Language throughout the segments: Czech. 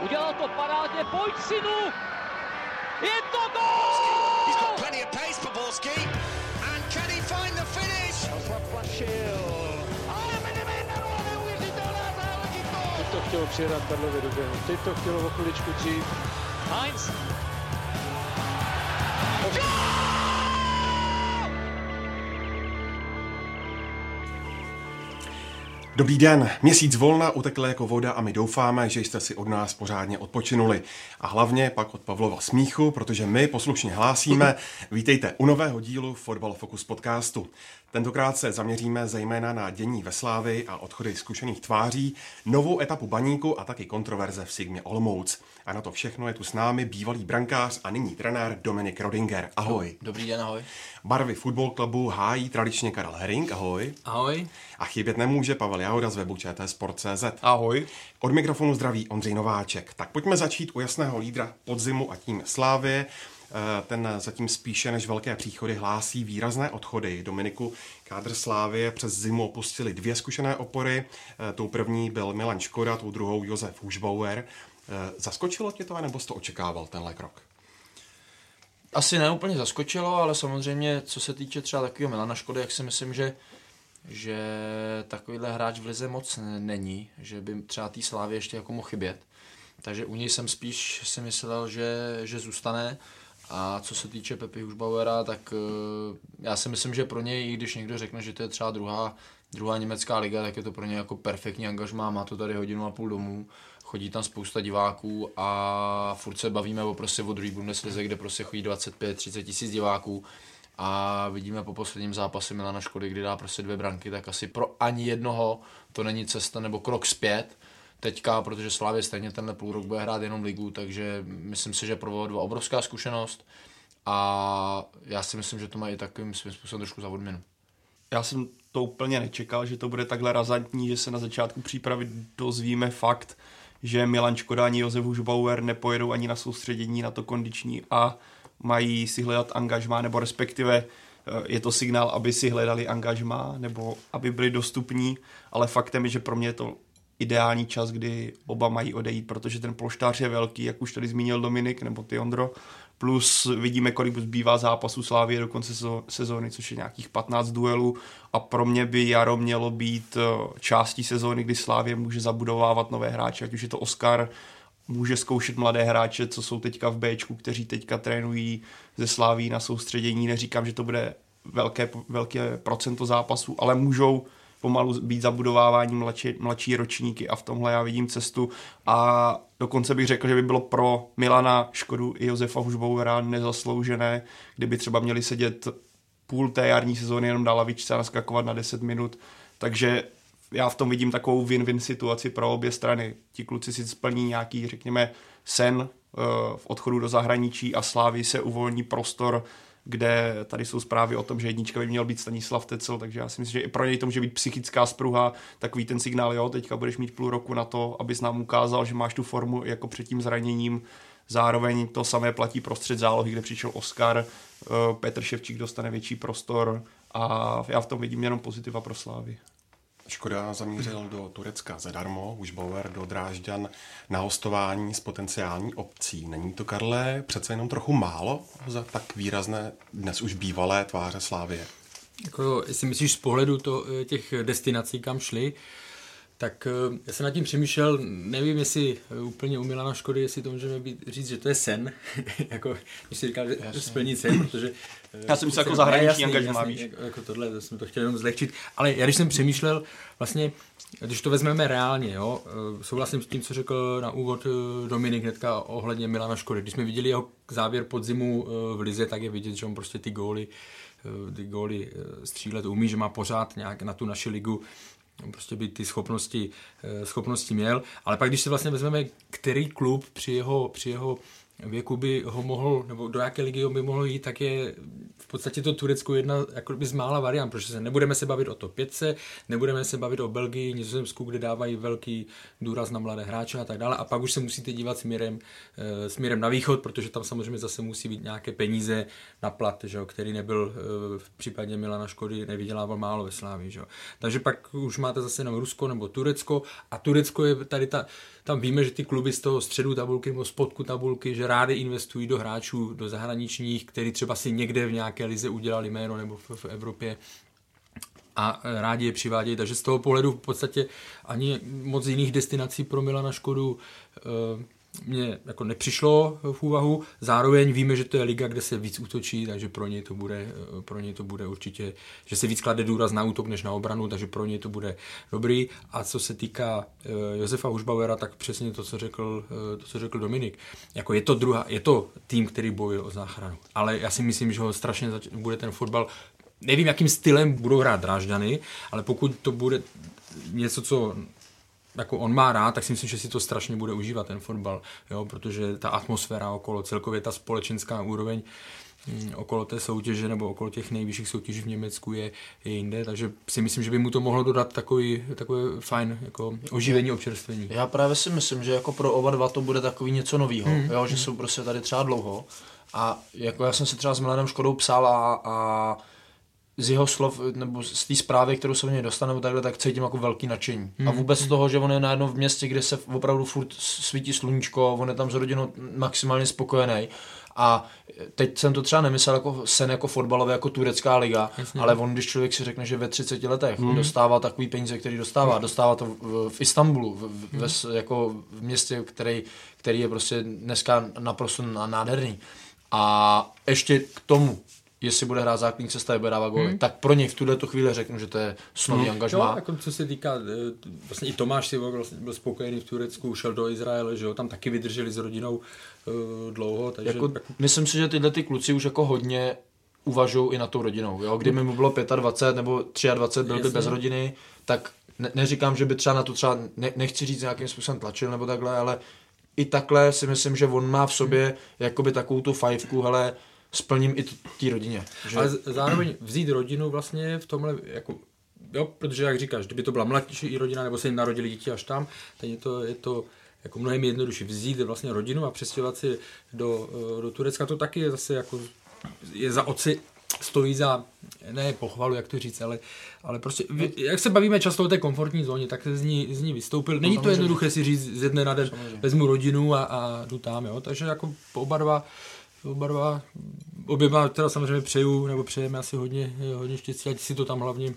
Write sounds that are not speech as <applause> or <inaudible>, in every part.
Udělal to parádně, pojď synu! Je to gol! He's got plenty of pace for Borski. And can he find the finish? Teď to chtělo přijedat Karlově do běhu. Teď to chtělo o chviličku dřív. Heinz. Dobrý den, měsíc volna utekl jako voda a my doufáme, že jste si od nás pořádně odpočinuli. A hlavně pak od Pavlova smíchu, protože my poslušně hlásíme, vítejte u nového dílu Fotbal Focus podcastu. Tentokrát se zaměříme zejména na dění ve Slávy a odchody zkušených tváří, novou etapu baníku a taky kontroverze v Sigmě Olmouc. A na to všechno je tu s námi bývalý brankář a nyní trenér Dominik Rodinger. Ahoj. Dobrý den, ahoj. Barvy fotbal klubu hájí tradičně Karel Herring. Ahoj. Ahoj. A chybět nemůže Pavel Jahoda z webu Sport.cz. Ahoj. Od mikrofonu zdraví Ondřej Nováček. Tak pojďme začít u jasného lídra podzimu a tím Slávě. Eh, Ten zatím spíše než velké příchody hlásí výrazné odchody. Dominiku kádr Slávě přes zimu opustili dvě zkušené opory. Eh, Tou první byl Milan Škoda, tou druhou Josef Hušbauer. Eh, Zaskočilo tě to, nebo jsi to očekával, tenhle krok? Asi ne úplně zaskočilo, ale samozřejmě, co se týče třeba takového Milana Škody, jak si myslím, že že takovýhle hráč v lize moc není, že by třeba té slávě ještě jako mohl chybět. Takže u něj jsem spíš si myslel, že, že zůstane. A co se týče Pepi Hušbauera, tak eh, já si myslím, že pro něj, i když někdo řekne, že to je třeba druhá, druhá německá liga, tak je to pro něj jako perfektní angažmá, má to tady hodinu a půl domů, chodí tam spousta diváků a furt se bavíme o prostě o druhý Bundeslize, kde prostě chodí 25-30 tisíc diváků a vidíme po posledním zápase Milana Škody, kdy dá prostě dvě branky, tak asi pro ani jednoho to není cesta nebo krok zpět teďka, protože Slávě stejně tenhle půl rok bude hrát jenom ligu, takže myslím si, že pro dva obrovská zkušenost a já si myslím, že to má i takovým svým způsobem trošku za odměnu. Já jsem to úplně nečekal, že to bude takhle razantní, že se na začátku přípravy dozvíme fakt, že Milan Škoda ani Josef Hušbauer nepojedou ani na soustředění na to kondiční a mají si hledat angažmá, nebo respektive eh, je to signál, aby si hledali angažmá, nebo aby byli dostupní, ale faktem je, že pro mě je to ideální čas, kdy oba mají odejít, protože ten polštář je velký, jak už tady zmínil Dominik nebo ty Ondro, plus vidíme, kolik zbývá zápasů Slávy do konce sezóny, což je nějakých 15 duelů. A pro mě by jaro mělo být eh, částí sezóny, kdy Slávě může zabudovávat nové hráče, ať už je to Oscar, může zkoušet mladé hráče, co jsou teďka v Bčku, kteří teďka trénují ze Sláví na soustředění. Neříkám, že to bude velké, velké procento zápasů, ale můžou pomalu být zabudovávání mladší, mladší ročníky a v tomhle já vidím cestu a dokonce bych řekl, že by bylo pro Milana Škodu i Josefa Hušbauera nezasloužené, kdyby třeba měli sedět půl té jarní sezóny jenom na lavičce a naskakovat na 10 minut, takže já v tom vidím takovou win-win situaci pro obě strany. Ti kluci si splní nějaký, řekněme, sen v odchodu do zahraničí a Slávy se uvolní prostor kde tady jsou zprávy o tom, že jednička by měl být Stanislav Tecel, takže já si myslím, že i pro něj to může být psychická spruha, takový ten signál, jo, teďka budeš mít půl roku na to, abys nám ukázal, že máš tu formu jako před tím zraněním. Zároveň to samé platí prostřed zálohy, kde přišel Oscar, eh, Petr Ševčík dostane větší prostor a já v tom vidím jenom pozitiva pro Slávy. Škoda zamířil do Turecka zadarmo, už Bauer do Drážďan na hostování s potenciální obcí. Není to, Karle, přece jenom trochu málo za tak výrazné dnes už bývalé tváře Slávie? Jako, jestli myslíš z pohledu to, těch destinací, kam šli, tak já jsem nad tím přemýšlel, nevím, jestli úplně u Milana Škody, jestli to můžeme být, říct, že to je sen, <laughs> jako, když si říkal, že jasný. splnit sen, protože... Já jsem myslel jako zahraniční angažmá, víš. Jako, jako tohle, to jsem to chtěl jenom zlehčit, ale já když jsem přemýšlel, vlastně, když to vezmeme reálně, jo, souhlasím s tím, co řekl na úvod Dominik hnedka ohledně Milana Škody. Když jsme viděli jeho závěr podzimu v Lize, tak je vidět, že on prostě ty góly ty góly střílet umí, že má pořád nějak na tu naši ligu prostě by ty schopnosti, schopnosti měl, ale pak když si vlastně vezmeme, který klub při jeho, při jeho věku by ho mohl, nebo do jaké ligy by mohl jít, tak je v podstatě to Turecko jedna jako by z mála variant, protože se nebudeme se bavit o to pětce, nebudeme se bavit o Belgii, Nizozemsku, kde dávají velký důraz na mladé hráče a tak dále. A pak už se musíte dívat směrem, e, směrem na východ, protože tam samozřejmě zase musí být nějaké peníze na plat, že jo, který nebyl e, v případě Milana Škody, nevydělával málo ve Slávii. Že jo. Takže pak už máte zase jenom Rusko nebo Turecko a Turecko je tady ta, tam víme, že ty kluby z toho středu tabulky nebo spodku tabulky, že rády investují do hráčů, do zahraničních, který třeba si někde v nějaké lize udělali jméno nebo v, v Evropě a rádi je přivádějí. Takže z toho pohledu v podstatě ani moc jiných destinací pro Milana Škodu eh, mě jako nepřišlo v úvahu. Zároveň víme, že to je liga, kde se víc útočí, takže pro něj to bude, pro něj to bude určitě, že se víc klade důraz na útok než na obranu, takže pro něj to bude dobrý. A co se týká uh, Josefa Hušbauera, tak přesně to, co řekl, uh, to, co řekl Dominik. Jako je to druhá, je to tým, který bojuje o záchranu. Ale já si myslím, že ho strašně zač- bude ten fotbal nevím, jakým stylem budou hrát Drážďany, ale pokud to bude něco, co jako on má rád, tak si myslím, že si to strašně bude užívat ten fotbal, jo, protože ta atmosféra okolo, celkově ta společenská úroveň mm, okolo té soutěže nebo okolo těch nejvyšších soutěží v Německu je, je jinde, takže si myslím, že by mu to mohlo dodat takový, takový fajn jako oživení, občerstvení. Já právě si myslím, že jako pro oba dva to bude takový něco novýho, hmm. jo, že jsou prostě tady třeba dlouho a jako já jsem si třeba s Milanem Škodou psal a, a z jeho slov, nebo z té zprávy, kterou se v něj dostane, takhle, tak cítím jako velký nadšení. Hmm. A vůbec z toho, že on je najednou v městě, kde se opravdu furt svítí sluníčko, on je tam s rodinou maximálně spokojený. A teď jsem to třeba nemyslel jako sen jako fotbalové, jako turecká liga, Jasně. ale on, když člověk si řekne, že ve 30 letech hmm. dostává takový peníze, který dostává, dostává to v, v Istanbulu, v, v, hmm. jako v městě, který, který je prostě dneska naprosto nádherný. A ještě k tomu jestli bude hrát základní cesta, bude dávat góly, hmm. tak pro něj v tuhle tu chvíli řeknu, že to je snový hmm. angažmá. Jo, jako co se týká, eh, vlastně i Tomáš si vlastně byl spokojený v Turecku, šel do Izraele, že jo, tam taky vydrželi s rodinou uh, dlouho, takže... Jako, jako... Myslím si, že tyhle ty kluci už jako hodně uvažují i na tou rodinou, jo, kdyby mu bylo 25 nebo 23, byl by bez rodiny, tak ne, neříkám, že by třeba na to třeba, ne, nechci říct nějakým způsobem tlačil nebo takhle, ale i takhle si myslím, že on má v sobě hmm. jakoby takovou tu fajfku, hele, splním i té rodině. Že... Ale zároveň vzít rodinu vlastně v tomhle, jako, jo, protože jak říkáš, kdyby to byla mladší rodina, nebo se jim narodili děti až tam, tak je to, je to jako mnohem jednodušší vzít vlastně rodinu a přestěhovat si do, eh, do Turecka, to taky je zase jako je za oci stojí za, ne pochvalu, jak to říct, ale, ale prostě, jak se bavíme často o té komfortní zóně, tak se z ní, z ní vystoupil. Není to jednoduché si říct z jedné na den, vezmu rodinu a, a jdu tam, jo, takže jako oba dva oba dva, oběma teda samozřejmě přeju, nebo přejeme asi hodně, hodně štěstí, ať si to tam hlavně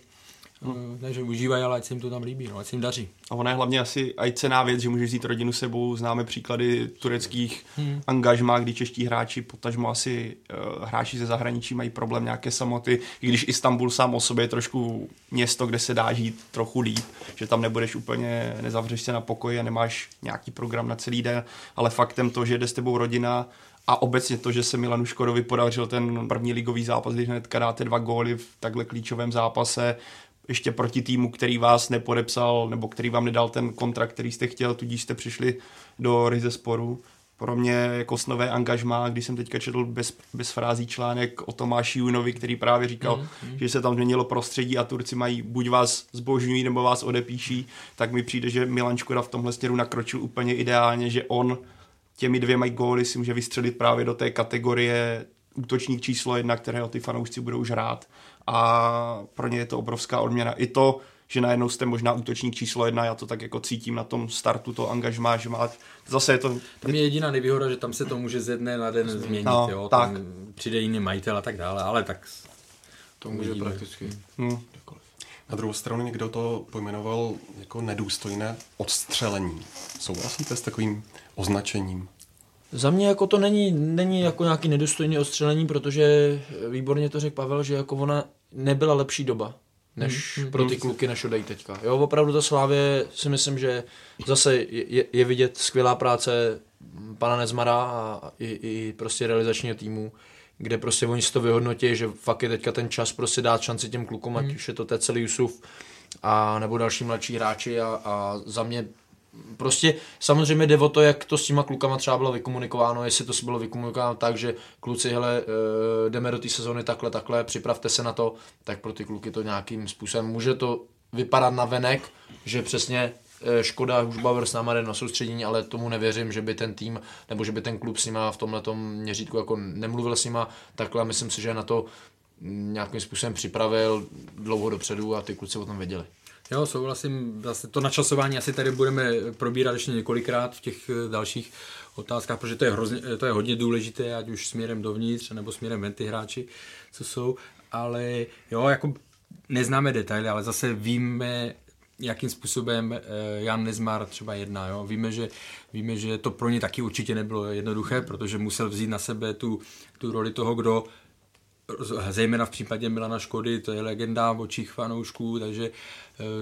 Hmm. Ne, že užívají, ale ať se jim to tam líbí, no, ať se jim daří. A ona je hlavně asi aj cená věc, že můžeš vzít rodinu sebou. Známe příklady tureckých hmm. angažmá, kdy čeští hráči, potažmo asi uh, hráči ze zahraničí mají problém nějaké samoty, i když Istanbul sám o sobě je trošku město, kde se dá žít trochu líp, že tam nebudeš úplně, nezavřeš se na pokoji a nemáš nějaký program na celý den, ale faktem to, že jde s tebou rodina, a obecně to, že se Milanu Škodovi podařil ten první ligový zápas, když hnedka dáte dva góly v takhle klíčovém zápase, ještě proti týmu, který vás nepodepsal, nebo který vám nedal ten kontrakt, který jste chtěl, tudíž jste přišli do Rize sporu. Pro mě jako snové angažmá, když jsem teďka četl bez, bez frází článek o Tomáši Junovi, který právě říkal, mm, mm. že se tam změnilo prostředí a Turci mají buď vás zbožňují nebo vás odepíší, tak mi přijde, že Milan Škoda v tomhle směru nakročil úplně ideálně, že on těmi dvěma góly si může vystřelit právě do té kategorie útočník číslo jedna, kterého ty fanoušci budou žrát a pro ně je to obrovská odměna. I to, že najednou jste možná útočník číslo jedna, já to tak jako cítím na tom startu, to angažmá, že má, zase je to... Tam je jediná nevýhoda, že tam se to může ze dne na den změnit, no, jo, tak. tam přijde jiný majitel a tak dále, ale tak... To může uvidíme. prakticky. Hmm. Na druhou stranu někdo to pojmenoval jako nedůstojné odstřelení. Souhlasíte s takovým označením? Za mě jako to není, není jako nějaký nedůstojný odstřelení, protože výborně to řekl Pavel, že jako ona nebyla lepší doba než hmm, pro ty kluky, než odejít teďka. Jo, opravdu ta Slávě si myslím, že zase je, je vidět skvělá práce pana Nezmara a i, i prostě realizačního týmu, kde prostě oni si to vyhodnotí, že fakt je teďka ten čas prostě dát šanci těm klukům, ať hmm. už je to celý Jusuf a nebo další mladší hráči a, a za mě prostě samozřejmě jde o to, jak to s těma klukama třeba bylo vykomunikováno, jestli to bylo vykomunikováno tak, že kluci, hele, eh, jdeme do té sezóny takhle, takhle, připravte se na to, tak pro ty kluky to nějakým způsobem může to vypadat na venek, že přesně eh, Škoda Hušbauer s náma na soustředění, ale tomu nevěřím, že by ten tým nebo že by ten klub s nima v tomhle měřítku jako nemluvil s nima takhle. Myslím si, že na to nějakým způsobem připravil dlouho dopředu a ty kluci o tom věděli. Jo, souhlasím. Zase to načasování asi tady budeme probírat ještě několikrát v těch eh, dalších otázkách, protože to je, hrozně, to je hodně důležité, ať už směrem dovnitř, nebo směrem ven ty hráči, co jsou. Ale jo, jako neznáme detaily, ale zase víme, jakým způsobem eh, Jan Nezmar třeba jedná. Jo? Víme, že, víme, že to pro ně taky určitě nebylo jednoduché, protože musel vzít na sebe tu, tu roli toho, kdo zejména v případě Milana Škody, to je legenda v očích fanoušků, takže eh,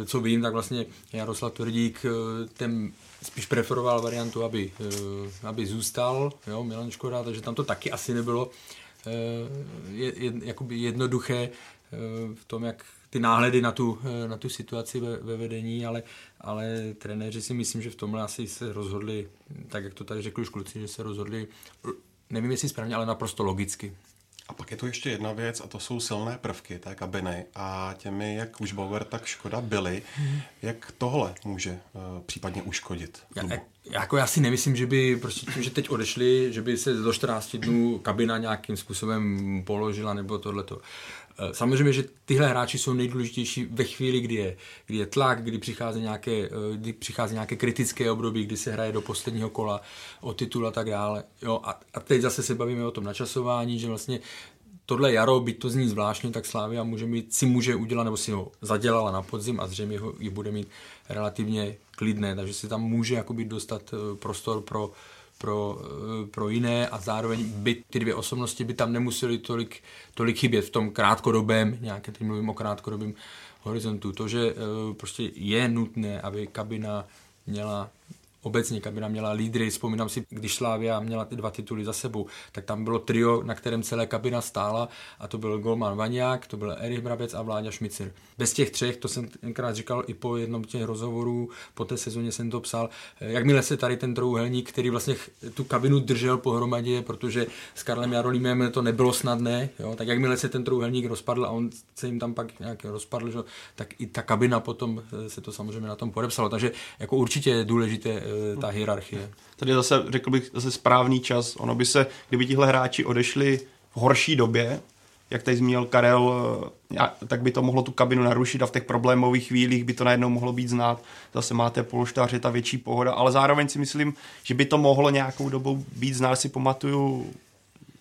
co vím, tak vlastně Jaroslav Tvrdík eh, ten spíš preferoval variantu, aby, eh, aby zůstal, jo, Milan Škoda, takže tam to taky asi nebylo je, je, jakoby jednoduché v tom, jak ty náhledy na tu, na tu situaci ve, ve vedení, ale, ale trenéři si myslím, že v tomhle asi se rozhodli, tak jak to tady řekli už kluci, že se rozhodli, nevím jestli správně, ale naprosto logicky. A pak je tu ještě jedna věc a to jsou silné prvky té kabiny a těmi, jak už Bauer, tak Škoda byly, jak tohle může uh, případně uškodit? Já, jako já si nemyslím, že by prostě tím, že teď odešli, že by se do 14 dnů kabina nějakým způsobem položila nebo tohleto. Eh, samozřejmě, že tyhle hráči jsou nejdůležitější ve chvíli, kdy je, kdy je tlak, kdy přichází, nějaké, eh, kdy přichází nějaké kritické období, kdy se hraje do posledního kola o titul a tak dále. Jo, a, a teď zase se bavíme o tom načasování, že vlastně tohle jaro, byť to zní zvláštně, tak Slávia může mít, si může udělat, nebo si ho zadělala na podzim a zřejmě ho i bude mít relativně klidné, takže si tam může jakoby dostat eh, prostor pro pro, eh, pro jiné a zároveň by ty dvě osobnosti by tam nemuseli tolik, tolik chybět v tom krátkodobém, nějaké teď mluvím o krátkodobém horizontu. To, že eh, prostě je nutné, aby kabina měla obecně kabina měla lídry, vzpomínám si, když Slávia měla ty dva tituly za sebou, tak tam bylo trio, na kterém celé kabina stála a to byl Golman Vaňák, to byl Erich Brabec a Vláďa Šmicir. Bez těch třech, to jsem tenkrát říkal i po jednom těch rozhovorů, po té sezóně jsem to psal, jakmile se tady ten trouhelník, který vlastně tu kabinu držel pohromadě, protože s Karlem Jarolímem to nebylo snadné, jo, tak jakmile se ten trouhelník rozpadl a on se jim tam pak nějak rozpadl, že, tak i ta kabina potom se to samozřejmě na tom podepsalo. Takže jako určitě je důležité eh, Eh, ta hierarchie. Tady zase, řekl bych, zase správný čas. Ono by se, kdyby tihle hráči odešli v horší době, jak tady zmínil Karel, eh, tak by to mohlo tu kabinu narušit a v těch problémových chvílích by to najednou mohlo být znát. Zase máte polštář, je ta větší pohoda, ale zároveň si myslím, že by to mohlo nějakou dobu být znát. Si pamatuju,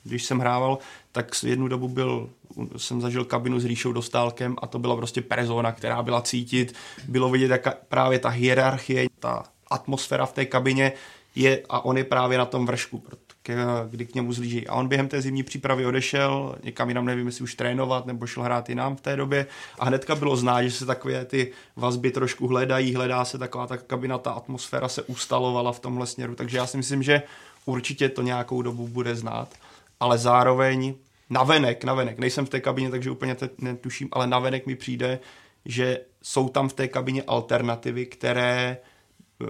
když jsem hrával, tak jednu dobu byl, jsem zažil kabinu s Ríšou Dostálkem a to byla prostě persona, která byla cítit. Bylo vidět jaká, právě ta hierarchie, ta atmosféra v té kabině je a on je právě na tom vršku, kdy k němu zlíží. A on během té zimní přípravy odešel, někam jinam nevím, jestli už trénovat nebo šel hrát jinam v té době. A hnedka bylo znát, že se takové ty vazby trošku hledají, hledá se taková ta kabina, ta atmosféra se ustalovala v tomhle směru, takže já si myslím, že určitě to nějakou dobu bude znát, ale zároveň navenek, navenek, nejsem v té kabině, takže úplně te, netuším, ale navenek mi přijde, že jsou tam v té kabině alternativy, které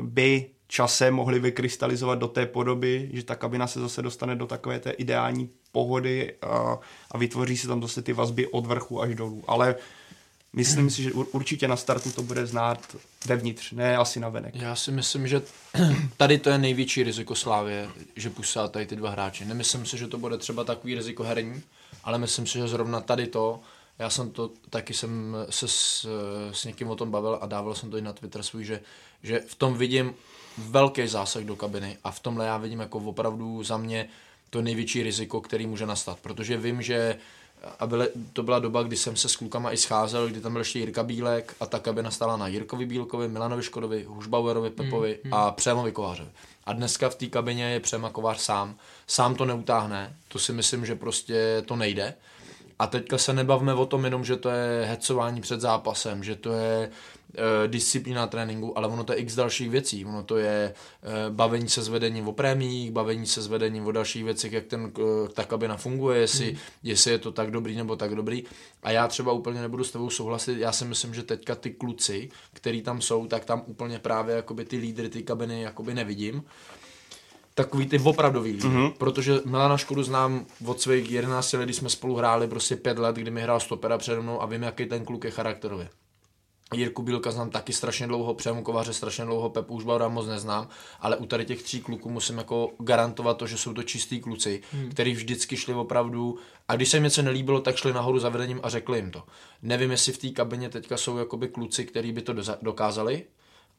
by časem mohli vykrystalizovat do té podoby, že ta kabina se zase dostane do takové té ideální pohody a, a vytvoří se tam zase ty vazby od vrchu až dolů. Ale myslím si, že určitě na startu to bude znát vevnitř, ne asi na venek. Já si myslím, že <clears throat> tady to je největší riziko Slávě, že pustá tady ty dva hráči. Nemyslím si, že to bude třeba takový riziko herní, ale myslím si, že zrovna tady to, já jsem to, taky jsem se s, s někým o tom bavil a dával jsem to i na Twitter svůj, že že v tom vidím velký zásah do kabiny a v tomhle já vidím jako opravdu za mě to největší riziko, který může nastat, protože vím, že a byly, to byla doba, kdy jsem se s klukama i scházel, kdy tam byl ještě Jirka Bílek a ta kabina stála na Jirkovi Bílkovi, Milanovi Škodovi, Hušbauerovi, Pepovi mm, mm. a Přemovi Kovářovi. A dneska v té kabině je Přema Kovář sám. Sám to neutáhne, to si myslím, že prostě to nejde. A teďka se nebavme o tom jenom, že to je hecování před zápasem, že to je disciplína tréninku, ale ono to je x dalších věcí. Ono to je e, bavení se s vedením o prémiích, bavení se s vedením o dalších věcech, jak ten, e, ta kabina funguje, jestli, hmm. jestli je to tak dobrý nebo tak dobrý. A já třeba úplně nebudu s tebou souhlasit, já si myslím, že teďka ty kluci, který tam jsou, tak tam úplně právě jakoby ty lídry, ty kabiny jakoby nevidím takový ty opravdový lídry. Mm-hmm. Protože Milana Škodu znám od svých 11 let, kdy jsme spolu hráli prostě 5 let, kdy mi hrál stopera přede mnou a vím, jaký ten kluk je charakterově. Jirku Bílka znám taky strašně dlouho, Přemu Kovaře strašně dlouho, Pepu Užbaura moc neznám, ale u tady těch tří kluků musím jako garantovat to, že jsou to čistý kluci, hmm. který vždycky šli opravdu a když se jim něco nelíbilo, tak šli nahoru za vedením a řekli jim to. Nevím, jestli v té kabině teďka jsou jakoby kluci, kteří by to dokázali,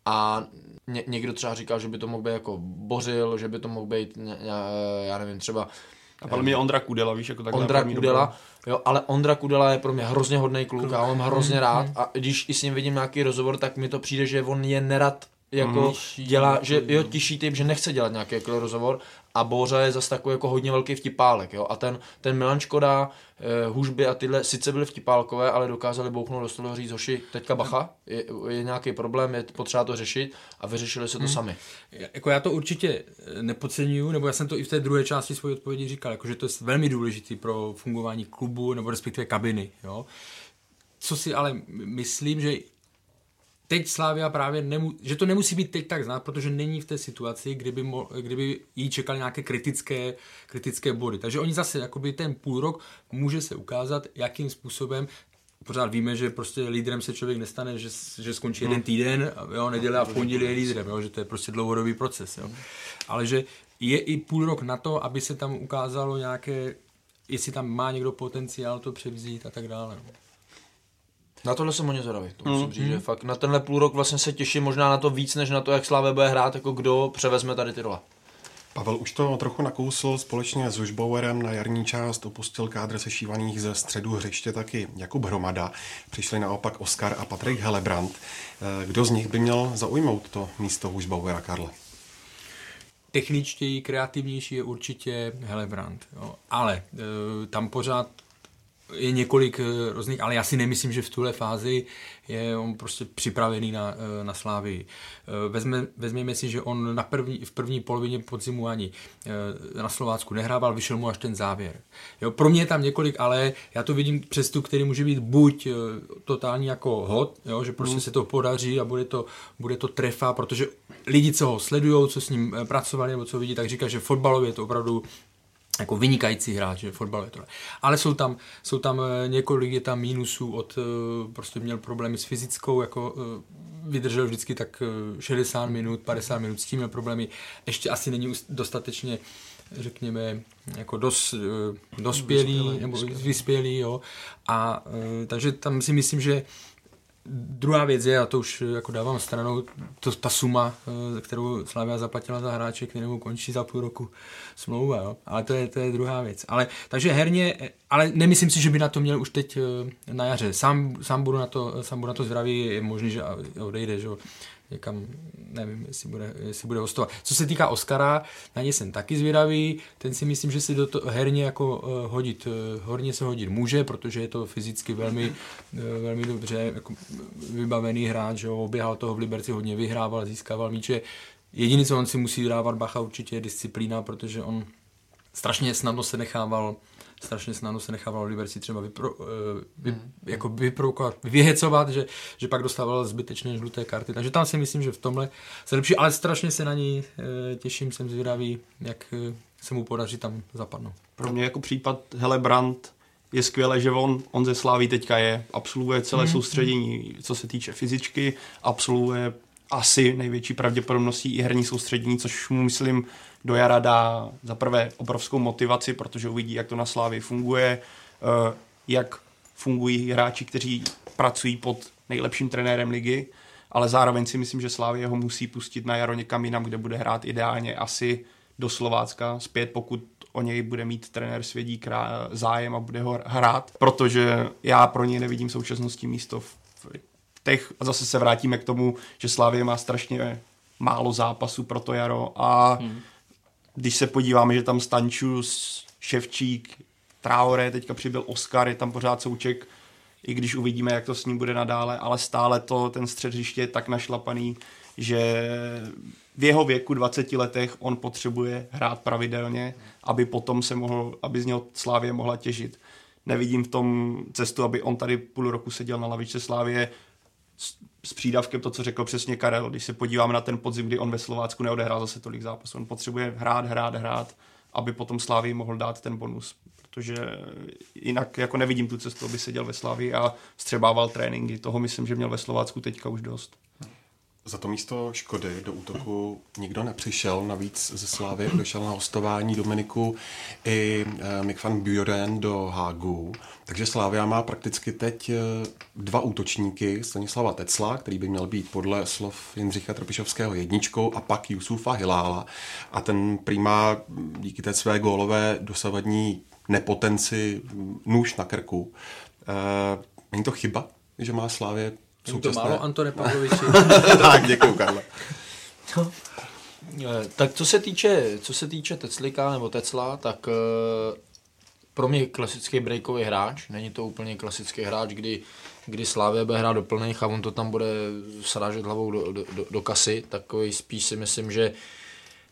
a ně, někdo třeba říkal, že by to mohl být jako Bořil, že by to mohl být, já, já nevím, třeba a podle mě Ondra Kudela, víš, jako takhle. Ondra Kudela, jo, ale Ondra Kudela je pro mě hrozně hodný kluk a on hrozně rád. a když i s ním vidím nějaký rozhovor, tak mi to přijde, že on je nerad jako mm. dělá, že jo, tiší typ, že nechce dělat nějaký jako rozhovor a Bořa je zase takový jako hodně velký vtipálek, jo, a ten, ten Milan Škoda, eh, Hužby a tyhle sice byly vtipálkové, ale dokázali bouchnout do stolu říct, hoši, teďka bacha, je, je nějaký problém, je potřeba to řešit a vyřešili se to hmm. sami. Jako já to určitě eh, nepodceňuju, nebo já jsem to i v té druhé části své odpovědi říkal, jako, že to je velmi důležitý pro fungování klubu nebo respektive kabiny, jo. Co si ale myslím, že teď Slávia právě, nemu, že to nemusí být teď tak znát, protože není v té situaci, kdyby, mo, kdyby jí čekali nějaké kritické, kritické body. Takže oni zase, jakoby ten půl rok může se ukázat, jakým způsobem pořád víme, že prostě lídrem se člověk nestane, že, že skončí jeden hmm. týden, jo, neděle a v pondělí je lídrem, jo, že to je prostě dlouhodobý proces. Jo. Ale že je i půl rok na to, aby se tam ukázalo nějaké, jestli tam má někdo potenciál to převzít a tak dále. No. Na tohle jsem hodně zvědavý, to musím mm, říct, že fakt na tenhle půl rok vlastně se těším možná na to víc, než na to, jak Slávě bude hrát, jako kdo převezme tady ty role. Pavel už to trochu nakousl, společně s Užbauerem na jarní část opustil kádr sešívaných ze středu hřiště taky Jakub Hromada. Přišli naopak Oskar a Patrik Helebrant. Eh, kdo z nich by měl zaujmout to místo Užbauera, Karle? Techničtěji, kreativnější je určitě Helebrant. Jo. Ale e, tam pořád je několik eh, různých, ale já si nemyslím, že v tuhle fázi je on prostě připravený na, eh, na slávy. Eh, vezme, vezměme si, že on na první, v první polovině podzimu ani na Slovácku nehrával, vyšel mu až ten závěr. Jo, pro mě je tam několik, ale já to vidím přes tu, který může být buď totální jako hod, jo, že prostě mm. se to podaří a bude to, bude to trefa, protože lidi, co ho sledují, co s ním pracovali nebo co vidí, tak říká, že fotbalově je to opravdu jako vynikající hráč, že fotbal je tohle. Ale jsou tam, jsou tam eh, několik je tam mínusů od, eh, prostě měl problémy s fyzickou, jako eh, vydržel vždycky tak 60 minut, 50 minut, s tím měl problémy. Ještě asi není dostatečně řekněme, jako dos, dospělý, vyspělý, nebo vyspělý, jo. A takže tam si myslím, že Druhá věc je, a to už jako dávám stranou, to, ta suma, eh, kterou Slavia zaplatila za hráče, kterému končí za půl roku smlouva, jo? ale to je, to je druhá věc. Ale, takže herně, ale nemyslím si, že by na to měl už teď eh, na jaře. Sám, sám budu na to, sám budu na to zdravý, je možný, že odejde, že někam, nevím, jestli bude, jestli bude hostovat. Co se týká Oscara, na ně jsem taky zvědavý, ten si myslím, že si do toho herně jako uh, hodit, uh, horně se hodit může, protože je to fyzicky velmi, uh, velmi dobře jako vybavený hráč, že oběhal toho v Liberci hodně, vyhrával, získával míče. Jediný, co on si musí dávat bacha, určitě je disciplína, protože on strašně snadno se nechával strašně snadno se nechával Oliver si třeba vypro, uh, vy, mm. jako vyprovokovat, vyhecovat, že, že pak dostával zbytečné žluté karty. Takže tam si myslím, že v tomhle se lepší, ale strašně se na ní uh, těším, jsem zvědavý, jak uh, se mu podaří tam zapadnout. Pro mě jako případ Helebrand je skvělé, že on, on ze Sláví teďka je, absolvuje celé mm. soustředění, co se týče fyzičky, absolvuje asi největší pravděpodobností i herní soustředění, což mu myslím do jara dá za prvé obrovskou motivaci, protože uvidí, jak to na Slávě funguje, eh, jak fungují hráči, kteří pracují pod nejlepším trenérem ligy, ale zároveň si myslím, že Slávě ho musí pustit na jaro někam jinam, kde bude hrát ideálně asi do Slovácka zpět, pokud o něj bude mít trenér Svědík zájem a bude ho hrát, protože já pro něj nevidím současnosti místo v těch, a zase se vrátíme k tomu, že Slávě má strašně málo zápasů pro to jaro a hmm když se podíváme, že tam Stančus, Ševčík, Traore, teďka přibyl Oscar, je tam pořád souček, i když uvidíme, jak to s ním bude nadále, ale stále to, ten střed hřiště je tak našlapaný, že v jeho věku 20 letech on potřebuje hrát pravidelně, aby potom se mohl, aby z něho Slávě mohla těžit. Nevidím v tom cestu, aby on tady půl roku seděl na lavičce Slávě s, přídavkem to, co řekl přesně Karel. Když se podíváme na ten podzim, kdy on ve Slovácku neodehrál zase tolik zápasů. On potřebuje hrát, hrát, hrát, aby potom Slávii mohl dát ten bonus. Protože jinak jako nevidím tu cestu, aby seděl ve Slávii a střebával tréninky. Toho myslím, že měl ve Slovácku teďka už dost. Za to místo Škody do útoku nikdo nepřišel, navíc ze Slávy došel na hostování Dominiku i eh, Mick van Buren do Hágu. Takže Slávia má prakticky teď eh, dva útočníky, Stanislava Tecla, který by měl být podle slov Jindřicha Trpišovského jedničkou, a pak Jusufa Hilála. A ten prýmá díky té své gólové dosavadní nepotenci nůž na krku. E, není to chyba, že má Slávě Není to málo, Antone <laughs> Pavloviči. <laughs> tak, děkuji, Karle. No. Tak co se týče, co se týče Teclika nebo Tecla, tak eh, pro mě klasický breakový hráč. Není to úplně klasický hráč, kdy, kdy Slávě bude hrát do plných a on to tam bude srážet hlavou do, do, do, do kasy. Takový spíš si myslím, že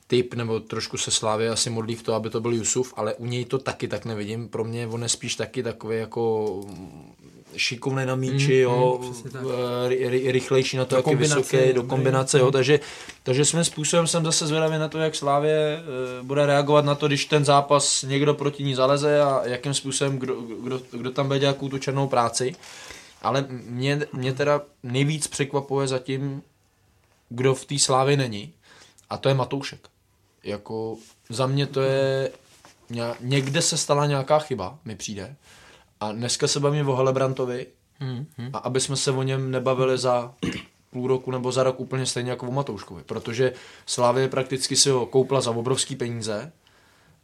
typ, nebo trošku se Slávě asi modlí v to, aby to byl Jusuf, ale u něj to taky tak nevidím. Pro mě on je spíš taky takový jako šikovný na míči, mm, jo, mm, ry, rychlejší na to, jak je vysoký, do kombinace, jo, takže, takže svým způsobem jsem zase zvědavý na to, jak Slávě e, bude reagovat na to, když ten zápas někdo proti ní zaleze a jakým způsobem, kdo, kdo, kdo tam bude dělat tu černou práci. Ale mě, mě teda nejvíc překvapuje zatím, kdo v té Slávě není, a to je Matoušek. Jako za mě to je, někde se stala nějaká chyba, mi přijde, a dneska se bavíme o Helebrantovi hmm, hmm. a aby jsme se o něm nebavili za půl roku nebo za rok úplně stejně jako o Matouškovi, protože Slávě prakticky si ho koupila za obrovský peníze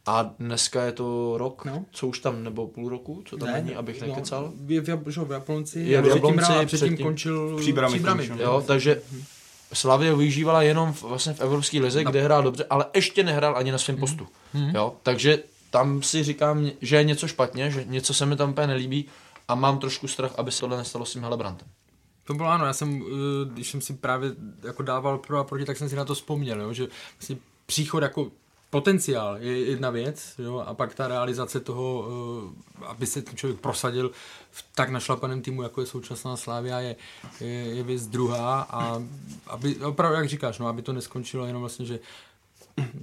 a dneska je to rok, no. co už tam, nebo půl roku, co tam ne, není, abych no, nekecal. Je v, Jab- v Jablonci, je v Jablonci, předtím, předtím, předtím končil příbramy. příbramy končil. jo, takže Slavě využívala jenom v, vlastně v Evropské lize, no. kde hrál dobře, ale ještě nehrál ani na svém postu. Mm-hmm. Jo, takže tam si říkám, že je něco špatně, že něco se mi tam úplně nelíbí a mám trošku strach, aby se tohle nestalo s tím Helebrantem. To bylo ano, já jsem, eh, když jsem si právě jako dával pro a proti, tak jsem si na to vzpomněl, jo, že vlastně příchod jako potenciál je jedna věc, jo, a pak ta realizace toho, eh, aby se ten člověk prosadil v tak našlapaném týmu, jako je současná Slávia, je, je, je věc druhá a aby, opravdu, jak říkáš, no, aby to neskončilo jenom vlastně, že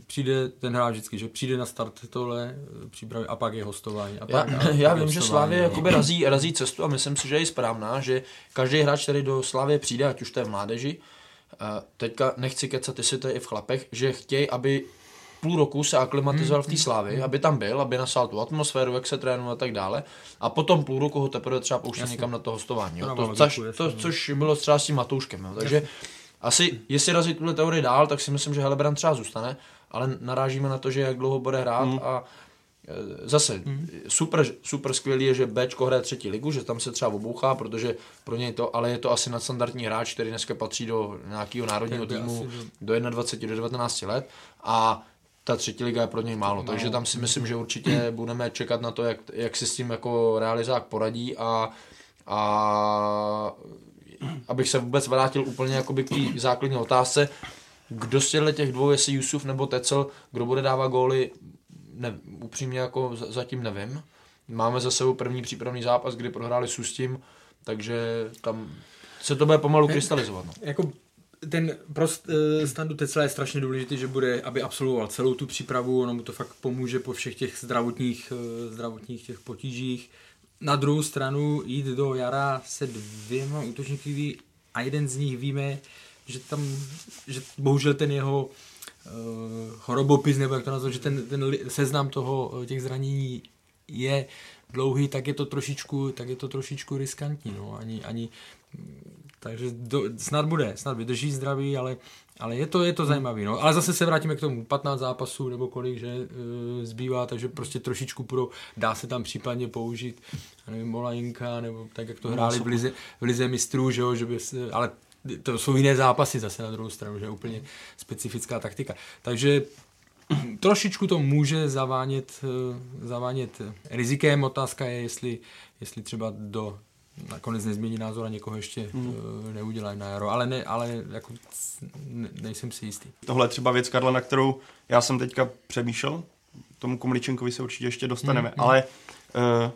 přijde ten hráč vždycky, že přijde na start tohle přípravy a pak je hostování. A pak, <laughs> já, a, já vím, že Slávě jakoby razí, razí cestu a myslím si, že je správná, že každý hráč, který do Slávě přijde, ať už to je v mládeži, teďka nechci kecat, jestli to je i v chlapech, že chtějí, aby půl roku se aklimatizoval v té hmm, slávě, hmm. aby tam byl, aby nasál tu atmosféru, jak se trénuje a tak dále. A potom půl roku ho teprve třeba pouštěl někam na to hostování. Jo. To, což, to, což bylo třeba s tím Matouškem. Jo. Takže asi, jestli razí tuhle teorii dál, tak si myslím, že Helebrand třeba zůstane, ale narážíme na to, že jak dlouho bude hrát mm. a e, Zase mm. super, super skvělý je, že Bčko hraje třetí ligu, že tam se třeba obouchá, protože pro něj to, ale je to asi nadstandardní hráč, který dneska patří do nějakého národního týmu do 21, do 19 let a ta třetí liga je pro něj málo, no. takže tam si myslím, že určitě budeme čekat na to, jak, jak si s tím jako realizák poradí a, a abych se vůbec vrátil úplně jakoby k té základní otázce, kdo z těch dvou, jestli Jusuf nebo Tecel, kdo bude dávat góly, ne, upřímně jako zatím nevím. Máme za sebou první přípravný zápas, kdy prohráli Sustím, takže tam se to bude pomalu krystalizovat. No. Jako ten prost uh, standu Tesla je strašně důležitý, že bude, aby absolvoval celou tu přípravu, ono mu to fakt pomůže po všech těch zdravotních, uh, zdravotních těch potížích. Na druhou stranu jít do jara se dvěma útočníky a jeden z nich víme, že tam, že bohužel ten jeho uh, chorobopis, nebo jak to nazvat, že ten, ten seznam toho, eh, těch zranění je dlouhý, tak je to trošičku, tak je to trošičku riskantní, no, ani, ani takže do, snad bude, snad vydrží zdraví, ale, ale je to, je to zajímavý. No. Ale zase se vrátíme k tomu 15 zápasů nebo kolik, že e, zbývá, takže prostě trošičku pro, dá se tam případně použít, nevím, Molajinka, nebo tak, jak to hráli v lize, v lize mistrů, že jo, že by se, ale to jsou jiné zápasy zase na druhou stranu, že je úplně specifická taktika. Takže trošičku to může zavánět, eh, zavánět rizikem. Otázka je, jestli, jestli třeba do nakonec nezmění názor a někoho ještě mm. neudělají na jaro, ale, ne, ale jako ne, nejsem si jistý. Tohle je třeba věc, Karla, na kterou já jsem teďka přemýšlel, tomu Komličenkovi se určitě ještě dostaneme, mm. ale uh,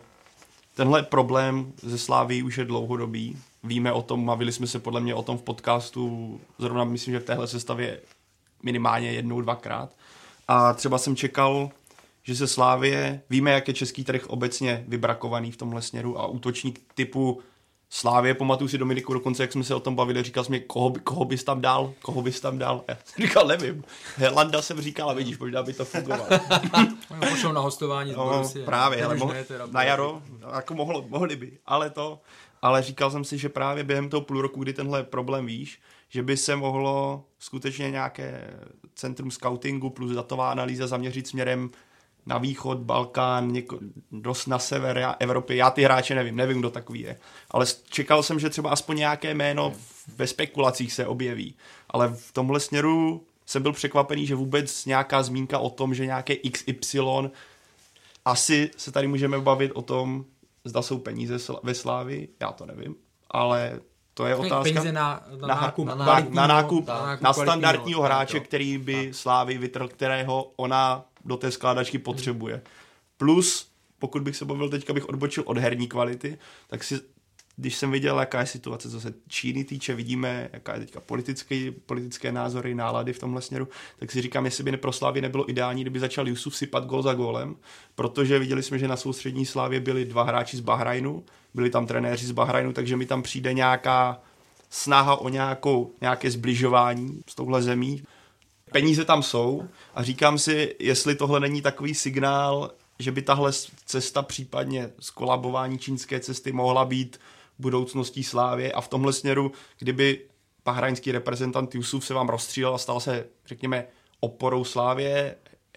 tenhle problém ze Sláví už je dlouhodobý. Víme o tom, bavili jsme se podle mě o tom v podcastu, zrovna myslím, že v téhle sestavě minimálně jednou, dvakrát. A třeba jsem čekal, že se Slávě, víme, jak je český trh obecně vybrakovaný v tomhle směru a útočník typu Slávě, pamatuju si Dominiku dokonce, jak jsme se o tom bavili, říkal jsi mi, koho, by, koho bys tam dal, koho bys tam dal. Já jsem říkal, nevím. Helanda jsem říkal, a vidíš, možná by to fungovalo. <laughs> Pošel na hostování no, Právě, ale mohl, ne, teda, na jaro, jako mohlo, mohli by, ale to, ale říkal jsem si, že právě během toho půl roku, kdy tenhle problém víš, že by se mohlo skutečně nějaké centrum scoutingu plus datová analýza zaměřit směrem na východ, Balkán, něko, dost na sever Evropy. Já ty hráče nevím, nevím, kdo takový je. Ale čekal jsem, že třeba aspoň nějaké jméno ve spekulacích se objeví. Ale v tomhle směru jsem byl překvapený, že vůbec nějaká zmínka o tom, že nějaké XY, asi se tady můžeme bavit o tom, zda jsou peníze ve Slávi, já to nevím, ale to je otázka. Peníze na, na, na nákup, na, na, na, nákup, na, nákup na standardního hráče, který by Slávy vytrhl, kterého ona do té skládačky potřebuje. Plus, pokud bych se bavil teďka, bych odbočil od herní kvality, tak si když jsem viděl, jaká je situace, co se Číny týče, vidíme, jaká je teďka politické, politické názory, nálady v tomhle směru, tak si říkám, jestli by pro Slávě nebylo ideální, kdyby začal Jusuf sypat gol za golem, protože viděli jsme, že na soustřední Slávě byli dva hráči z Bahrajnu, byli tam trenéři z Bahrajnu, takže mi tam přijde nějaká snaha o nějakou, nějaké zbližování s touhle zemí peníze tam jsou a říkám si, jestli tohle není takový signál, že by tahle cesta případně skolabování čínské cesty mohla být budoucností Slávě a v tomhle směru, kdyby bahrajnský reprezentant Jusuf se vám rozstřílel a stal se, řekněme, oporou Slávě,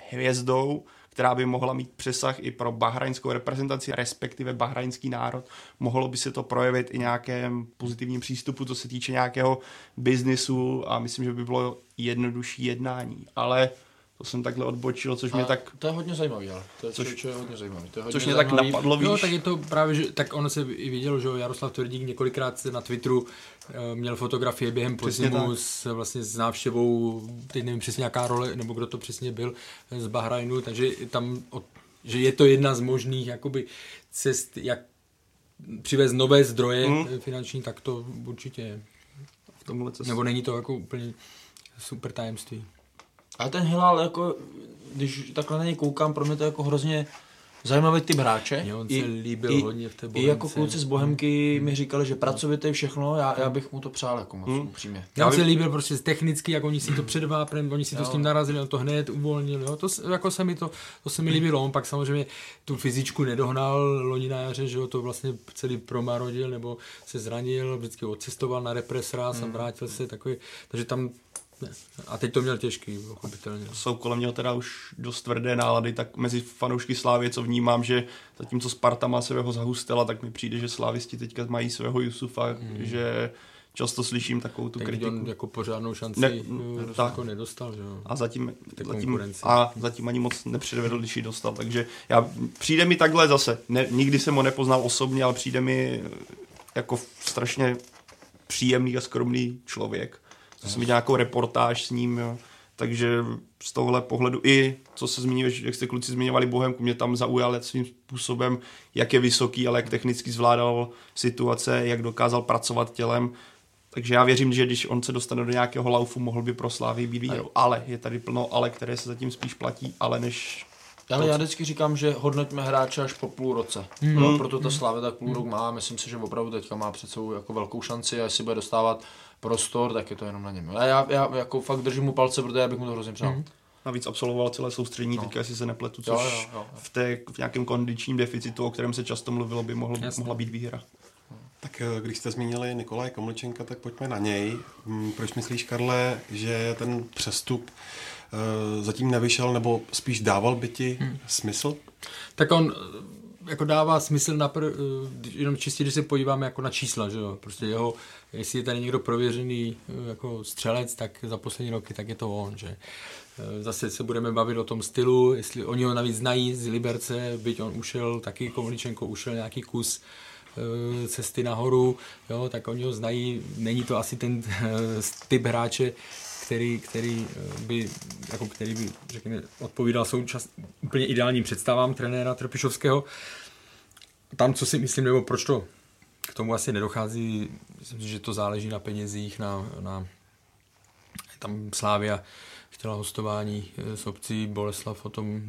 hvězdou, která by mohla mít přesah i pro bahrajnskou reprezentaci, respektive bahrajnský národ. Mohlo by se to projevit i nějakém pozitivním přístupu, co se týče nějakého biznisu a myslím, že by bylo jednodušší jednání. Ale to jsem takhle odbočil, což a mě tak... To je hodně zajímavý, ale to je, což, je hodně zajímavý. To je hodně což mě zajímavý. tak napadlo, víš? No, tak je to právě, že, tak ono se i vidělo, že Jaroslav Tvrdík několikrát na Twitteru měl fotografie během podzimu s, vlastně s návštěvou, teď nevím přesně jaká role, nebo kdo to přesně byl, z Bahrajnu, takže tam, že je to jedna z možných jakoby cest, jak přivést nové zdroje mm. finanční, tak to určitě je. V tomhle Nebo není to jako úplně super tajemství. A ten Hilal, jako, když takhle na něj koukám, pro mě to je jako hrozně zajímavý typ hráče. Mně on se I, líbil i, hodně v té bohemce. I jako kluci z Bohemky hmm. mi říkali, že pracovité všechno, já, já bych mu to přál jako moc hmm. upřímně. Já se líbil prostě technicky, jak oni si to před váprem, oni si to jo. s ním narazili, on to hned uvolnil, jo. To, jako se mi to, to se mi líbilo, on pak samozřejmě tu fyzičku nedohnal loni na jaře, že jo, to vlastně celý promarodil, nebo se zranil, vždycky odcestoval na represra, hmm. vrátil se takový, takže tam ne. A teď to měl těžký, pochopitelně. Jsou kolem něho teda už dost tvrdé nálady, tak mezi fanoušky Slávě, co vnímám, že zatímco Sparta má svého zahustela, tak mi přijde, že Slávisti teďka mají svého Jusufa, mm. že často slyším takovou tu Teď kritiku. on jako pořádnou šanci ne, no, tak. jako nedostal, že jo? A zatím, zatím, a zatím ani moc nepředvedl, když ji dostal, takže já, přijde mi takhle zase, ne, nikdy jsem ho nepoznal osobně, ale přijde mi jako strašně příjemný a skromný člověk jsem viděl nějakou reportáž s ním, jo. takže z tohohle pohledu i, co se zmínil, jak jste kluci zmiňovali Bohemku, mě tam zaujal svým způsobem, jak je vysoký, ale jak technicky zvládal situace, jak dokázal pracovat tělem. Takže já věřím, že když on se dostane do nějakého laufu, mohl by pro Slávy být výhrou. Ale je tady plno ale, které se zatím spíš platí, ale než ale já vždycky říkám, že hodnoťme hráče až po půl roce. Mm. No, proto ta Slávě tak půl mm. rok má. Myslím si, že opravdu teďka má před sebou jako velkou šanci a jestli bude dostávat prostor, tak je to jenom na něm. A já, já jako fakt držím mu palce, protože já bych mu to hrozně přál. Mm. Navíc absolvoval celé soustřední, no. teďka jestli se nepletu, což jo, jo, jo. V, té, v nějakém kondičním deficitu, o kterém se často mluvilo, by mohl, mohla být výhra. Tak eh, když jste zmínili Nikolaj Komličenka, tak pojďme na něj. Hmm, proč myslíš, Karle, že ten přestup uh, zatím nevyšel, nebo spíš dával by ti hmm. smysl? Tak on jako dává smysl na pr- jenom čistě, když se podíváme jako na čísla, že jo, prostě jeho, jestli je tady někdo prověřený jako střelec, tak za poslední roky, tak je to on, že Zase se budeme bavit o tom stylu, jestli oni ho navíc znají z Liberce, byť on ušel, taky Kovličenko ušel nějaký kus cesty nahoru, jo, tak oni ho znají, není to asi ten typ hráče, který, který by, jako který by řekněme, odpovídal součas úplně ideálním představám trenéra Trpišovského. Tam, co si myslím, nebo proč to k tomu asi nedochází, myslím že to záleží na penězích, na, na tam Slávia chtěla hostování s obcí, Boleslav o tom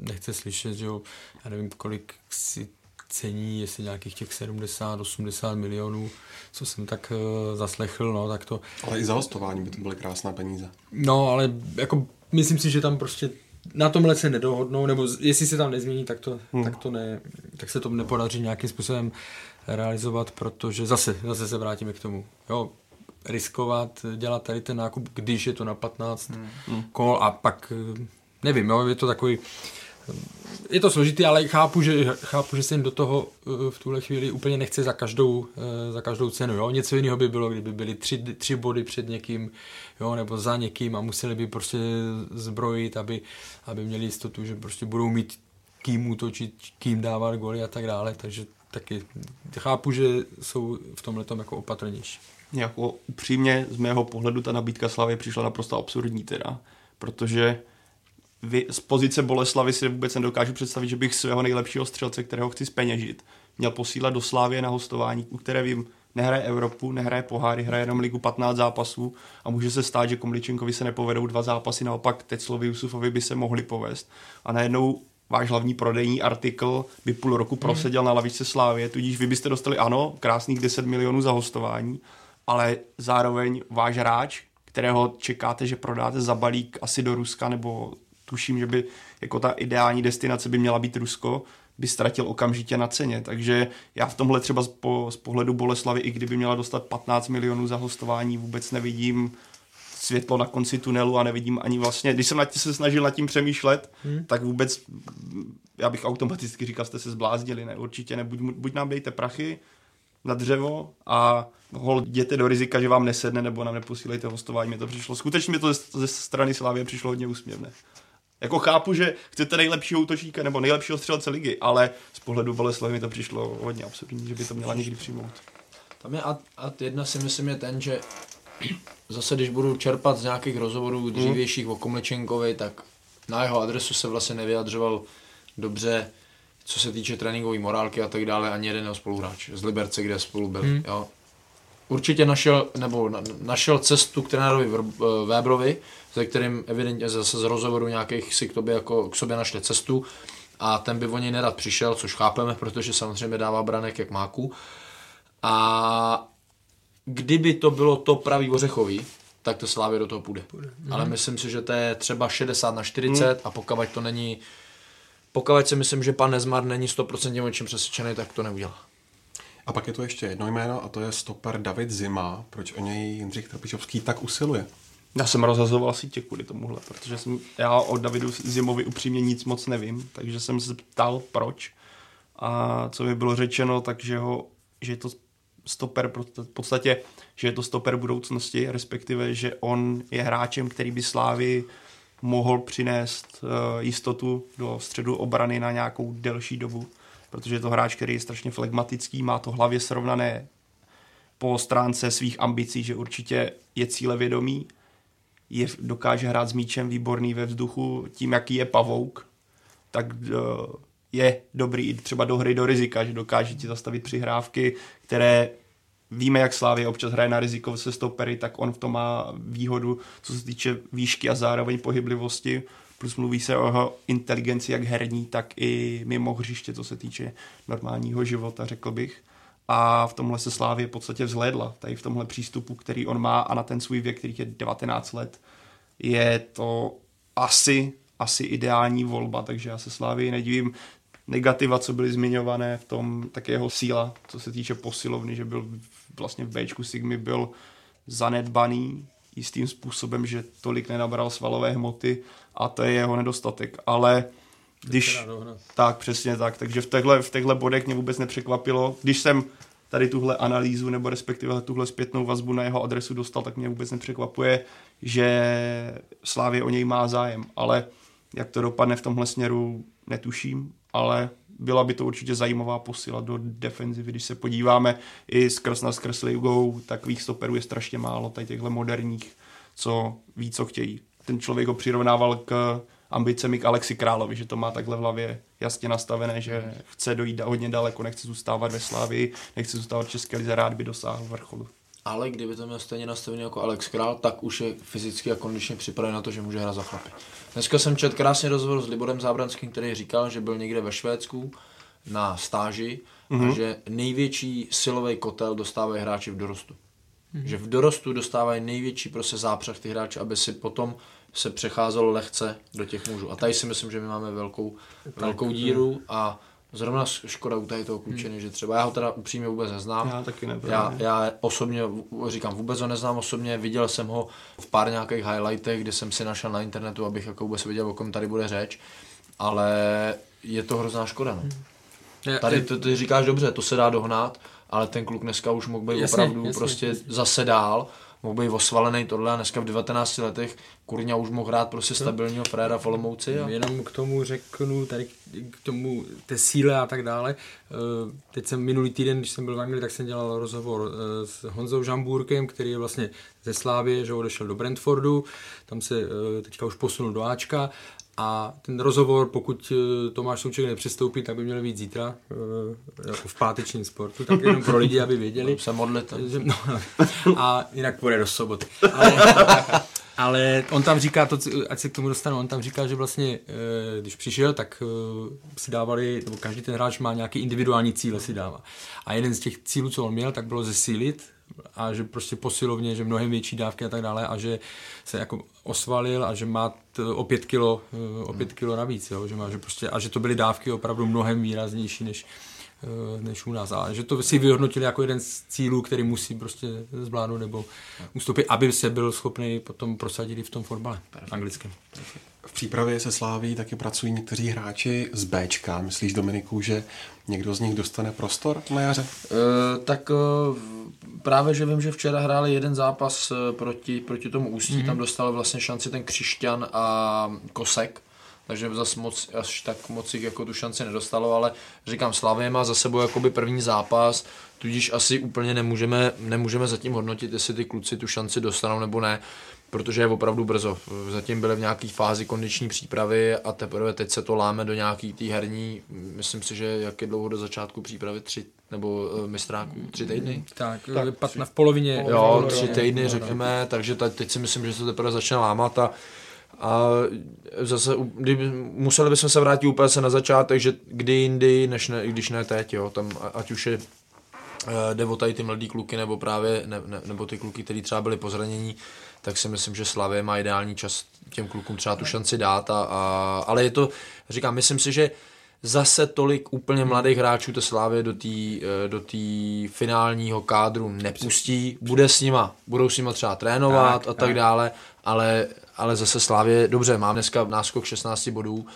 nechce slyšet, že jo, já nevím, kolik si cení, jestli nějakých těch 70-80 milionů, co jsem tak uh, zaslechl, no, tak to... Ale i za hostování by to byly krásné peníze. No, ale jako myslím si, že tam prostě na tomhle se nedohodnou, nebo jestli se tam nezmění, tak, to, hmm. tak, to ne, tak se to nepodaří nějakým způsobem realizovat, protože zase, zase se vrátíme k tomu. Jo, riskovat, dělat tady ten nákup, když je to na 15 hmm. kol a pak, eh, nevím, jo, je to takový je to složitý, ale chápu, že, chápu, že se jim do toho eh, v tuhle chvíli úplně nechce za každou, eh, za každou cenu. Jo? Něco jiného by bylo, kdyby byly tři, tři body před někým, jo? nebo za někým a museli by prostě zbrojit, aby, aby měli jistotu, že prostě budou mít kým útočit, kým dávat goly a tak dále. Takže taky chápu, že jsou v tomhle jako opatrnější. Jako upřímně z mého pohledu ta nabídka Slavy přišla naprosto absurdní teda, protože vy, z pozice Boleslavy si vůbec nedokážu představit, že bych svého nejlepšího střelce, kterého chci speněžit, měl posílat do Slávě na hostování, u které vím, nehraje Evropu, nehraje poháry, hraje jenom ligu 15 zápasů a může se stát, že Komličenkovi se nepovedou dva zápasy, naopak Teclovi Jusufovi by se mohli povést. A najednou váš hlavní prodejní artikl by půl roku proseděl hmm. na lavičce Slávě, tudíž vy byste dostali ano, krásných 10 milionů za hostování, ale zároveň váš hráč, kterého čekáte, že prodáte za balík asi do Ruska nebo tuším, že by jako ta ideální destinace by měla být Rusko, by ztratil okamžitě na ceně. Takže já v tomhle třeba z, po, z pohledu Boleslavy, i kdyby měla dostat 15 milionů za hostování, vůbec nevidím světlo na konci tunelu a nevidím ani vlastně, když jsem na se snažil nad tím přemýšlet, hmm. tak vůbec já bych automaticky říkal, jste se zbláznili, ne, určitě ne, buď, buď nám dejte prachy na dřevo a hol jděte do rizika, že vám nesedne nebo nám neposílejte hostování, mi to přišlo, skutečně mi to ze, ze strany Slávě přišlo hodně úsměvné. Jako chápu, že chcete nejlepšího útočníka nebo nejlepšího střelce ligy, ale z pohledu Boleslavy mi to přišlo hodně absurdní, že by to měla někdy přijmout. Tam je ad, ad jedna si myslím je ten, že zase když budu čerpat z nějakých rozhovorů mhm. dřívějších mm. o Komlečenkovi, tak na jeho adresu se vlastně nevyjadřoval dobře, co se týče tréninkové morálky a tak dále, ani jeden jeho spoluhráč z Liberce, kde spolu byl. Mm. Jo. Určitě našel, nebo na, našel cestu k trenérovi Webrovi, se kterým evidentně zase z rozhovoru nějakých si k, tobě jako, k sobě našli cestu a ten by o něj nerad přišel, což chápeme, protože samozřejmě dává branek jak máku. A kdyby to bylo to pravý ořechový, tak to Slávě do toho půjde. půjde. Mm. Ale myslím si, že to je třeba 60 na 40 mm. a pokud to není, pokud si myslím, že pan Nezmar není 100% o čem přesvědčený, tak to neudělá. A pak je tu ještě jedno jméno a to je stoper David Zima. Proč o něj Jindřich Trpišovský tak usiluje? Já jsem rozhazoval sítě kvůli tomuhle, protože jsem, já o Davidu Zimovi upřímně nic moc nevím, takže jsem se ptal proč. A co mi bylo řečeno, takže ho, že je to stoper v podstatě, že je to stoper budoucnosti, respektive, že on je hráčem, který by Slávy mohl přinést uh, jistotu do středu obrany na nějakou delší dobu, protože je to hráč, který je strašně flegmatický, má to hlavě srovnané po stránce svých ambicí, že určitě je cílevědomý je, dokáže hrát s míčem výborný ve vzduchu, tím, jaký je pavouk, tak uh, je dobrý třeba do hry do rizika, že dokáže ti zastavit přihrávky, které víme, jak Slávě občas hraje na riziko se stopery, tak on v tom má výhodu, co se týče výšky a zároveň pohyblivosti, plus mluví se o jeho inteligenci jak herní, tak i mimo hřiště, co se týče normálního života, řekl bych. A v tomhle se Slávě v podstatě vzhlédla, tady v tomhle přístupu, který on má a na ten svůj věk, který je 19 let, je to asi, asi ideální volba, takže já se Slávě nedivím. Negativa, co byly zmiňované v tom, tak jeho síla, co se týče posilovny, že byl vlastně v Bčku Sigmy byl zanedbaný jistým způsobem, že tolik nenabral svalové hmoty a to je jeho nedostatek, ale když, tak přesně tak, takže v těchto, v těchto bodech mě vůbec nepřekvapilo, když jsem tady tuhle analýzu nebo respektive tuhle zpětnou vazbu na jeho adresu dostal, tak mě vůbec nepřekvapuje, že Slávě o něj má zájem, ale jak to dopadne v tomhle směru, netuším, ale byla by to určitě zajímavá posila do defenzivy. Když se podíváme i skrz na skrz ligou, takových stoperů je strašně málo, tady těchto moderních, co ví, co chtějí. Ten člověk ho přirovnával k ambicemi k Alexi Královi, že to má takhle v hlavě jasně nastavené, že chce dojít hodně daleko, nechce zůstávat ve Slávii, nechce zůstávat v České lize, rád by dosáhl vrcholu. Ale kdyby to měl stejně nastavený jako Alex Král, tak už je fyzicky a kondičně připraven na to, že může hrát za chlapy. Dneska jsem čet krásně rozhovor s Liborem Zábranským, který říkal, že byl někde ve Švédsku na stáži mm-hmm. a mhm. že největší silový kotel dostávají hráči v dorostu. Mm-hmm. Že v dorostu dostávají největší prostě zápřah ty hráči, aby si potom se přecházelo lehce do těch mužů. A tady si myslím, že my máme velkou, velkou díru a Zrovna škoda u tady toho klučiny, hmm. že třeba já ho teda upřímně vůbec neznám. Já taky nebyl. Já, já osobně říkám, vůbec ho neznám osobně, viděl jsem ho v pár nějakých highlightech, kde jsem si našel na internetu, abych jako vůbec viděl, o kom tady bude řeč, ale je to hrozná škoda. No. Hmm. Tady to, ty říkáš dobře, to se dá dohnat, ale ten kluk dneska už mohl být jasně, opravdu jasně, prostě jasně. zase dál mohl být osvalený tohle a dneska v 19 letech Kurňa už mohl hrát prostě stabilního fréra v Olomouci. A... Jenom k tomu řeknu, tady k tomu té síle a tak dále. Eh, teď jsem minulý týden, když jsem byl v Anglii, tak jsem dělal rozhovor eh, s Honzou Žamburkem, který je vlastně ze Slávy, že odešel do Brentfordu, tam se eh, teďka už posunul do Ačka a ten rozhovor, pokud eh, Tomáš Souček nepřistoupí, tak by měl být zítra, eh, jako v pátečním sportu, tak jenom pro lidi, aby věděli. Se modlit. No, a jinak půjde do soboty. Ale, ale on tam říká, to, ať se k tomu dostanu, on tam říká, že vlastně, eh, když přišel, tak si dávali, nebo každý ten hráč má nějaký individuální cíle si dává. A jeden z těch cílů, co on měl, tak bylo zesílit a že prostě posilovně, že mnohem větší dávky a tak dále a že se jako osvalil a že má t, o pět kilo, eh, o pět kilo navíc, jo, že má, že prostě, a že to byly dávky opravdu mnohem výraznější než, eh, než u nás. A že to si vyhodnotili jako jeden z cílů, který musí prostě zvládnout nebo ustupit, aby se byl schopný potom prosadit i v tom fotbale anglickém. V přípravě se sláví taky pracují někteří hráči z Bčka. Myslíš, Dominiku, že někdo z nich dostane prostor na jaře? E, tak e, právě, že vím, že včera hráli jeden zápas proti, proti tomu Ústí, mm-hmm. tam dostal vlastně šanci ten Křišťan a Kosek, takže zase moc, až tak moc jich jako tu šanci nedostalo, ale říkám, Slavě má za sebou jakoby první zápas, tudíž asi úplně nemůžeme, nemůžeme zatím hodnotit, jestli ty kluci tu šanci dostanou nebo ne protože je opravdu brzo. Zatím byly v nějaké fázi kondiční přípravy a teprve teď se to láme do nějaký té herní, myslím si, že jak je dlouho do začátku přípravy, tři nebo uh, mistráků, tři týdny? Tak, tak tři, v polovině. Jo, tři týdny řekněme, takže teď si myslím, že se to teprve začne lámat a a zase, kdy, museli bychom se vrátit úplně se na začátek, že kdy jindy, než ne, když ne teď, jo, tam ať už je eh, jde o tady ty mladý kluky, nebo právě, ne, ne, nebo ty kluky, kteří třeba byli po zranění, tak si myslím, že Slavě má ideální čas těm klukům třeba tu šanci dát. A, a, ale je to, říkám, myslím si, že zase tolik úplně mladých hráčů to Slávě do té eh, do tý finálního kádru nepustí, bude s nima, budou s nima třeba trénovat tak, a tak, tak dále, ale, ale zase Slávě, dobře, mám dneska náskok 16 bodů,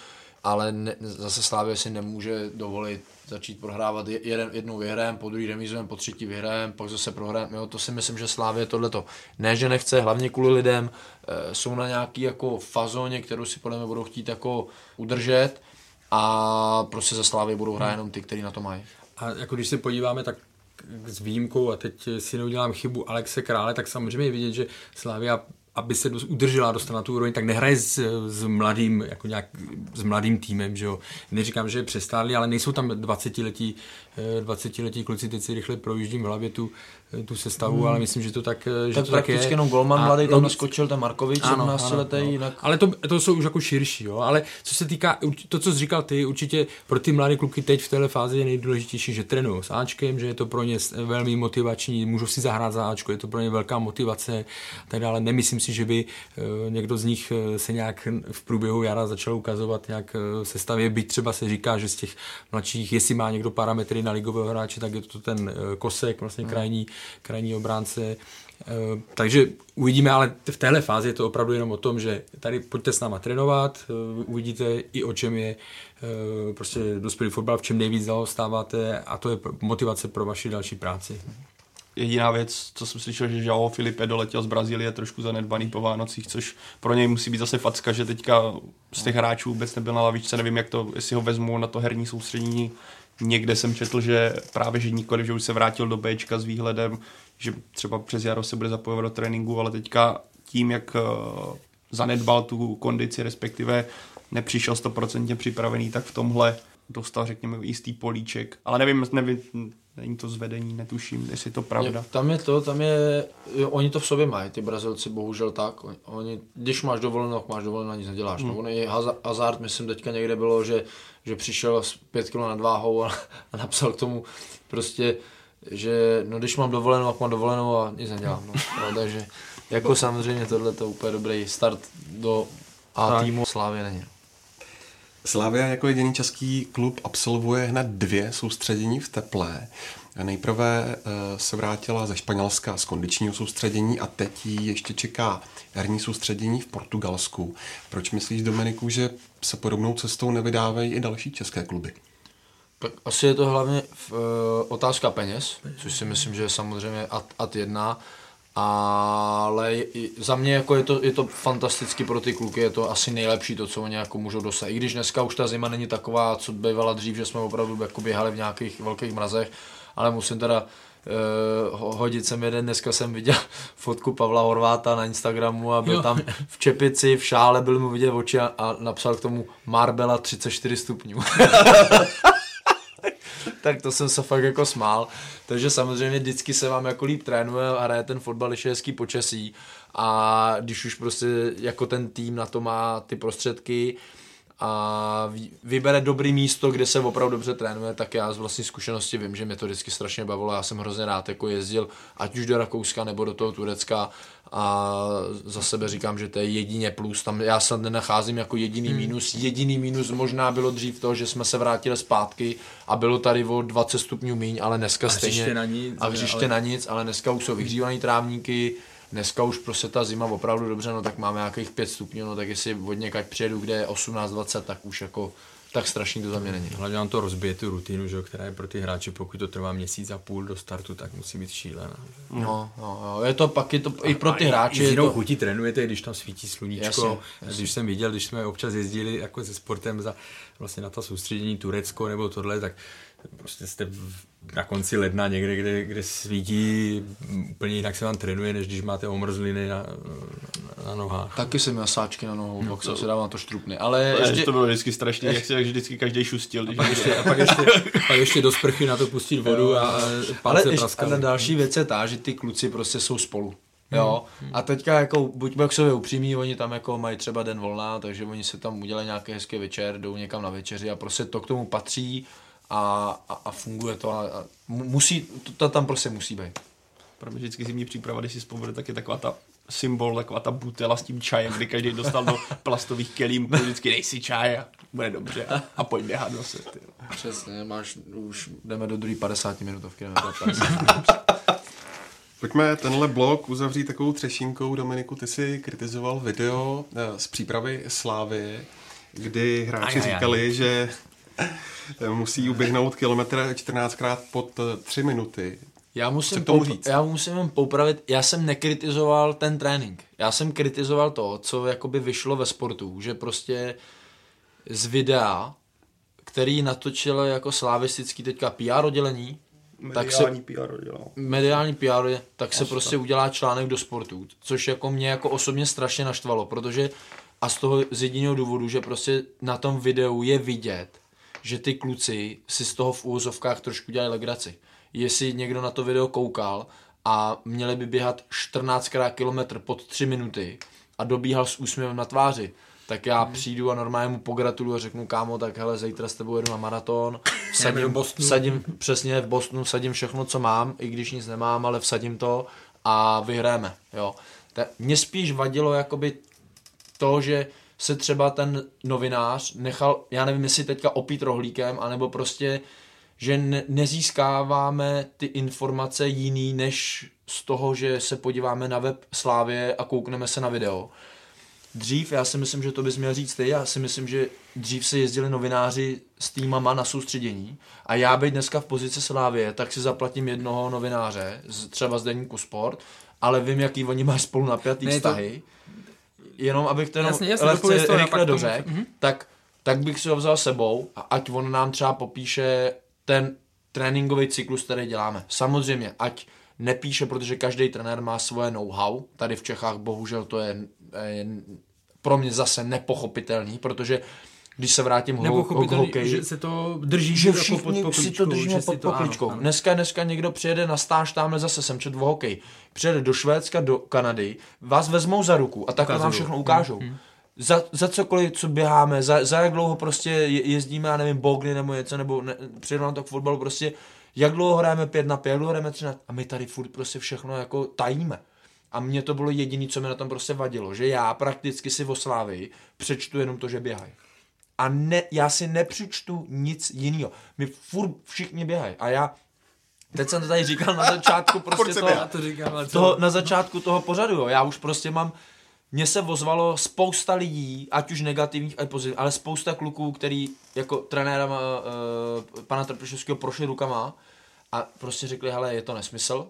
ale ne, zase Slávě si nemůže dovolit začít prohrávat jeden, jednou vyhrajem, po druhý remízujeme, po třetí vyhrajem, pak zase prohrajem. Jo, to si myslím, že Slávě tohleto ne, že nechce, hlavně kvůli lidem, e, jsou na nějaký jako fazóně, kterou si podle mě budou chtít jako udržet a prostě za Slávě budou hrát jenom ty, kteří na to mají. A jako když se podíváme, tak s výjimkou, a teď si neudělám chybu Alexe Krále, tak samozřejmě je vidět, že Slávia aby se udržela, dostala na tu úroveň, tak nehraje s, s, mladým, jako nějak, s mladým týmem, že jo. Neříkám, že je přestáli, ale nejsou tam 20-letí 20-letí kluci, teď si rychle projíždím v hlavě tu, tu sestavu, hmm. ale myslím, že to tak, že tak to tak je. jenom Golman mladý, tam naskočil ten Markovič, 17 letý. No. Jinak... Ale to, to jsou už jako širší, jo. Ale co se týká, to, co jsi říkal ty, určitě pro ty mladé kluky teď v téhle fázi je nejdůležitější, že trénují s Ačkem, že je to pro ně velmi motivační, můžou si zahrát za Ačko, je to pro ně velká motivace, tak dále. Nemyslím si, že by uh, někdo z nich se nějak v průběhu jara začal ukazovat nějak sestavě, byť třeba se říká, že z těch mladších, jestli má někdo parametry na ligového hráče, tak je to ten kosek, vlastně krajní, krajní obránce Eh, takže uvidíme, ale v téhle fázi je to opravdu jenom o tom, že tady pojďte s náma trénovat, eh, uvidíte i o čem je eh, prostě dospělý fotbal, v čem nejvíc zaostáváte a to je motivace pro vaši další práci. Jediná věc, co jsem slyšel, že Joao Filipe doletěl z Brazílie trošku zanedbaný po Vánocích, což pro něj musí být zase facka, že teďka z těch hráčů vůbec nebyl na lavičce, nevím, jak to, jestli ho vezmu na to herní soustředění. Někde jsem četl, že právě že nikoliv, že už se vrátil do Bčka s výhledem, že třeba přes jaro se bude zapojovat do tréninku, ale teďka tím, jak eh, zanedbal tu kondici, respektive nepřišel 100% připravený, tak v tomhle dostal, řekněme, jistý políček. Ale nevím, nevím není to zvedení, netuším, jestli je to pravda. Je, tam je to, tam je, jo, oni to v sobě mají, ty Brazilci, bohužel tak. Oni, když máš dovolenou, máš dovolenou, nic neděláš. No, hmm. No, oni, Hazard, myslím, teďka někde bylo, že, že přišel s pět kilo nad váhou a, a napsal k tomu prostě, že no když mám dovolenou, tak mám dovolenou a nic nedělám. No. <laughs> No, takže jako samozřejmě tohle to úplně dobrý start do A tak. týmu Slávy není. Slavia jako jediný český klub absolvuje hned dvě soustředění v teplé. Nejprve eh, se vrátila ze Španělska z kondičního soustředění a teď jí ještě čeká herní soustředění v Portugalsku. Proč myslíš, Dominiku, že se podobnou cestou nevydávají i další české kluby? Tak asi je to hlavně v, uh, otázka peněz, což si myslím, že je samozřejmě ad, ad jedna ale za mě jako je, to, je to fantasticky pro ty kluky, je to asi nejlepší to, co oni jako můžou dosáhnout. I když dneska už ta zima není taková, co bývala dřív, že jsme opravdu jako běhali v nějakých velkých mrazech, ale musím teda uh, hodit sem jeden, dneska jsem viděl <laughs> fotku Pavla Horváta na Instagramu a byl jo. tam v čepici, v šále, byl mu vidět oči a, a napsal k tomu Marbella 34 stupňů. <laughs> <laughs> tak to jsem se fakt jako smál. Takže samozřejmě vždycky se vám jako líp trénuje a hraje ten fotbal, když je hezký počasí a když už prostě jako ten tým na to má ty prostředky, a vybere dobrý místo, kde se opravdu dobře trénuje, tak já z vlastní zkušenosti vím, že mě to vždycky strašně bavilo. Já jsem hrozně rád jako jezdil, ať už do Rakouska nebo do toho Turecka a za sebe říkám, že to je jedině plus. Tam já se nenacházím jako jediný hmm. mínus. Jediný mínus možná bylo dřív to, že jsme se vrátili zpátky a bylo tady o 20 stupňů míň, ale dneska a stejně. Na nic, a hřiště ale... na nic, ale dneska už jsou vyhřívaný trávníky, Dneska už prostě ta zima opravdu dobře, no tak máme nějakých 5 stupňů, no tak jestli od někať přijedu, kde je 18-20, tak už jako tak strašný to za mě není. Hlavně nám to rozbije tu rutinu, že, která je pro ty hráče, pokud to trvá měsíc a půl do startu, tak musí být šílená. No, no, no, je to pak je to i pro ty hráče. I to... chutí trénujete, když tam svítí sluníčko. Jasně, jasně. Když jsem viděl, když jsme občas jezdili jako se sportem za vlastně na ta soustředění Turecko nebo tohle, tak prostě jste na konci ledna někde, kde, kde svítí úplně jinak se vám trénuje, než když máte omrzliny na, na nohách. Taky jsem měl sáčky na nohou, no, pak to... se dávám to štrupny. Ale to, ještě... to bylo vždycky strašně, jak se vždycky každý šustil. Když a, pak ještě, a, pak ještě, <laughs> pak ještě do sprchy na to pustit vodu a Ale ještě, a další věc je ta, že ty kluci prostě jsou spolu. Jo, hmm. a teďka jako buďme k sobě upřímní, oni tam jako mají třeba den volná, takže oni se tam udělají nějaký hezký večer, jdou někam na večeři a prostě to k tomu patří a, a, a funguje to a, a musí, to, to tam prostě musí být. Pro mě vždycky zimní příprava, když si vzpomenu, tak je taková ta symbol, taková ta butela s tím čajem, kdy každý dostal do <laughs> plastových kelímků, vždycky dej si čaj a bude dobře a, a pojď běhat zase. Ty. Přesně, máš, už jdeme do druhé 50 minutovky. <laughs> <laughs> Pojďme tenhle blok uzavřít takovou třešinkou. Dominiku, ty si kritizoval video eh, z přípravy Slávy, kdy hráči aj, aj, říkali, aj. že <laughs> musí uběhnout kilometr 14krát pod 3 minuty. Já musím, tomu říct? já musím poupravit, já jsem nekritizoval ten trénink. Já jsem kritizoval to, co jakoby vyšlo ve sportu, že prostě z videa, který natočil jako slavistický teďka PR oddělení, tak se, PR oddělal. Mediální PR, tak se prostě udělá článek do sportu, což jako mě jako osobně strašně naštvalo, protože a z toho z jediného důvodu, že prostě na tom videu je vidět, že ty kluci si z toho v úvozovkách trošku dělají legraci. Jestli někdo na to video koukal a měli by běhat 14 kilometr pod 3 minuty a dobíhal s úsměvem na tváři, tak já hmm. přijdu a normálně mu pogratuluju a řeknu, kámo, tak hele, zítra s tebou jedu na maraton, <coughs> vsadím, v Bostonu. vsadím přesně v Bostonu, vsadím všechno, co mám, i když nic nemám, ale vsadím to a vyhráme, jo. Tak mě spíš vadilo jakoby to, že se třeba ten novinář nechal, já nevím, jestli teďka opít rohlíkem, anebo prostě, že ne, nezískáváme ty informace jiný, než z toho, že se podíváme na web Slávě a koukneme se na video. Dřív, já si myslím, že to bys měl říct ty, já si myslím, že dřív se jezdili novináři s týmama na soustředění a já být dneska v pozici Slávě, tak si zaplatím jednoho novináře, z, třeba z deníku Sport, ale vím, jaký oni mají spolu napjatý Ne, to- vztahy. Jenom abych jenom Jasně, jasně, lehce rychle tomu- dořekl, Mhm. tak, tak bych si ho vzal sebou a ať on nám třeba popíše ten tréninkový cyklus, který děláme. Samozřejmě, ať nepíše, protože každý trenér má svoje know-how. Tady v Čechách bohužel to je, je pro mě zase nepochopitelný, protože když se vrátím ho, k hokeji, že se to drží že jako všichni pod si pokličkou, to držíme pod to- ano, pokličkou. ano. Dneska, dneska někdo přijede na stáž, tamhle zase jsem čet v hokej, přijede do Švédska, do Kanady, vás vezmou za ruku a takhle vám všechno ukážou. Za, za cokoliv, co běháme, za, za jak dlouho prostě je- jezdíme, já nevím, bogny nebo něco, nebo ne, přijede nám to k fotbalu, prostě jak dlouho hrajeme pět na pět, jak dlouho hrajeme tři na a my tady furt prostě všechno jako tajíme. A mně to bylo jediné, co mi na tom prostě vadilo, že já prakticky si v Oslávii přečtu jenom to, že běhají a ne, já si nepřečtu nic jiného. My furt všichni běhají a já, teď jsem to tady říkal na začátku <laughs> prostě toho, Já to říkám, ale toho, na začátku toho pořadu, jo. já už prostě mám, mně se ozvalo spousta lidí, ať už negativních, ať pozitivních, ale spousta kluků, který jako trenéra uh, pana Trpišovského prošli rukama a prostě řekli, hele, je to nesmysl.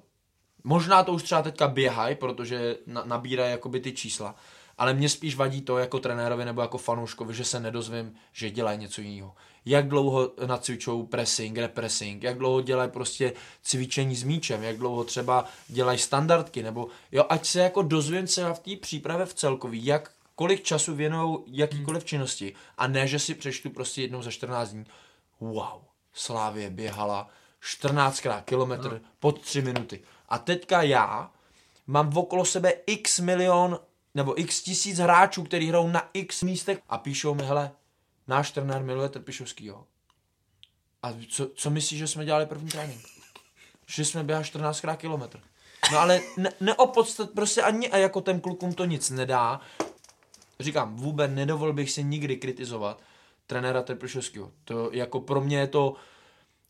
Možná to už třeba teďka běhají, protože na, nabírají jakoby ty čísla, ale mě spíš vadí to jako trenérovi nebo jako fanouškovi, že se nedozvím, že dělají něco jiného. Jak dlouho nacvičou pressing, repressing, jak dlouho dělají prostě cvičení s míčem, jak dlouho třeba dělají standardky, nebo jo, ať se jako dozvím se v té přípravě v celkový, jak kolik času věnují jakýkoliv činnosti a ne, že si přečtu prostě jednou za 14 dní. Wow, Slávě běhala 14krát kilometr pod 3 minuty. A teďka já mám okolo sebe x milion nebo x tisíc hráčů, kteří hrajou na x místech a píšou mi, hele, náš trenér miluje Trpišovskýho. A co, co myslíš, že jsme dělali první trénink? Že jsme běhali 14krát kilometr. No ale ne, neopodstat, prostě ani a jako těm klukům to nic nedá. Říkám, vůbec nedovolil bych si nikdy kritizovat trenéra Trpišovského. To jako pro mě je to,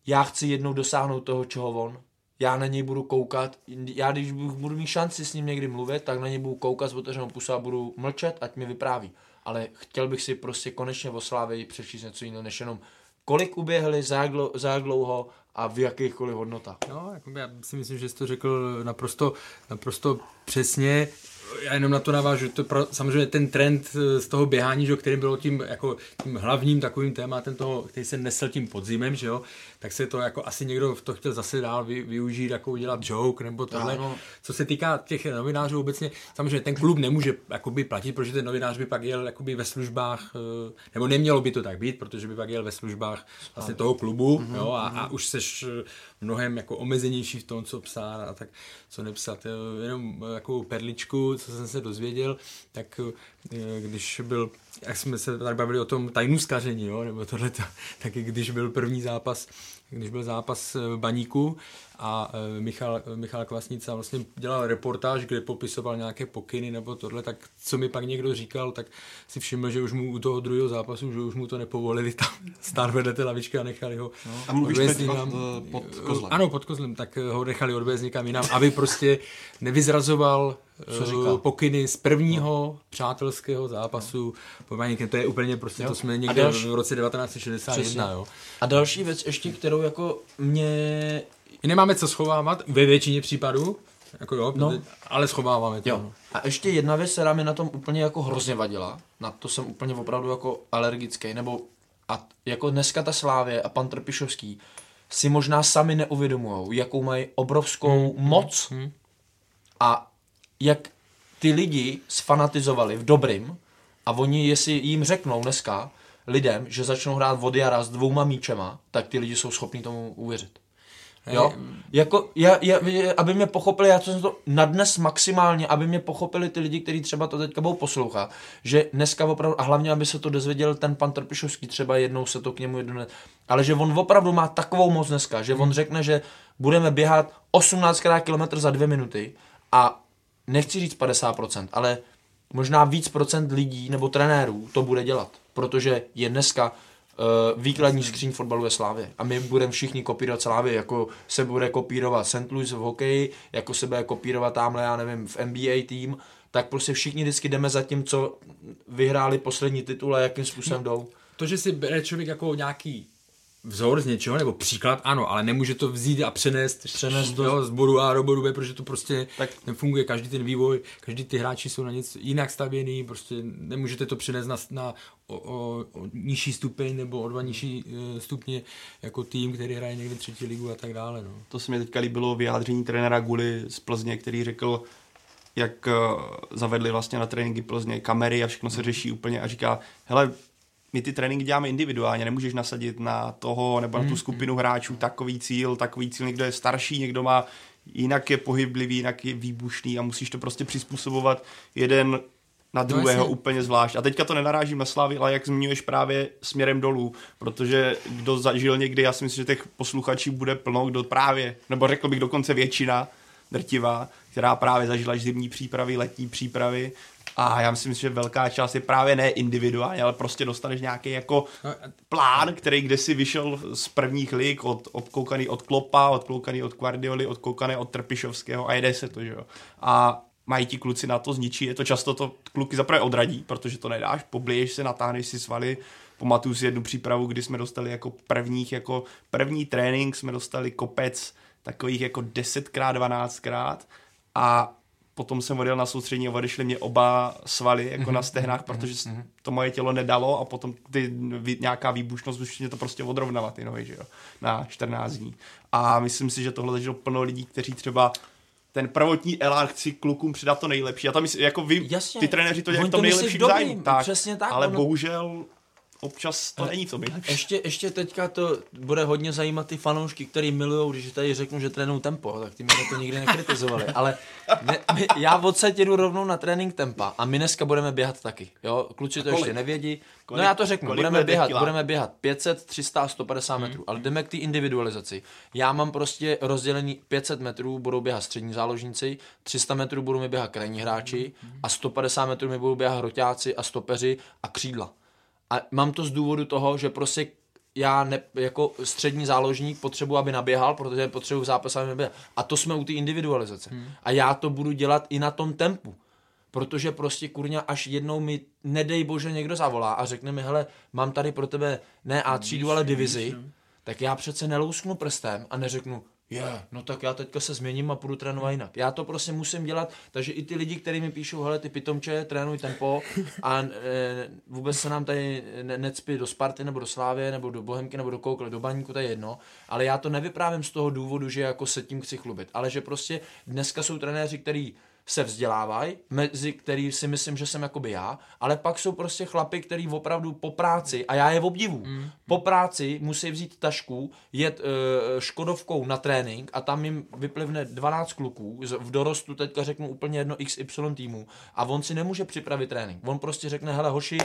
já chci jednou dosáhnout toho, čeho on. Já na něj budu koukat, já když budu mít šanci s ním někdy mluvit, tak na něj budu koukat s otevřenou pusou a budu mlčet, ať mi vypráví. Ale chtěl bych si prostě konečně o Slávě přečíst něco jiného, než jenom kolik uběhli, za jak, dlou- za jak dlouho a v jakýchkoliv hodnotách. No, já si myslím, že jsi to řekl naprosto, naprosto přesně. Já jenom na to navážu, to pro, samozřejmě ten trend eh, z toho běhání, že, který bylo tím, jako, tím hlavním takovým tématem toho, který se nesl tím podzimem, že jo, tak se to jako asi někdo to chtěl zase dál vy, využít, jako udělat joke nebo tohle. Ano. Co se týká těch novinářů obecně, samozřejmě ten klub nemůže jakoby platit, protože ten novinář by pak jel jakoby ve službách, eh, nebo nemělo by to tak být, protože by pak jel ve službách vlastně toho klubu, Mhm, jo, a, a už seš eh, mnohem jako omezenější v tom, co psát a tak co nepsat. Eh, Jenom eh, jako perličku, co jsem se dozvěděl, tak eh, když byl, jak jsme se tady bavili o tom tajnuskaření, jo, nebo tohle, <laughs> tak když byl první zápas, když byl zápas v Baníku a eh, Michal, Michal Kvasnica vlastně dělal reportáž, kde popisoval nějaké pokyny nebo tohle, tak co mi pak někdo říkal, tak si všiml, že už mu u toho druhého zápasu, že už mu to nepovolili tam <laughs> stát vedle té lavičky a nechali ho A mluvíš teď pod, eh, pod kozlem. Ano, pod kozlem, tak eh, ho nechali odvést někam jinam, aby prostě nevyzrazoval Co eh, pokyny z prvního přátelského zápasu Baníkem. To je úplně prostě, to jsme někde další- v roce 1961, Přesně. jo. A další věc ještě, kterou jako mě My nemáme co schovávat ve většině případů, jako jo, No. ale schováváme to. Jo. no. A ještě jedna věc, která mi na tom úplně jako hrozně vadila, na to jsem úplně opravdu jako alergický, nebo a jako dneska ta Slávě a pan Trpišovský si možná sami neuvědomují, jakou mají obrovskou hmm. moc hmm. a jak ty lidi sfanatizovali v dobrým a oni, jestli jim řeknou dneska lidem, že začnou hrát od jara s dvouma míčema, tak ty lidi jsou schopní tomu uvěřit. Jo? Jako, já, já, aby mě pochopili, já to jsem to nadnes maximálně, aby mě pochopili ty lidi, kteří třeba to teďka budou poslouchat, že dneska opravdu, a hlavně, aby se to dozvěděl ten pan Trpišovský, třeba jednou se to k němu jednou, ale že on opravdu má takovou moc dneska, že on řekne, že budeme běhat 18 km za dvě minuty a nechci říct 50%, ale možná víc procent lidí nebo trenérů to bude dělat, protože je dneska výkladní skříň fotbalu je Slávě. A my budeme všichni kopírovat Slávě, jako se bude kopírovat St. Louis v hokeji, jako se bude kopírovat tamhle, já nevím, v NBA tým, tak prostě všichni vždycky jdeme za tím, co vyhráli poslední titul a jakým způsobem jdou. To, že si bere člověk jako nějaký vzor z něčeho, nebo příklad, ano, ale nemůže to vzít a přenést, přenést do jo, z bodu A do bodu B, protože to prostě tak nefunguje. Každý ten vývoj, každý ty hráči jsou na něco jinak stavěný, prostě nemůžete to přenést na, na o, o, o nižší stupeň nebo o dva nižší uh, stupně jako tým, který hraje někde třetí ligu a tak dále. No. To se mi teďka líbilo vyjádření trenéra Guly z Plzně, který řekl, jak uh, zavedli vlastně na tréninky Plzně kamery a všechno se řeší úplně a říká, hele, my ty tréninky děláme individuálně, nemůžeš nasadit na toho nebo na tu hmm, skupinu hmm. hráčů takový cíl, takový cíl, někdo je starší, někdo má jinak je pohyblivý, jinak je výbušný a musíš to prostě přizpůsobovat jeden na no, druhého no, úplně zvlášť. A teďka to nenarážím na Slávy, ale jak zmiňuješ právě směrem dolů, protože kdo zažil někdy, já si myslím, že těch posluchačů bude plno, kdo právě, nebo řekl bych dokonce většina, drtivá, která právě zažila zimní přípravy, letní přípravy a já myslím, že velká část je právě ne individuálně, ale prostě dostaneš nějaký jako no, plán, který kde si vyšel z prvních lig, od, odkoukaný od Klopa, odkoukaný od Guardioli, odkoukaný od Trpišovského a jede se to, že jo. A mají ti kluci na to zničí, je to často to kluky zaprvé odradí, protože to nedáš, pobliješ se, natáhneš si svaly, pamatuju si jednu přípravu, kdy jsme dostali jako prvních, jako první trénink jsme dostali kopec takových jako 10x, 12x a potom jsem odjel na soustřední a odešly mě oba svaly jako mm-hmm. na stehnách, mhm. protože mm-hmm. to moje tělo nedalo a potom ty, nějaká výbušnost už mě to prostě odrovnala ty nohy, že jo, na 14 dní. A myslím si, že tohle zažilo plno lidí, kteří třeba ten prvotní elán chci klukům přidat to nejlepší. A tam jako vy, Jasně, ty trenéři to dělají v tom nejlepším zájmu. Tak, přesně tak. Ale ono... bohužel občas to není to nejlepší. Ještě, ještě teďka to bude hodně zajímat ty fanoušky, který milují, když tady řeknu, že trénují tempo, tak ty mě to nikdy nekritizovali. <laughs> Ale ne, my, já odsaď jdu rovnou na trénink tempa a my dneska budeme běhat taky. Jo, kluci to ještě nevědí. Kolik, no já to řeknu, budeme běhat, budeme běhat 500, 300, 150 hmm. metrů, ale jdeme k té individualizaci. Já mám prostě rozdělený 500 metrů budou běhat střední záložníci, 300 metrů budou mi běhat krajní hráči a 150 metrů mi budou běhat hroťáci a stopeři a křídla. A mám to z důvodu toho, že prostě já ne, jako střední záložník potřebuji, aby naběhal, protože potřebuji v zápase, aby naběhal. A to jsme u té individualizace. Hmm. A já to budu dělat i na tom tempu. Protože prostě kurňa, až jednou mi, nedej bože, někdo zavolá a řekne mi, hele, mám tady pro tebe ne A třídu, ale divizi, tak já přece nelousknu prstem a neřeknu, je, yeah, no tak já teďka se změním a půjdu trénovat jinak. Já to prostě musím dělat, takže i ty lidi, kteří mi píšou, hele, ty pitomče, trénuj tempo <laughs> a e, vůbec se nám tady ne, necpí do Sparty nebo do Slávě nebo do Bohemky nebo do koukle, do baníku, to je jedno, ale já to nevyprávím z toho důvodu, že jako se tím chci chlubit, ale že prostě dneska jsou trenéři, kteří se vzdělávají, mezi který si myslím, že jsem jakoby já, ale pak jsou prostě chlapy, který opravdu po práci, a já je v obdivu, mm. po práci musí vzít tašku, jet uh, Škodovkou na trénink a tam jim vyplivne 12 kluků, v dorostu teďka řeknu úplně jedno XY týmu a on si nemůže připravit trénink. On prostě řekne, hele hoši,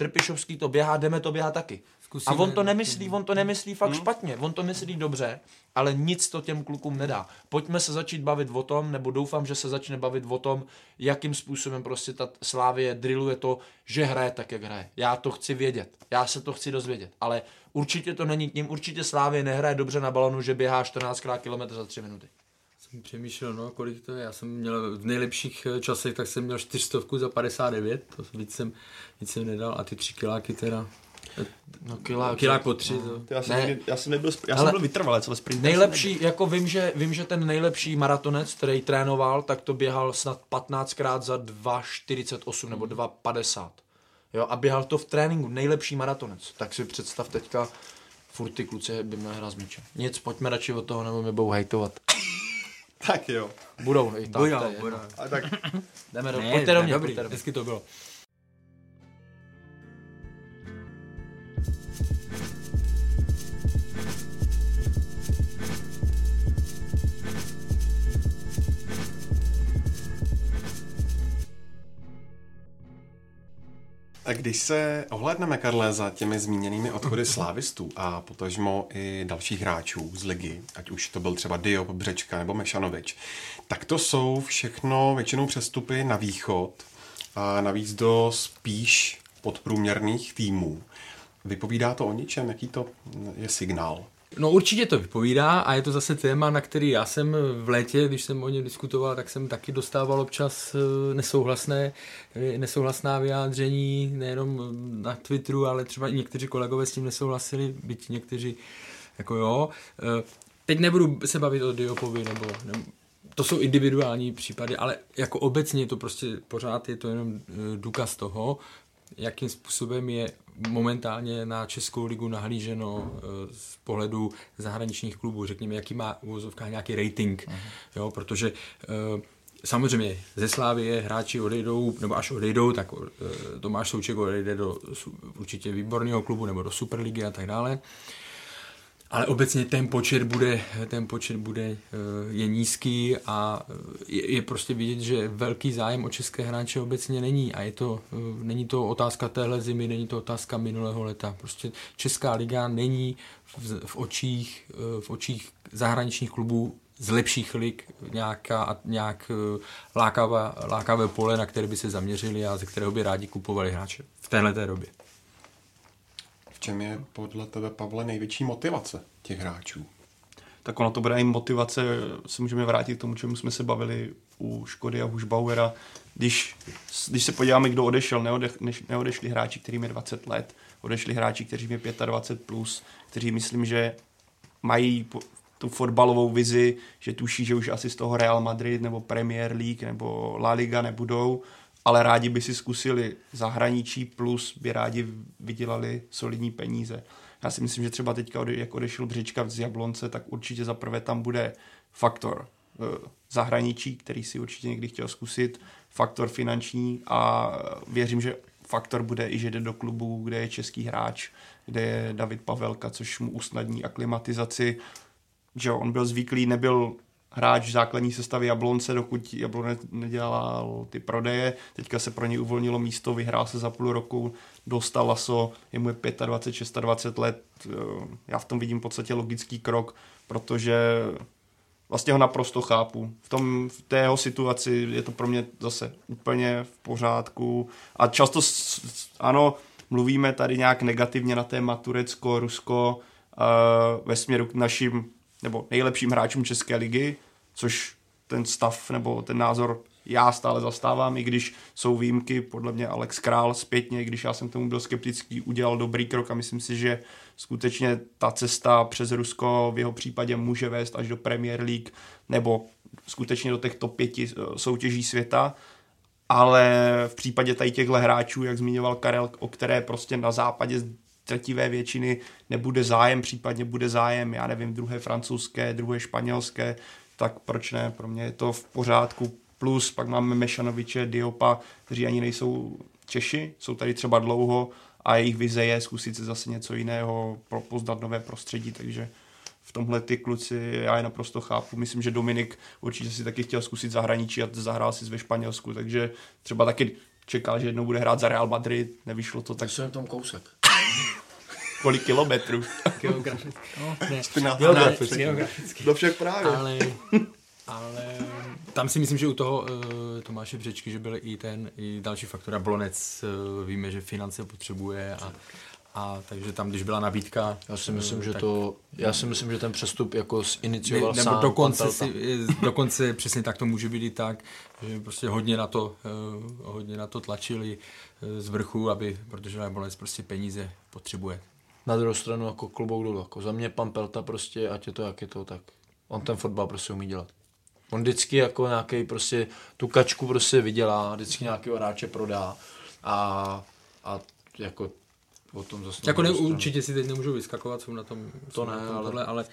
Trpišovský to běhá, jdeme to běhat taky. Zkusíme. A on to nemyslí, on to nemyslí fakt hmm. špatně, on to myslí dobře, ale nic to těm klukům nedá. Pojďme se začít bavit o tom, nebo doufám, že se začne bavit o tom, jakým způsobem prostě ta Slávie drilluje to, že hraje tak, jak hraje. Já to chci vědět, já se to chci dozvědět, ale určitě to není tím, určitě Slávie nehraje dobře na balonu, že běhá 14 km za 3 minuty jsem přemýšlel, no, kolik to je. Já jsem měl v nejlepších eh, časech, tak jsem měl 400 za 59, to víc jsem, víc jsem nedal a ty tři kiláky teda No kilák, kilák po tři. No. Já, jsem, ne. já jsem nebyl, já jsem byl vytrvalec, ale sprint. Nejlepší, jako vím že, vím, že ten nejlepší maratonec, který trénoval, tak to běhal snad 15krát za 2,48 nebo 2,50. Jo, a běhal to v tréninku, nejlepší maratonec. Tak si představ teďka, furt ty kluci by měli hrát s míčem. Nic, pojďme radši od toho, nebo mě budou hejtovat. Tak jo. Budou, i tak. Budou, budou. A tak. Jdeme do, ne, pojďte do mě, dobrý, pojďte do mě. to bylo. A když se ohledneme, Karle, za těmi zmíněnými odchody slávistů a potažmo i dalších hráčů z ligy, ať už to byl třeba Diop, Břečka nebo Mešanovič, tak to jsou všechno většinou přestupy na východ a navíc do spíš podprůměrných týmů. Vypovídá to o ničem? Jaký to je signál? No určitě to vypovídá a je to zase téma, na který já jsem v létě, když jsem o něm diskutoval, tak jsem taky dostával občas eh, nesouhlasné, eh, nesouhlasná vyjádření, nejenom na Twitteru, ale třeba i někteří kolegové s tím nesouhlasili, byť někteří jako jo. Eh, teď nebudu se bavit o Diopovi, nebo, nebo to jsou individuální případy, ale jako obecně to prostě pořád je to jenom důkaz toho, jakým způsobem je momentálně na Českou ligu nahlíženo eh, z pohledu zahraničních klubů, řekněme, jaký má uvozovka nějaký rating, uh-huh. jo, protože eh, samozřejmě ze Slávie hráči odejdou, nebo až odejdou, tak eh, Tomáš Souček odejde do určitě výborného klubu nebo do Superligy a tak dále ale obecně ten počet bude, ten počet bude, eh, je nízký a eh, je, je prostě vidět, že velký zájem o české hráče obecně není a je to, eh, není to otázka téhle zimy, není to otázka minulého leta. Prostě Česká liga není v, v očích, v očích zahraničních klubů z lepších lig nějaká, nějak lákavé, lákavé pole, na které by se zaměřili a ze kterého by rádi kupovali hráče v téhle době čem je podle tebe, Pavle, největší motivace těch hráčů? Tak ono to bude i motivace, se můžeme vrátit k tomu, čemu jsme se bavili u Škody a Hušbauera. Když, když se podíváme, kdo odešel, neode, neodešli hráči, kterým je 20 let, odešli hráči, kteří je 25+, plus, kteří myslím, že mají tu fotbalovou vizi, že tuší, že už asi z toho Real Madrid nebo Premier League nebo La Liga nebudou ale rádi by si zkusili zahraničí plus by rádi vydělali solidní peníze. Já si myslím, že třeba teďka, jak odešel Břička z Jablonce, tak určitě za prvé tam bude faktor eh, zahraničí, který si určitě někdy chtěl zkusit, faktor finanční a věřím, že faktor bude i, že jde do klubu, kde je český hráč, kde je David Pavelka, což mu usnadní aklimatizaci, že on byl zvyklý, nebyl hráč v základní sestavy Jablonce, dokud Jablonec nedělal ty prodeje. Teďka se pro něj uvolnilo místo, vyhrál se za půl roku, dostal laso, je mu je 25, 26 let. Já v tom vidím v podstatě logický krok, protože vlastně ho naprosto chápu. V, tom, v té jeho situaci je to pro mě zase úplně v pořádku. A často, ano, mluvíme tady nějak negativně na téma Turecko, Rusko, uh, ve směru k našim nebo nejlepším hráčům České ligy, což ten stav nebo ten názor já stále zastávám, i když jsou výjimky, podle mě Alex Král zpětně, když já jsem tomu byl skeptický, udělal dobrý krok a myslím si, že skutečně ta cesta přes Rusko v jeho případě může vést až do Premier League nebo skutečně do těch top pěti eh, soutěží světa, ale v případě tady těchto hráčů, jak zmiňoval Karel, o které prostě na západě třetivé většiny nebude zájem, případně bude zájem, já nevím, druhé francouzské, druhé španělské, tak proč ne, pro mě je to v pořádku. Plus pak máme Mešanoviče, Diopa, kteří ani nejsou Češi, jsou tady třeba dlouho a jejich vize je zkusit si zase něco jiného, poznat nové prostředí, takže v tomhle ty kluci já je naprosto chápu. Myslím, že Dominik určitě si taky chtěl zkusit zahraničí a zahrál si ve Španělsku, takže třeba taky čekal, že jednou bude hrát za Real Madrid, nevyšlo to tak. Jsem tom kousek. Kolik kilometrů? Geograficky. No, ne. Geograficky. Geograficky. No však právě. Ale, ale tam si myslím, že u toho uh, Tomáše Břečky, že byl i ten, i další faktor. A Blonec, uh, víme, že finance potřebuje a, a takže tam, když byla nabídka... Já si myslím, že to, já si myslím, že ten přestup jako inicioval ne, nebo sám dokonce, si, dokonce přesně tak to může být i tak, že prostě hodně na to, uh, hodně na to tlačili uh, z vrchu, aby, protože Jablonec prostě peníze potřebuje. Na druhou stranu jako klubou dolů. Jako za mě pan Pelta prostě, ať je to jak je to, tak on ten fotbal prostě umí dělat. On vždycky jako nějaký prostě tu kačku prostě vydělá, vždycky nějakého hráče prodá a, a jako o tom zase... Jako ne, určitě si teď nemůžu vyskakovat, jsou na tom, to ne, na tom ale... tohle, ale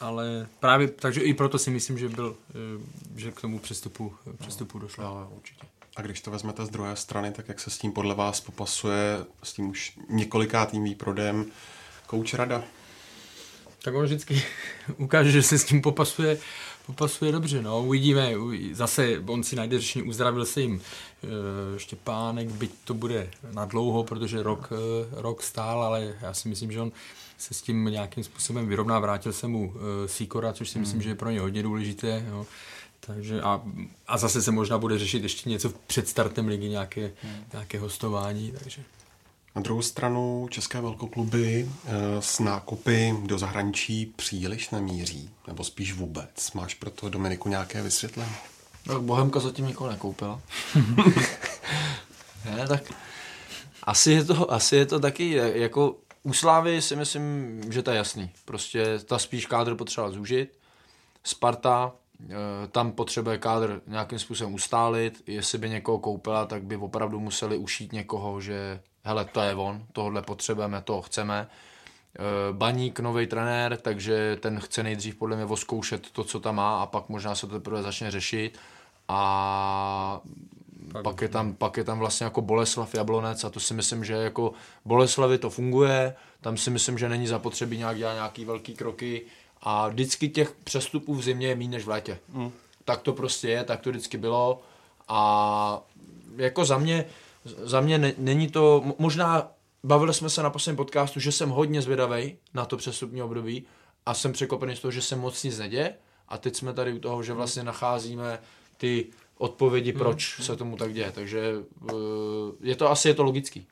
ale právě, takže i proto si myslím, že byl, eh, že k tomu přestupu, přestupu došlo. Jo, určitě. A když to vezmete z druhé strany, tak jak se s tím podle vás popasuje, s tím už několikátým výprodem, kouč rada? Tak on vždycky <laughs> ukáže, že se s tím popasuje, popasuje dobře. No. Uvidíme, zase on si najde řešení, uzdravil se jim e, Štěpánek, byť to bude na dlouho, protože rok, e, rok stál, ale já si myslím, že on se s tím nějakým způsobem vyrovná. Vrátil se mu e, Sikora, což si myslím, hmm. že je pro ně hodně důležité. Jo. Takže a, a zase se možná bude řešit ještě něco před startem ligy, nějaké, hmm. nějaké hostování. Takže. Na druhou stranu české velkokluby eh, s nákupy do zahraničí příliš nemíří, nebo spíš vůbec. Máš pro to, Dominiku, nějaké vysvětlení? Tak Bohemka zatím nikoho nekoupila. <laughs> ne, tak asi je to, asi je to taky, jako u Slávy si myslím, že to je jasný. Prostě ta spíš kádr potřeba zúžit. Sparta, eh, tam potřebuje kádr nějakým způsobem ustálit. Jestli by někoho koupila, tak by opravdu museli ušít někoho, že hele, to je on, tohle potřebujeme, to chceme. Eh, Baník, nový trenér, takže ten chce nejdřív podle mě voskoušet to, co tam má a pak možná se to teprve začne řešit. A pak, pak, je tam, pak je tam vlastně jako Boleslav Jablonec a to si myslím, že jako Boleslavi to funguje, tam si myslím, že není zapotřebí nějak dělat nějaký velký kroky a vždycky těch přestupů v zimě je méně než v létě. Mm. Tak to prostě je, tak to vždycky bylo a jako za mě, za mě ne, není to, možná bavili jsme se na posledním podcastu, že jsem hodně zvědavý na to přestupní období a jsem překvapený z toho, že se moc nic neděje a teď jsme tady u toho, že vlastně nacházíme ty odpovědi, hmm. proč hmm. se tomu tak děje. Takže uh, je to asi je to logický.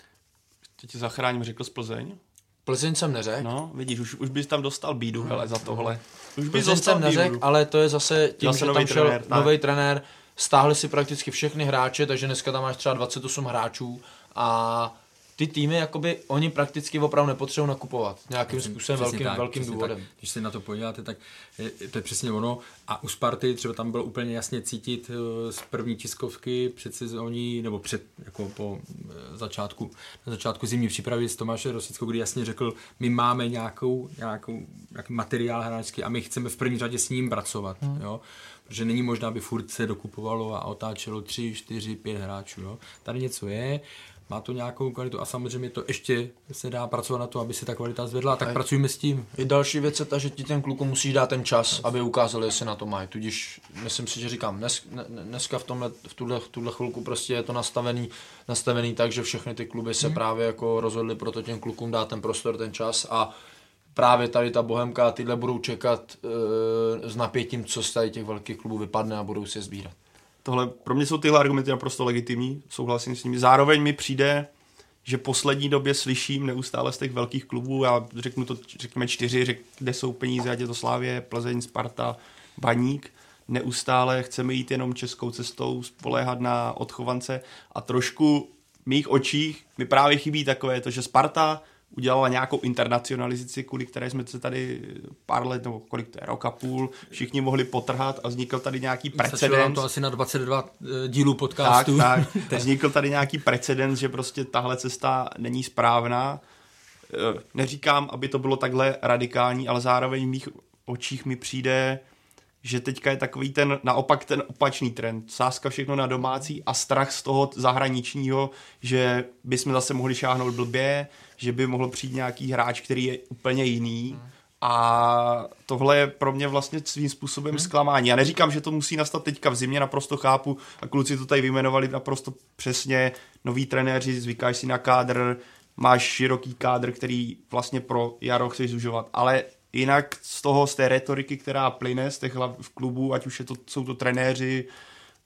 Teď ti zachráním, řekl z Plzeň? Plzeň jsem neřekl. No, vidíš, už, už bys tam dostal bídu, hmm. hele, za tohle. Už bys Plzeň jsem neřekl, ale to je zase tím, zase že tam šel nový trenér, stáhli si prakticky všechny hráče, takže dneska tam máš třeba 28 hráčů a ty týmy, jakoby, oni prakticky opravdu nepotřebují nakupovat nějakým přesně, způsobem přesně velkým, tak, velkým důvodem. Tak. Když se na to podíváte, tak je, to je přesně ono. A u Sparty třeba tam bylo úplně jasně cítit eh, z první tiskovky před sezóní, nebo před, jako po eh, začátku, na začátku zimní přípravy s Tomášem Rosickou, kdy jasně řekl, my máme nějakou, nějakou, nějaký materiál hráčský a my chceme v první řadě s ním pracovat. Hmm. Jo? Protože není možná, aby furt se dokupovalo a otáčelo 3, 4, 5 hráčů. Jo? Tady něco je, má to nějakou kvalitu a samozřejmě to ještě se dá pracovat na to, aby se ta kvalita zvedla, tak a pracujeme s tím. I další věc je ta, že ti ten klukům musíš dát ten čas, aby ukázali, jestli na to mají. Tudíž myslím si, že říkám, dnes, dneska v, tomhle, v, tuhle, v tuhle chvilku prostě je to nastavený, nastavený tak, že všechny ty kluby se hmm. právě jako rozhodly pro to těm klukům dát ten prostor, ten čas a právě tady ta Bohemka a tyhle budou čekat e, s napětím, co z tady těch velkých klubů vypadne a budou si je sbírat. Tohle, pro mě jsou tyhle argumenty naprosto legitimní, souhlasím s nimi. Zároveň mi přijde, že poslední době slyším neustále z těch velkých klubů, já řeknu to, řekněme čtyři, řek, kde jsou peníze, ať je to Slávě, Plzeň, Sparta, Baník, neustále chceme jít jenom českou cestou, spoléhat na odchovance. A trošku v mých očích mi právě chybí takové to, že Sparta udělala nějakou internacionalizaci, kvůli které jsme se tady pár let, nebo kolik to je, rok a půl, všichni mohli potrhat a vznikl tady nějaký precedens. to asi na 22 eh, dílů podcastu. Tak, tak. <laughs> vznikl tady nějaký precedens, že prostě tahle cesta není správná. Eh, neříkám, aby to bylo takhle radikální, ale zároveň v mých očích mi přijde, že teďka je takový ten, naopak ten opačný trend. Sáska všechno na domácí a strach z toho zahraničního, že bychom zase mohli šáhnout blbě, že by mohl přijít nějaký hráč, který je úplně jiný. A tohle je pro mě vlastně svým způsobem hmm. zklamání. Já neříkám, že to musí nastat teďka v zimě, naprosto chápu a kluci to tady vyjmenovali naprosto přesně. Noví trenéři, zvykáš si na kádr, máš široký kádr, který vlastně pro jaro chceš zužovat. Ale jinak z toho, z té retoriky, která plyne z těch v klubu, ať už je to, jsou to trenéři,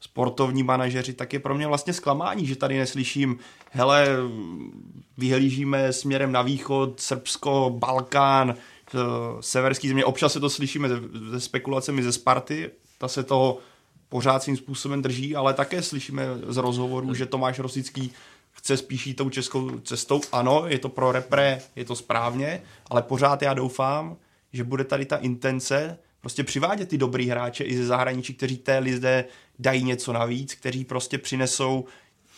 sportovní manažeři, tak je pro mě vlastně zklamání, že tady neslyším, hele, vyhlížíme směrem na východ, Srbsko, Balkán, eh, severský země. Občas se to slyšíme ze spekulacemi ze Sparty, ta se toho pořád svým způsobem drží, ale také slyšíme z rozhovorů, že Tomáš Rosický chce spíš jít tou českou cestou. Ano, je to pro repre, je to správně, ale pořád já doufám, že bude tady ta intence prostě přivádět ty dobrý hráče i ze zahraničí, kteří té lize dají něco navíc, kteří prostě přinesou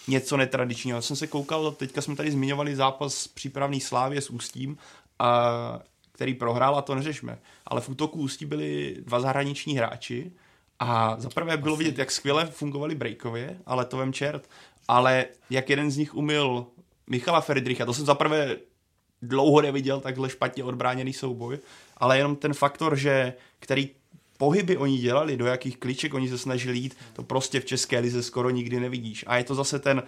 něco netradičního. Já jsem se koukal, teďka jsme tady zmiňovali zápas přípravný Slávě s Ústím, a, který prohrál a to neřešme. Ale v útoku Ústí byli dva zahraniční hráči a zaprvé bylo vidět, jak skvěle fungovali breakově, ale to vem čert. Ale jak jeden z nich umil Michala Friedricha, to jsem zaprvé dlouho neviděl takhle špatně odbráněný souboj, ale jenom ten faktor, že který pohyby oni dělali, do jakých kliček oni se snažili jít, to prostě v České lize skoro nikdy nevidíš. A je to zase ten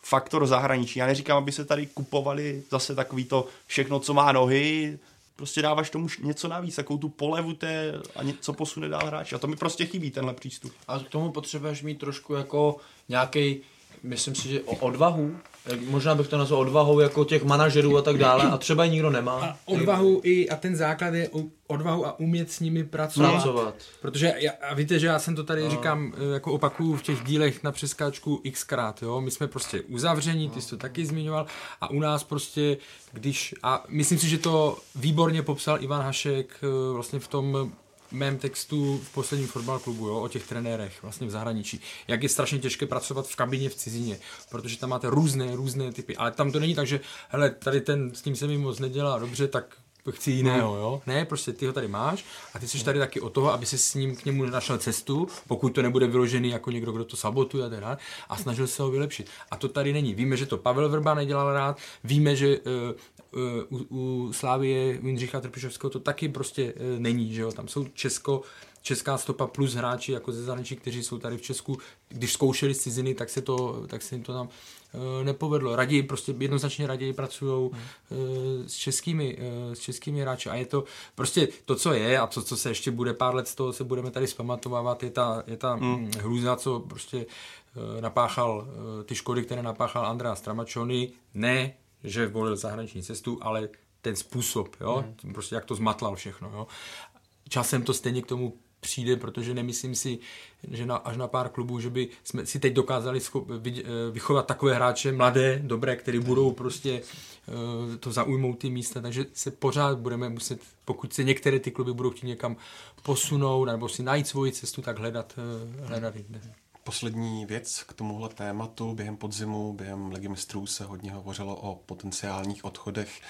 faktor zahraničí. Já neříkám, aby se tady kupovali zase takový to všechno, co má nohy, prostě dáváš tomu něco navíc, takovou tu polevu té a něco posune dál hráč. A to mi prostě chybí, tenhle přístup. A k tomu potřebuješ mít trošku jako nějaký myslím si, že o odvahu, možná bych to nazval odvahou jako těch manažerů a tak dále a třeba ji nikdo nemá. A odvahu i, a ten základ je odvahu a umět s nimi pracovat. pracovat. Protože, já, a víte, že já jsem to tady říkám, eh, jako opakuju v těch dílech na přeskáčku xkrát, jo, my jsme prostě uzavření, ty jsi to taky zmiňoval, a u nás prostě, když, a myslím si, že to výborně popsal Ivan Hašek eh, vlastně v tom mém textu v posledním fotbal klubu, jo, o těch trenérech vlastně v zahraničí. Jak je strašně těžké pracovat v kabině v cizině, protože tam máte různé, různé typy. Ale tam to není tak, že hele, tady ten s tím se mi moc nedělá dobře, tak chci jiného, jo? Ne, prostě ty ho tady máš a ty jsi tady taky o toho, aby si s ním k němu našel cestu, pokud to nebude vyložený jako někdo, kdo to sabotuje a tak dále, a snažil se ho vylepšit. A to tady není. Víme, že to Pavel Vrba nedělal rád, víme, že uh, u, u Slávie, Jindřicha Trpišovského to taky prostě uh, není, že jo? Tam jsou Česko, česká stopa plus hráči jako ze zahraničí, kteří jsou tady v Česku, když zkoušeli z ciziny, tak se, to, tak se jim to tam eh, nepovedlo. Raději, prostě jednoznačně raději pracují hmm. s českými, s českými hráči. A je to prostě to, co je a to, co se ještě bude pár let z toho se budeme tady zpamatovávat, je ta, je ta hmm. hrůza, co prostě napáchal ty škody, které napáchal Andrea Stramačony. Ne, že volil zahraniční cestu, ale ten způsob, jo? Hmm. prostě jak to zmatlal všechno. Jo? časem to stejně k tomu přijde, protože nemyslím si, že na, až na pár klubů, že by jsme si teď dokázali vy- eh, vychovat takové hráče mladé, dobré, který budou prostě eh, to zaujmout ty místa, takže se pořád budeme muset, pokud se některé ty kluby budou chtít někam posunout nebo si najít svoji cestu, tak hledat, eh, hledat jinde. Poslední věc k tomuhle tématu. Během podzimu, během Ligy mistrů se hodně hovořilo o potenciálních odchodech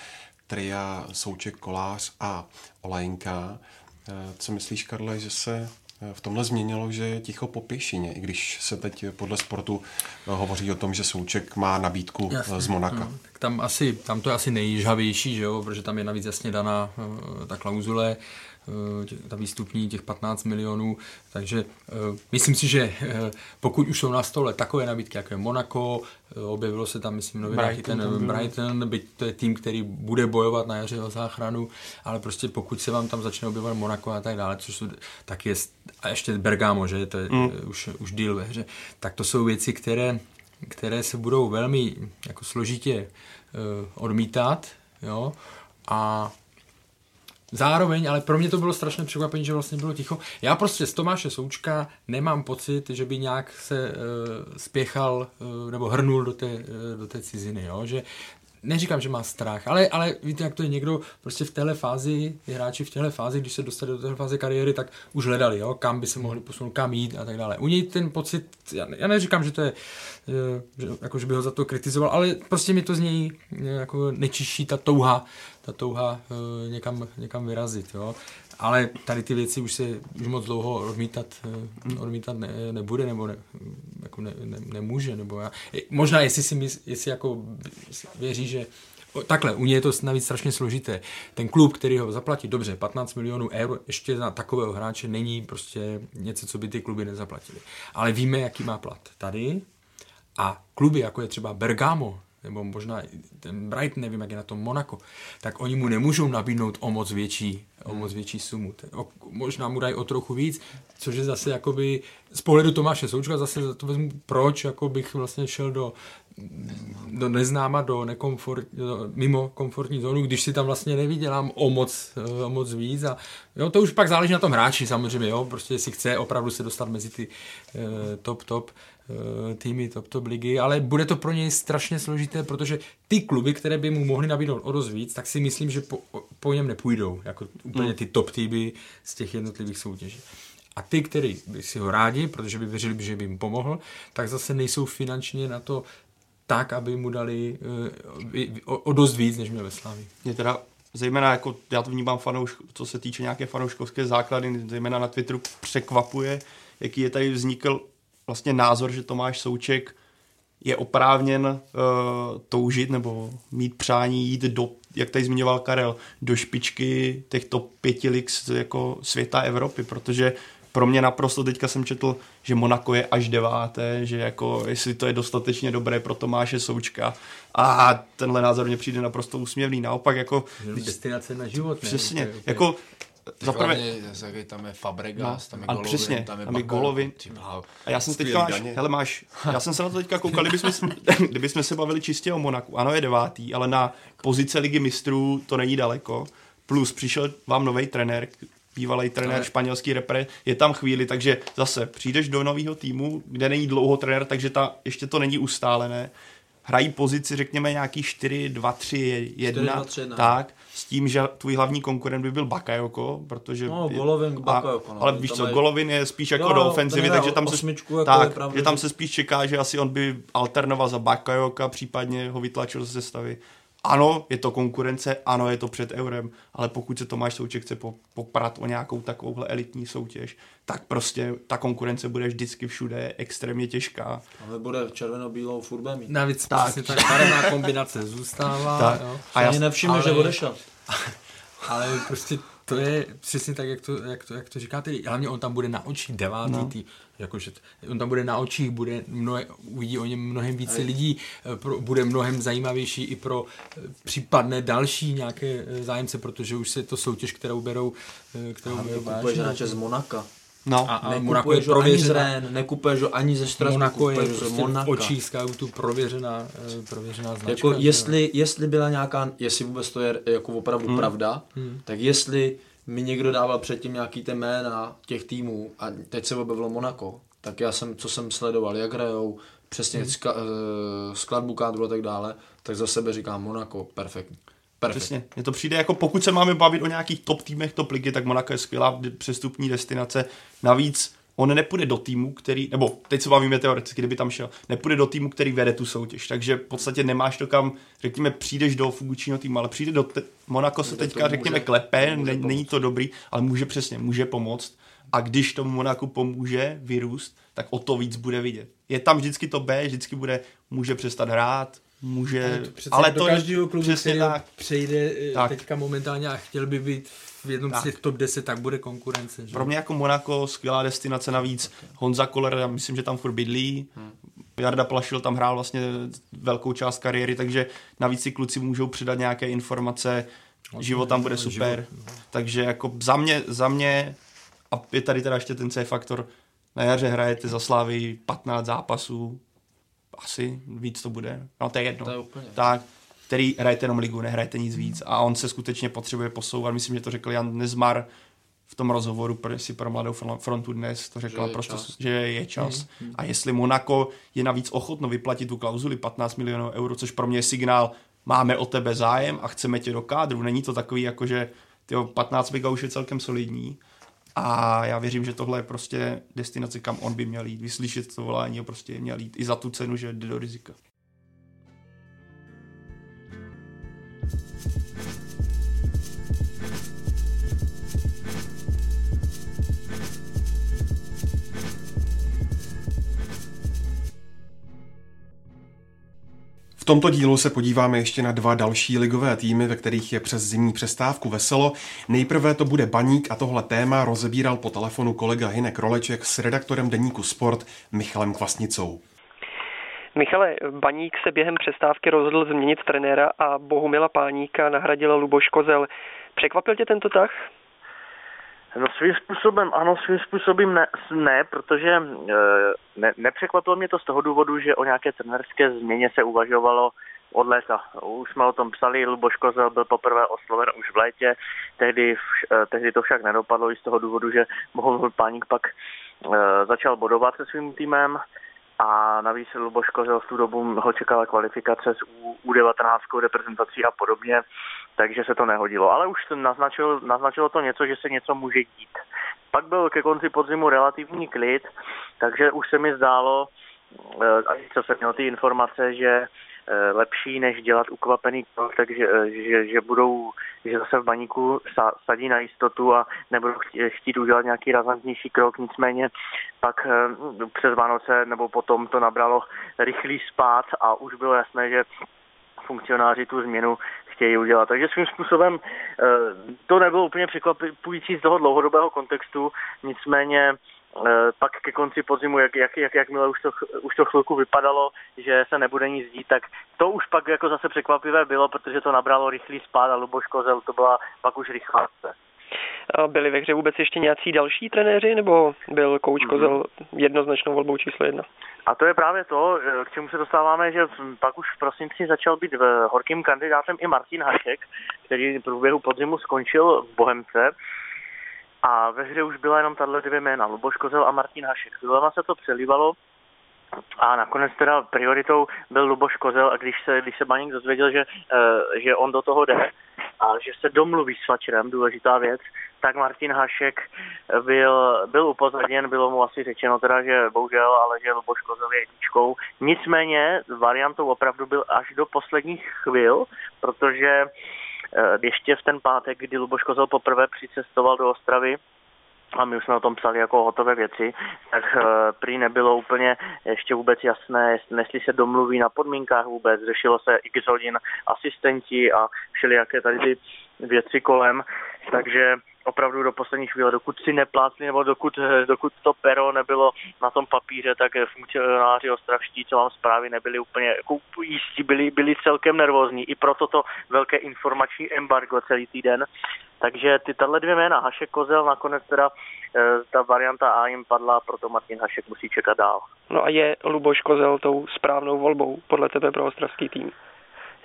tria Souček Kolář a Olajinka. Eh, Co myslíš, Karle, že se eh, v tomhle změnilo, že je ticho po pěšině, i když se teď podle sportu eh, hovoří o tom, že Souček má nabídku Jasně. z Monaka. No, tak tam, asi, tam to je asi nejžhavější, že jo? protože tam je navíc jasně daná ta klauzule, ta výstupní těch 15 milionů, takže uh, myslím si, že uh, pokud už jsou na stole takové nabídky, jako je Monaco, objevilo se tam, myslím, Brighton ten tam. Brighton, byť to je tým, který bude bojovat na jaře o záchranu, ale prostě pokud se vám tam začne objevovat Monaco a tak dále, což jsou, tak je, a ještě Bergamo, že to je mm. už, už deal ve hře, tak to jsou věci, které které se budou velmi jako složitě odmítat, jo, a zároveň, ale pro mě to bylo strašné překvapení, že vlastně bylo ticho. Já prostě z Tomáše Součka nemám pocit, že by nějak se uh, spěchal uh, nebo hrnul do té, uh, do té ciziny, jo, že neříkám, že má strach, ale, ale víte, jak to je někdo prostě v téhle fázi, hráči v téhle fázi, když se dostali do téhle fáze kariéry, tak už hledali, jo, kam by se mohli posunout, kam jít a tak dále. U něj ten pocit, já, já neříkám, že to je, že, jako, že by ho za to kritizoval, ale prostě mi to z něj jako nečiší ta touha, ta touha eh, někam, někam vyrazit, jo. Ale tady ty věci už se už moc dlouho odmítat, eh, odmítat ne, nebude, nebo ne, jako ne, ne, nemůže, nebo já. Možná, jestli si mysl, jestli jako věří, že takhle, u něj je to navíc strašně složité. Ten klub, který ho zaplatí, dobře, 15 milionů eur, ještě na takového hráče není prostě něco, co by ty kluby nezaplatili. Ale víme, jaký má plat tady a kluby, jako je třeba Bergamo, nebo možná ten Brighton, nevím, jak je na tom Monaco, tak oni mu nemůžou nabídnout o moc větší, o moc větší sumu. Ten- O, možná mu dají o trochu víc, což je zase jakoby, z pohledu Tomáše Součka zase za to vezmu, proč jako bych vlastně šel do do neznáma, do nekomfort, do, mimo komfortní zónu, když si tam vlastně nevydělám o moc, eh, o moc víc a jo, to už pak záleží na tom hráči samozřejmě, jo, prostě jestli chce opravdu se dostat mezi ty eh, top, top eh, týmy, top, top ligy, ale bude to pro něj strašně složité, protože ty kluby, které by mu mohly nabídnout o dost víc, tak si myslím, že po, po něm nepůjdou, jako úplně ty top týmy z těch jednotlivých soutěží. A ty, kteří by si ho rádi, protože by věřili, že by jim pomohl, tak zase nejsou finančně na to tak, aby mu dali vy- o, o dost víc, než měl ve Slávii. Mě teda zejména jako, já to vnímám fanoušk, co se týče nějaké fanouškovské základy, zejména na Twitteru překvapuje, jaký je tady vznikl vlastně názor, že Tomáš Souček je oprávněn uh, toužit nebo mít přání jít do, jak tady zmiňoval Karel, do špičky těch top pěti lig z- jako světa Evropy, protože pro mě naprosto teďka jsem četl, že Monako je až deváté, že jako jestli to je dostatečně dobré pro Tomáše Součka a tenhle názor mě přijde naprosto úsměvný. Naopak jako... když- Destinace na život. Ne? Přesně, Úplně- úplně- jako za prvé, tam je Fabregas, tam je Golovin, přesně, tam je, tam je Bakal, Golovin. A já jsem teďka, máš, hele máš, já jsem se na to teďka koukal, kdybychom, se- <laughs> kdybychom se bavili čistě o Monaku, ano je devátý, ale na pozice ligy mistrů to není daleko, plus přišel vám nový trenér, bývalý trenér Ale- španělský repre, je tam chvíli, takže zase přijdeš do nového týmu, kde není dlouho trenér, takže ta, ještě to není ustálené, hrají pozici, řekněme, nějaký 4, 2, 3, 1, 4, 2, 3, ne. tak, s tím, že tvůj hlavní konkurent by byl Bakayoko, protože... No, je- Golovin, a- Bakayoko, no, ale víš co, je- Golovin je spíš jako Jo, do ofenzivy, takže tam se, jako je tak, pravda, že tam se spíš čeká, že asi on by alternoval za Bakajoka, případně ho vytlačil ze sestavy. Ano, je to konkurence, ano, je to před eurem, ale pokud se Tomáš Souček chce po- poprat o nějakou takovouhle elitní soutěž, tak prostě ta konkurence bude vždycky všude extrémně těžká. A bude červeno-bílou furt mít. Navíc Tak. přesně tak barevná kombinace zůstává. Tak. Jo. A já, Ani nevšiml, ale- že odešel. <laughs> Ale prostě to je přesně tak, jak to, jak to, jak to říkáte. Hlavně on tam bude na očích devátý, no. tý, jakože on tam bude na očích, bude mnohe, uvidí o něm mnohem více lidí, eh, pro, bude mnohem zajímavější i pro eh, případné další nějaké eh, zájemce, protože už se to soutěž, kterou berou, kterou berou vážně. hráče z Monaka. no, A, a Monako je Nekupuješ ho ani z prověřená. Rennes, nekupuješ ho ani ze Strasburgu, Monako je prostě Monaka. očích scoutů prověřená, prověřená značka. Jako jestli, jestli byla nějaká, jestli vůbec to je jako opravdu hmm. pravda, hmm. tak jestli mi někdo dával předtím nějaký ty jména těch týmů a teď se objevilo Monako, tak já jsem, co jsem sledoval, jak hrajou, přesně hmm. ska, uh, skladbu kádru a tak dále, tak za sebe říkám Monako, perfektní. Perfektní. Přesně. Mně to přijde jako pokud se máme bavit o nějakých top týmech top ligy, tak Monaco je skvělá přestupní destinace. Navíc on nepůjde do týmu, který, nebo teď se bavíme teoreticky, kdyby tam šel, nepůjde do týmu, který vede tu soutěž. Takže v podstatě nemáš to kam, řekněme, přijdeš do funkčního týmu, ale přijde do te- Monako se teďka, může- řekněme, klepe, může ne, není to dobrý, ale může přesně, může pomoct. A když tomu Monaku pomůže vyrůst, tak o to víc bude vidět. Je tam vždycky to B, vždycky bude, může přestat hrát, může, Přece ale do to každého klubu, přesně který tak. přejde tak. Tak. teďka momentálně a chtěl by být v jednom Tak. z těch top 10, tak bude konkurence. Že? Pro mě jako Monako skvělá destinace navíc. Honza Koller, já myslím, že tam furt bydlí. Hmm. Jarda Plašil tam hrál vlastně velkou část kariéry, takže navíc si kluci můžou předat nějaké informace. Život tam bude super. Takže jako za mě, za mě a je tady teda ještě ten C faktor. Na jaře hrajete za Slávy 15 zápasů. Asi víc to bude. No to je jedno. To je úplně. Tak, který hrajete jenom ligu, nehrajete nic víc. A on se skutečně potřebuje posouvat. Myslím, že to řekl Jan Nezmar v tom rozhovoru pro, si pro Mladou fron- frontu dnes, to řekl Že je prostě, čas. že je čas. A jestli Monaco je navíc ochotno vyplatit tu klauzuli 15 milionů euro, což pro mě je signál, máme o tebe zájem a chceme tě do kádru. Není to takový jako, že tyjo, 15 mega už je celkem solidní. A já věřím, že tohle je prostě destinace, kam on by měl jít. Vyslyšet to volání a prostě měl jít i za tu cenu, že jde do rizika. V tomto dílu se podíváme ještě na dva další ligové týmy, ve kterých je přes zimní přestávku veselo. Nejprve to bude Baník a tohle téma rozebíral po telefonu kolega Hinek Roleček s redaktorem deníku Sport Michalem Kvasnicou. Michale, Baník se během přestávky rozhodl změnit trenéra a Bohumila Páníka nahradil Luboš Kozel. Překvapil tě tento tah? No svým způsobem ano, svým způsobem ne, ne protože e, ne, nepřekvapilo mě to z toho důvodu, že o nějaké trenerské změně se uvažovalo od léta. Už jsme o tom psali, Luboš Kozel byl poprvé osloven už v létě, tehdy, e, tehdy to však nedopadlo i z toho důvodu, že Bohumil Páník pak e, začal bodovat se svým týmem a navíc Luboš Kozel v tu dobu ho čekala kvalifikace s U, U19 reprezentací a podobně, takže se to nehodilo. Ale už naznačilo, naznačilo to něco, že se něco může dít. Pak byl ke konci podzimu relativní klid, takže už se mi zdálo, eh, co jsem měl ty informace, že eh, lepší, než dělat ukvapený krok, takže eh, že, že budou, že zase v baníku sa, sadí na jistotu a nebudou chtít, udělat nějaký razantnější krok, nicméně pak přes Vánoce nebo potom to nabralo rychlý spát a už bylo jasné, že funkcionáři tu změnu chtějí udělat. Takže svým způsobem eh, to nebylo úplně překvapující z toho dlouhodobého kontextu, nicméně eh, pak ke konci podzimu, jak, jak, jak, jakmile už to, už to chvilku vypadalo, že se nebude nic dít, tak to už pak jako zase překvapivé bylo, protože to nabralo rychlý spád a Luboš Kozel to byla pak už rychlá. Byli ve hře vůbec ještě nějací další trenéři, nebo byl kouč mhm. Kozel jednoznačnou volbou číslo jedna? A to je právě to, k čemu se dostáváme, že pak už v prosinci začal být horkým kandidátem i Martin Hašek, který v průběhu podzimu skončil v Bohemce. A ve hře už byla jenom tahle dvě jména, Luboš Kozel a Martin Hašek. Chvilema se to přelívalo, a nakonec teda prioritou byl Luboš Kozel a když se, když se Baník dozvěděl, že, uh, že on do toho jde a že se domluví s Fačerem, důležitá věc, tak Martin Hašek byl, byl upozorněn, bylo mu asi řečeno teda, že bohužel, ale že Luboš Kozel je jedničkou. Nicméně variantou opravdu byl až do posledních chvil, protože uh, ještě v ten pátek, kdy Luboš Kozel poprvé přicestoval do Ostravy, a my už jsme o tom psali jako hotové věci, tak uh, prý nebylo úplně ještě vůbec jasné, jestli se domluví na podmínkách vůbec, řešilo se x hodin asistenti a všelijaké tady ty věci kolem, takže opravdu do poslední chvíle, dokud si neplácli nebo dokud, dokud to pero nebylo na tom papíře, tak funkcionáři ostravští, co mám zprávy, nebyli úplně jako jistí, byli, byli celkem nervózní. I proto to velké informační embargo celý týden. Takže ty tahle dvě jména, Hašek Kozel, nakonec teda e, ta varianta A jim padla, proto Martin Hašek musí čekat dál. No a je Luboš Kozel tou správnou volbou podle tebe pro ostravský tým?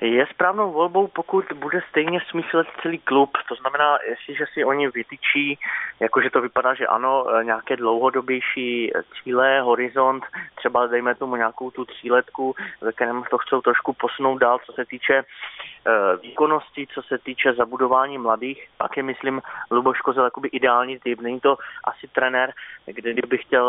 Je správnou volbou, pokud bude stejně smýšlet celý klub. To znamená, jestliže si oni vytyčí, jakože to vypadá, že ano, nějaké dlouhodobější cíle, horizont, třeba dejme tomu nějakou tu tříletku, ve kterém to chcou trošku posunout dál, co se týče eh, výkonnosti, co se týče zabudování mladých, pak je, myslím, Luboš Kozel jakoby ideální typ. Není to asi trenér, kdyby chtěl,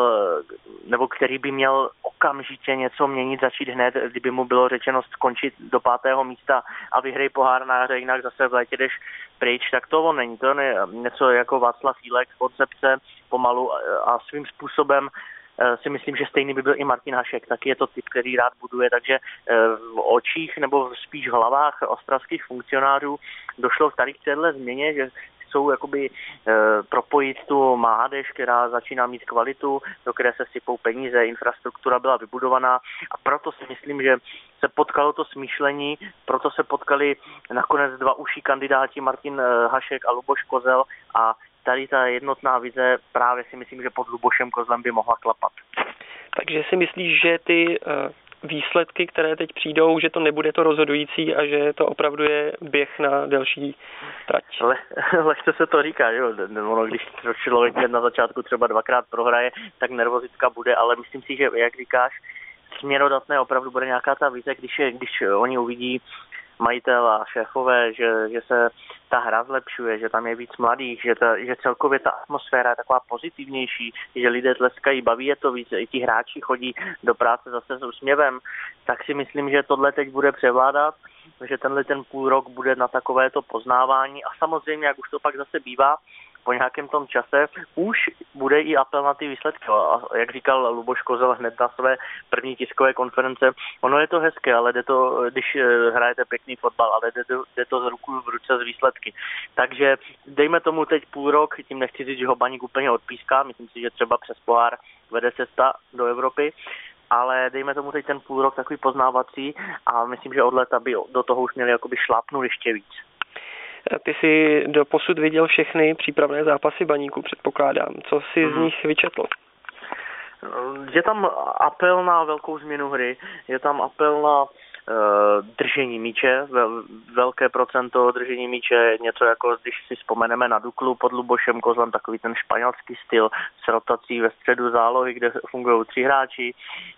nebo který by měl okamžitě něco měnit, začít hned, kdyby mu bylo řečeno skončit do pátého místa a vyhrej pohár na hře, jinak zase v létě jdeš pryč, tak to on není. To je něco jako Václav Fílek, koncepce pomalu a svým způsobem eh, si myslím, že stejný by byl i Martin Hašek, taky je to typ, který rád buduje, takže eh, v očích nebo spíš v hlavách ostravských funkcionářů došlo v tady k téhle změně, že chcou jakoby e, propojit tu mládež, která začíná mít kvalitu, do které se sypou peníze, infrastruktura byla vybudovaná a proto si myslím, že se potkalo to smýšlení, proto se potkali nakonec dva uší kandidáti Martin e, Hašek a Luboš Kozel a tady ta jednotná vize právě si myslím, že pod Lubošem Kozlem by mohla klapat. Takže si myslíš, že ty e, výsledky, které teď přijdou, že to nebude to rozhodující a že to opravdu je běh na delší trať. Le, <laughs> lehce se to říká, jo. Ono, když člověk na začátku třeba dvakrát prohraje, tak nervozitka bude, ale myslím si, že jak říkáš, směrodatné opravdu bude nějaká ta vize, když, je, když oni uvidí majitel a šéfové, že, že se ta hra zlepšuje, že tam je víc mladých, že, ta, že celkově ta atmosféra je taková pozitivnější, že lidé tleskají, baví je to víc, i ti hráči chodí do práce zase s úsměvem, tak si myslím, že tohle teď bude převládat, že tenhle ten půl rok bude na takovéto poznávání. A samozřejmě, jak už to pak zase bývá, po nějakém tom čase už bude i apel na ty výsledky. A jak říkal Luboš Kozel hned na své první tiskové konference, ono je to hezké, ale jde to, když eh, hrajete pěkný fotbal, ale jde to, jde to z ruku v ruce z výsledky. Takže dejme tomu teď půl rok, tím nechci říct, že ho baník úplně odpíská, myslím si, že třeba přes pohár vede cesta do Evropy, ale dejme tomu teď ten půl rok takový poznávací a myslím, že od leta by do toho už měli jakoby šlápnout ještě víc. Ty jsi do posud viděl všechny přípravné zápasy baníku, předpokládám. Co jsi hmm. z mhm. nich vyčetl? Je tam apel na velkou změnu hry, je tam apel na držení míče, vel, velké procento držení míče, něco jako když si vzpomeneme na Duklu pod Lubošem Kozlem, takový ten španělský styl s rotací ve středu zálohy, kde fungují tři hráči,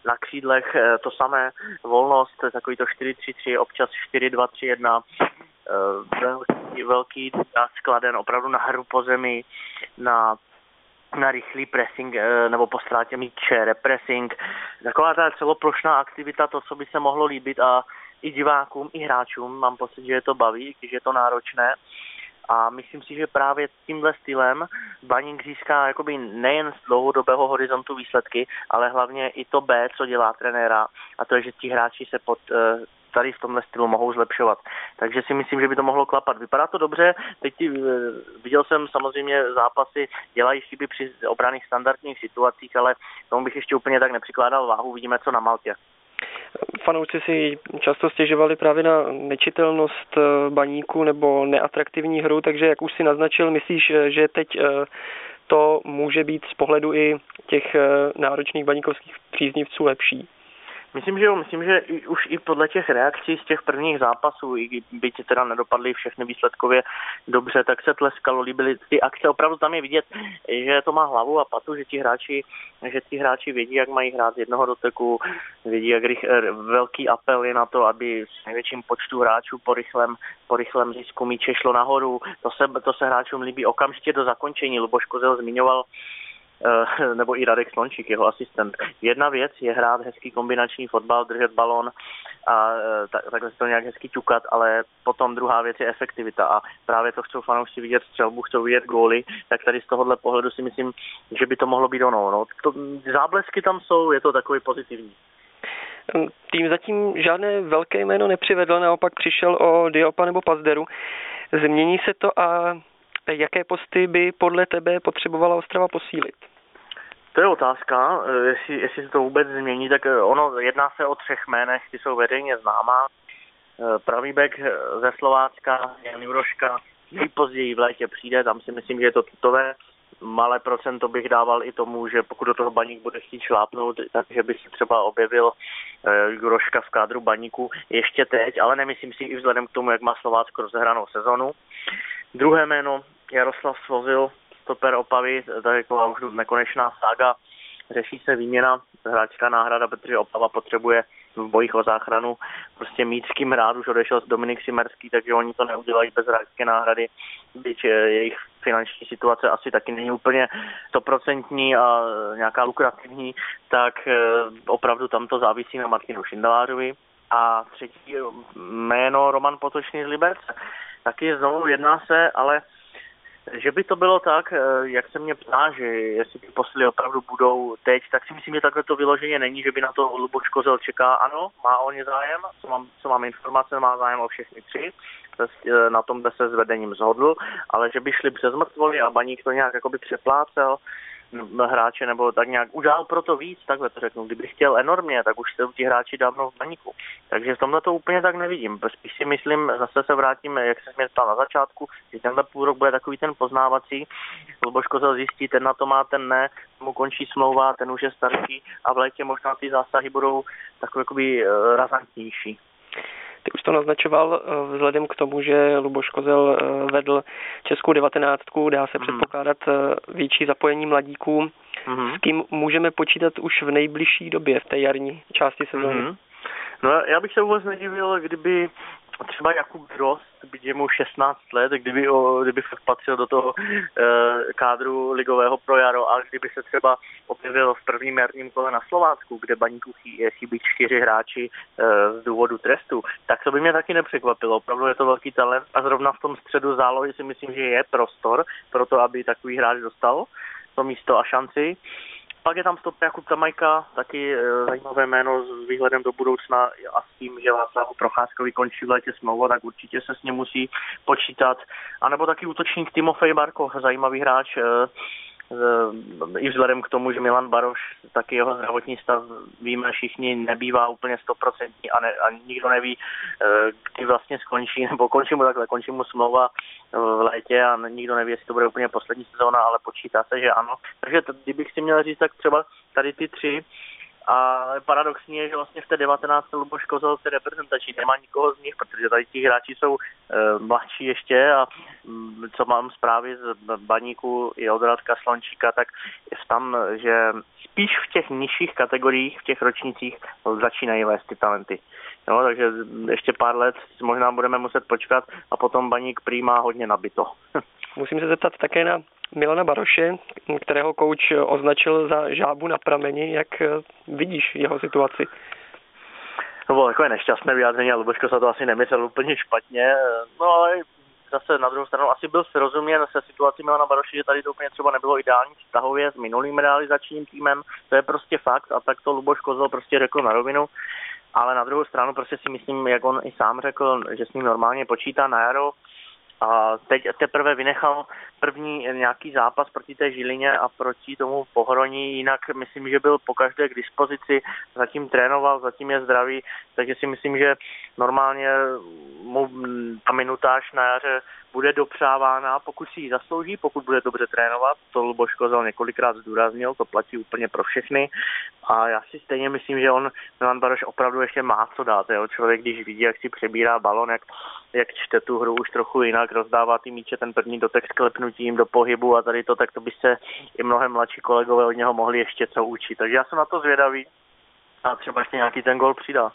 na křídlech uh, to samé, volnost, takový to 4-3-3, občas 4-2-3-1, Eh, velký, velký skladen opravdu na hru po zemi, na na rychlý pressing eh, nebo po ztrátě míče, repressing. Taková ta celoplošná aktivita, to, co by se mohlo líbit a i divákům, i hráčům, mám pocit, že je to baví, když je to náročné. A myslím si, že právě tímhle stylem Baník získá jakoby nejen z dlouhodobého horizontu výsledky, ale hlavně i to B, co dělá trenéra, a to je, že ti hráči se pod, eh, tady v tomhle stylu mohou zlepšovat. Takže si myslím, že by to mohlo klapat. Vypadá to dobře, teď eh, viděl jsem samozřejmě zápasy, dělají chyby při obraných standardních situacích, ale tomu bych ještě úplně tak nepřikládal váhu, vidíme co na Maltě. Fanoušci si často stěžovali právě na nečitelnost baníku nebo neatraktivní hru, takže jak už si naznačil, myslíš, že teď to může být z pohledu i těch náročných baníkovských příznivců lepší? Myslím, že jo, myslím, že i, už i podle těch reakcí z těch prvních zápasů, i byť teda nedopadly všechny výsledkově dobře, tak se tleskalo, líbily ty akce. Opravdu tam je vidět, že to má hlavu a patu, že ti hráči, že ti hráči vědí, jak mají hrát z jednoho doteku, vědí, jak rych, eh, velký apel je na to, aby s největším počtu hráčů po rychlém, po rychlém zisku míče šlo nahoru. To se, to se hráčům líbí okamžitě do zakončení. Luboš Kozel zmiňoval <laughs> nebo i Radek Slončík, jeho asistent. Jedna věc je hrát hezký kombinační fotbal, držet balon a eh, tak, takhle se to nějak hezky ťukat, ale potom druhá věc je efektivita a právě to chcou fanoušci vidět střelbu, chcou vidět góly, tak tady z tohohle pohledu si myslím, že by to mohlo být ono. No. To, záblesky tam jsou, je to takový pozitivní. Tým zatím žádné velké jméno nepřivedl, naopak přišel o Diopa nebo Pazderu. Změní se to a jaké posty by podle tebe potřebovala Ostrava posílit? To je otázka, eh, jestli, jestli se to vůbec změní, tak eh, ono jedná se o třech jménech, ty jsou veřejně známá. Eh, pravý bek ze Slovácka, Jan Juroška, nejpozději v létě přijde, tam si myslím, že je to tutové. Malé procento bych dával i tomu, že pokud do toho baník bude chtít šlápnout, takže by se třeba objevil Juroška v kádru baníku ještě teď, ale nemyslím si i vzhledem k tomu, jak má Slovácko rozehranou sezonu. Druhé jméno Jaroslav Svozil, stoper Opavy, tak jako už nekonečná sága. Řeší se výměna, hráčská náhrada, protože Opava potřebuje v bojích o záchranu prostě mít s kým hrát, už odešel Dominik Simerský, takže oni to neudělají bez hráčské náhrady, byť jejich finanční situace asi taky není úplně stoprocentní a nějaká lukrativní, tak eh, opravdu tam to závisí na Martinu Šindelářovi. A třetí jméno Roman Potočný z Liberce. Taky znovu jedná se, ale že by to bylo tak, eh, jak se mě ptá, že jestli ty posily opravdu budou teď, tak si myslím, že takhle to vyloženě není, že by na to Luboš Kozel čeká. Ano, má o ně zájem, co mám, co mám informace, má zájem o všechny tři, eh, na tom, kde se s vedením zhodl, ale že by šli přes mrtvoli a baník to nějak jakoby přeplácel, hráče nebo tak nějak udělal pro to víc, takhle to řeknu. Kdyby chtěl enormně, tak už jsou ti hráči dávno v baníku. Takže v tomhle to úplně tak nevidím. Spíš si myslím, zase se vrátím, jak se mě ptal na začátku, že tenhle půl rok bude takový ten poznávací. Luboš Kozel zjistí, ten na to má, ten ne, mu končí smlouva, ten už je starší a v létě možná ty zásahy budou takové eh, razantnější. Ty už to naznačoval eh, vzhledem k tomu, že Luboš Kozel eh, vedl českou devatenáctku, dá se mm. předpokládat eh, větší zapojení mladíků. Mm. S kým můžeme počítat už v nejbližší době, v té jarní části sezóny? Mm. No já bych se vůbec nedivil, kdyby třeba Jakub Drost, byť je mu 16 let, kdyby, o, kdyby fakt patřil do toho e, kádru ligového pro jaro a kdyby se třeba objevil v prvním jarním kole na Slovácku, kde baníku chybí čtyři hráči e, z důvodu trestu, tak to by mě taky nepřekvapilo. Opravdu je to velký talent a zrovna v tom středu zálohy si myslím, že je prostor pro to, aby takový hráč dostal to místo a šanci. Pak je tam stop Jakub Tamajka, taky e, zajímavé jméno s výhledem do budoucna a s tím, že Václavu Procházkovi končí v létě smlouva, tak určitě se s ním musí počítat. A nebo taky útočník Timofej Barko, zajímavý hráč, e, i vzhledem k tomu, že Milan Baroš, taky jeho zdravotní stav, víme všichni, nebývá úplně stoprocentní a, ne, a nikdo neví, eh, kdy vlastně skončí, <laughs> nebo končí mu takhle, končí mu smlouva v létě a nikdo neví, jestli to bude úplně poslední sezóna, ale počítá se, že ano. Takže t- kdybych si měl říct, tak třeba tady ty tři a paradoxní je, že vlastně v té 19. Luboš Kozel se reprezentační nemá nikoho z nich, protože tady ti hráči jsou e, mladší ještě a m, mm, co mám zprávy z baníku i od Radka Slončíka, tak je tam, že spíš v těch nižších kategoriích, v těch ročnících začínají vést ty talenty. No, takže ještě pár let možná budeme muset počkat a potom baník prý má hodně nabito. <laughs> Musím se zeptat také na Milana Baroše, kterého kouč označil za žábu na prameni. Jak eh, vidíš jeho situaci? No bylo takové nešťastné vyjádření a Luboško se to asi nemyslel úplně špatně. No ale zase na druhou stranu asi byl srozuměn se situací Milana Baroše, že tady to úplně třeba nebylo ideální vztahově s minulým realizačním týmem. To je prostě fakt a tak to Luboš Kozel prostě řekl na rovinu. Ale na druhou stranu prostě si myslím, jak on i sám řekl, že s ním normálně počítá na jaro a teď teprve vynechal první nějaký zápas proti té Žilině a proti tomu pohroní, jinak myslím, že byl po každé k dispozici, zatím trénoval, zatím je zdravý, takže si myslím, že normálně mu ta minutáž na jaře bude dopřávána, pokud si ji zaslouží, pokud bude dobře trénovat. To Luboš Kozel několikrát zdůraznil, to platí úplně pro všechny. A já si stejně myslím, že on, Milan Baroš, opravdu ještě má co dát. Jo? Člověk, když vidí, jak si přebírá balon, jak, jak čte tu hru už trochu jinak, rozdává ty míče, ten první dotek s klepnutím do pohybu a tady to, tak to by se i mnohem mladší kolegové od něho mohli ještě co učit. Takže já jsem na to zvědavý a třeba ještě nějaký ten gol přidá.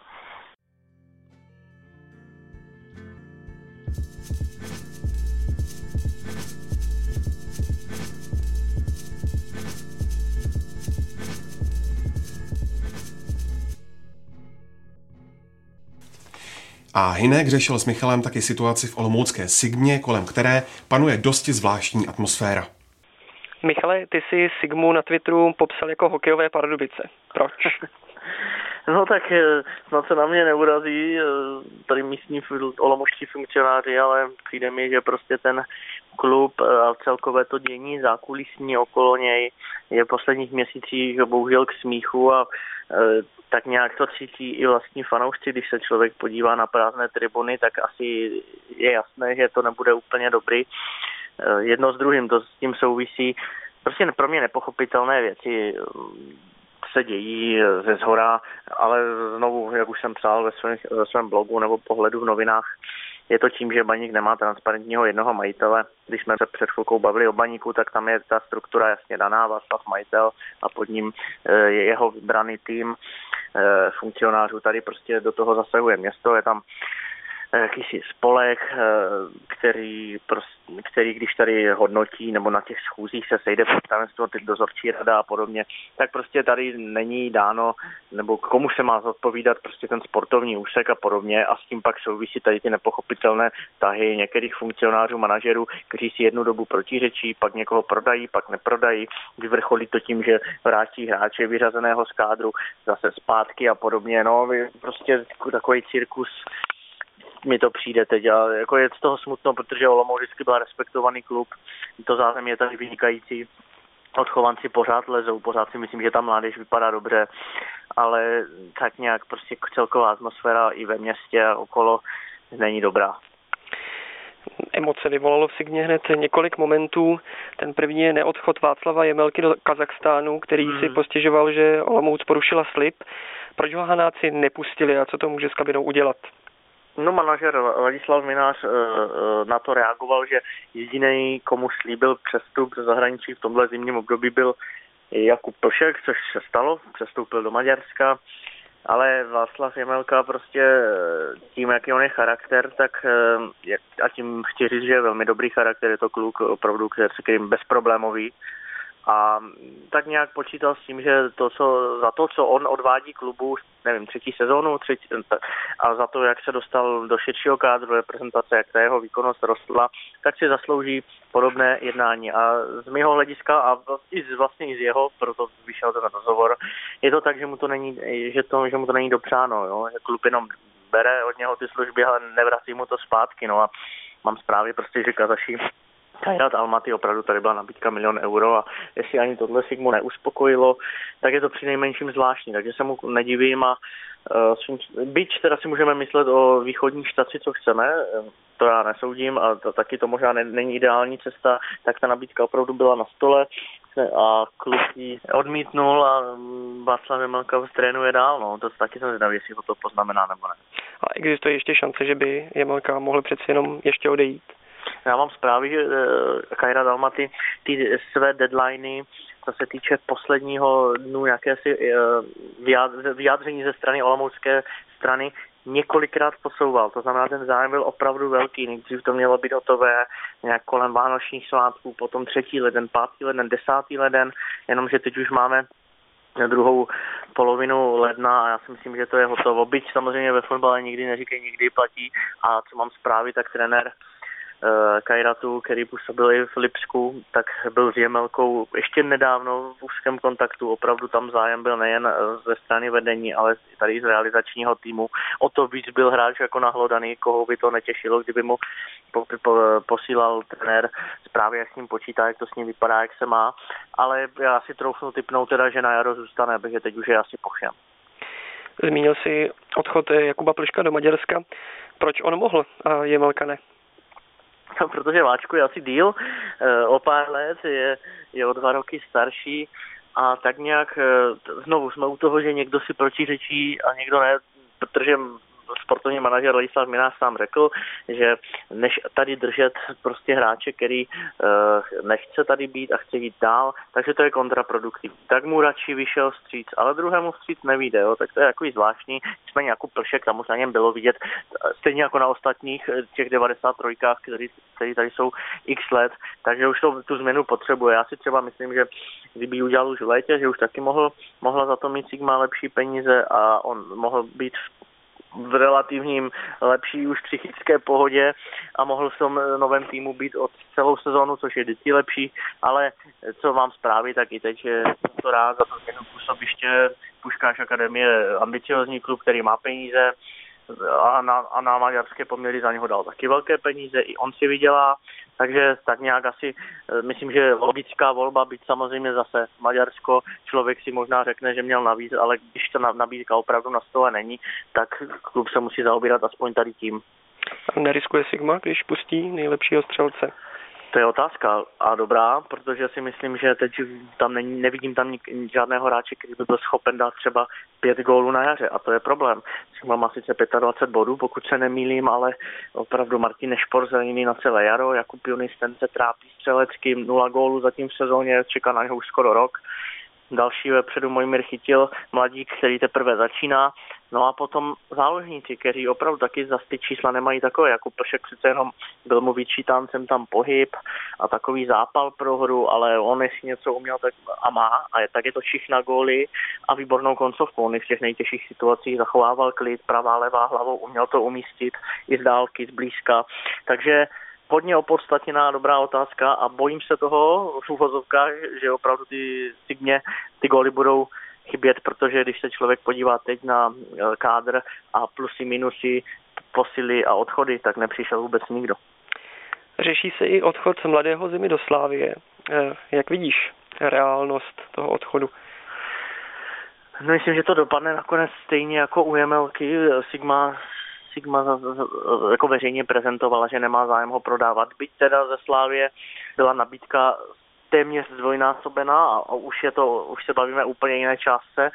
A Hinek řešil s Michalem taky situaci v Olomoucké Sigmě, kolem které panuje dosti zvláštní atmosféra. Michale, ty si Sigmu na Twitteru popsal jako hokejové pardubice. Proč? <laughs> No tak eh, snad se na mě neurazí eh, tady místní olomoští funkcionáři, ale přijde mi, že prostě ten klub eh, a celkové to dění zákulisní okolo něj je v posledních měsících bohužel k smíchu a tak nějak to cítí i vlastní fanoušci, když se člověk podívá na prázdné tribuny, tak asi je jasné, že to nebude úplně dobrý. Jedno s druhým, to s tím souvisí prostě pro mě nepochopitelné věci se dějí ze zhora, ale znovu, jak už jsem psal ve svém, ve svém blogu nebo pohledu v novinách, je to tím, že baník nemá transparentního jednoho majitele. Když jsme se před chvilkou bavili o baníku, tak tam je ta struktura jasně daná, Václav majitel a pod ním eh, je jeho vybraný tým eh, funkcionářů. Tady prostě do toho zasahuje město, je tam jakýsi spolek, eh, který, který když tady hodnotí nebo na těch schůzích se sejde představenstvo, ty dozorčí rada a podobně, tak prostě tady není dáno, nebo komu se má zodpovídat prostě ten sportovní úsek a podobně a s tím pak souvisí tady ty nepochopitelné tahy některých funkcionářů, manažerů, kteří si jednu dobu protiřečí, pak někoho prodají, pak neprodají, vyvrcholí to tím, že vrátí hráče vyřazeného z kádru zase zpátky a podobně. No, prostě takový cirkus mi to přijde teď. A jako je z toho smutno, protože Olomouc vždycky byl respektovaný klub, to zázemí je tady vynikající, odchovanci pořád lezou, pořád si myslím, že ta mládež vypadá dobře, ale tak nějak prostě celková atmosféra i ve městě a okolo není dobrá. Emoce vyvolalo v Signě hned několik momentů. Ten první je neodchod Václava Jemelky do Kazachstánu, který hmm. si postěžoval, že Olomouc porušila slib. Proč ho Hanáci nepustili a co to může s kabinou udělat? No manažer Ladislav Minář eh, eh, na to reagoval, že jediný, komu slíbil přestup ze zahraničí v tomhle zimním období byl Jakub Tošek, což se stalo, přestoupil do Maďarska, ale Václav Jemelka prostě eh, tím, jaký on je charakter, tak a tím chci říct, že je velmi dobrý charakter, je to kluk opravdu, který bezproblémový, a tak nějak počítal s tím, že to, co, za to, co on odvádí klubu, nevím, třetí sezónu, třetí, a za to, jak se dostal do širšího kádru reprezentace, jak ta jeho výkonnost rostla, tak si zaslouží podobné jednání. A z mého hlediska a i z, vlastně i z jeho, proto vyšel ten rozhovor, je to tak, že mu to není, že to, že mu to není dopřáno, jo? že klub jenom bere od něho ty služby, ale nevrací mu to zpátky. No a mám zprávy prostě, že Kazaši Kajrat Almaty opravdu tady byla nabídka milion euro a jestli ani tohle Sigmu neuspokojilo, tak je to při nejmenším zvláštní, takže se mu nedivím a uh, byť teda si můžeme myslet o východní štaci, co chceme, to já nesoudím a to, taky to možná ne, není ideální cesta, tak ta nabídka opravdu byla na stole a klub ji odmítnul a Václav Jemelka trénuje dál, no, to taky jsem zvědavý, jestli ho to poznamená nebo ne. A existuje ještě šance, že by Jemelka mohl přeci jenom ještě odejít? Já mám zprávy, že eh, Kajra Dalmaty ty své deadliny, co se týče posledního dnu jakési eh, vyjádření ze strany Olomoucké strany, několikrát posouval. To znamená, ten zájem byl opravdu velký. Nejdřív to mělo být hotové nějak kolem vánočních svátků, potom třetí leden, pátý leden, desátý leden, jenomže teď už máme druhou polovinu ledna a já si myslím, že to je hotovo. Byť samozřejmě ve fotbale nikdy neříkej, nikdy platí a co mám zprávy, tak trenér Kajratu, který působil i v Lipsku, tak byl s Jemelkou ještě nedávno v úzkém kontaktu. Opravdu tam zájem byl nejen ze strany vedení, ale tady i z realizačního týmu. O to víc byl hráč jako nahlodaný, koho by to netěšilo, kdyby mu po, po, posílal trenér zprávy, jak s ním počítá, jak to s ním vypadá, jak se má. Ale já si troufnu typnout teda, že na jaro zůstane, protože teď už je asi pochém. Zmínil si odchod Jakuba Pliška do Maďarska. Proč on mohl a Jemelka ne? Protože Váčku je asi díl, eh, o pár let, je, je o dva roky starší a tak nějak eh, znovu jsme u toho, že někdo si protiřečí a někdo ne, protože sportovní manažer Ladislav Minář sám řekl, že než tady držet prostě hráče, který uh, nechce tady být a chce jít dál, takže to je kontraproduktivní. Tak mu radši vyšel stříc, ale druhému stříc nevíde, jo, tak to je jako zvláštní. Nicméně jako plšek, tam už na něm bylo vidět, stejně jako na ostatních eh, těch 93, který, který tady jsou x let, takže už to, tu změnu potřebuje. Já si třeba myslím, že kdyby udělal už v létě, že už taky mohl, mohla za to mít Sigma lepší peníze a on mohl být v relativním lepší už psychické pohodě a mohl v tom novém týmu být od celou sezónu, což je vždycky lepší, ale co mám zprávy, tak i teď to rád za to změnu působiště. Puškáš akademie ambiciozní klub, který má peníze, a na, a na maďarské poměry za něho dal taky velké peníze, i on si vydělá, takže tak nějak asi eh, myslím, že logická volba, být samozřejmě zase Maďarsko, člověk si možná řekne, že měl navíc, ale když ta nabídka opravdu na stole není, tak klub se musí zaobírat aspoň tady tím. A neriskuje Sigma, když pustí nejlepšího střelce? To je otázka a dobrá, protože si myslím, že teď tam není, nevidím tam žádného hráče, který by byl schopen dát třeba pět gólů na jaře a to je problém. Sigma má sice 25 bodů, pokud se nemýlím, ale opravdu Martin Nešpor zraněný na celé jaro, Jakub Junis ten se trápí střelecky, nula gólů zatím v sezóně, čeká na něho už skoro rok. Další vepředu Mojmír chytil mladík, který teprve začíná. No a potom záložníci, kteří opravdu taky za ty čísla nemají takové, jako Pršek přece jenom byl mu vyčítán sem tam pohyb a takový zápal pro hru, ale on jestli něco uměl tak a má, a je, tak je to šich na góly a výbornou koncovku. On v těch nejtěžších situacích zachovával klid, pravá, levá hlavou, uměl to umístit i z dálky, z blízka. Takže hodně opodstatněná dobrá otázka a bojím se toho v úvozovkách, že opravdu ty Signě ty góly budou chybět, protože když se člověk podívá teď na eh, kádr a plusy, minusy, posily a odchody, tak nepřišel vůbec nikdo. Řeší se i odchod mladého zimy do Slávie. Eh, jak vidíš reálnost toho odchodu? No, myslím, že to dopadne nakonec stejně jako u Jemelky. Sigma Sigma jako veřejně prezentovala, že nemá zájem ho prodávat. Byť teda ze Slávě byla nabídka téměř zdvojnásobená a už, je to, už se bavíme úplně jiné částce,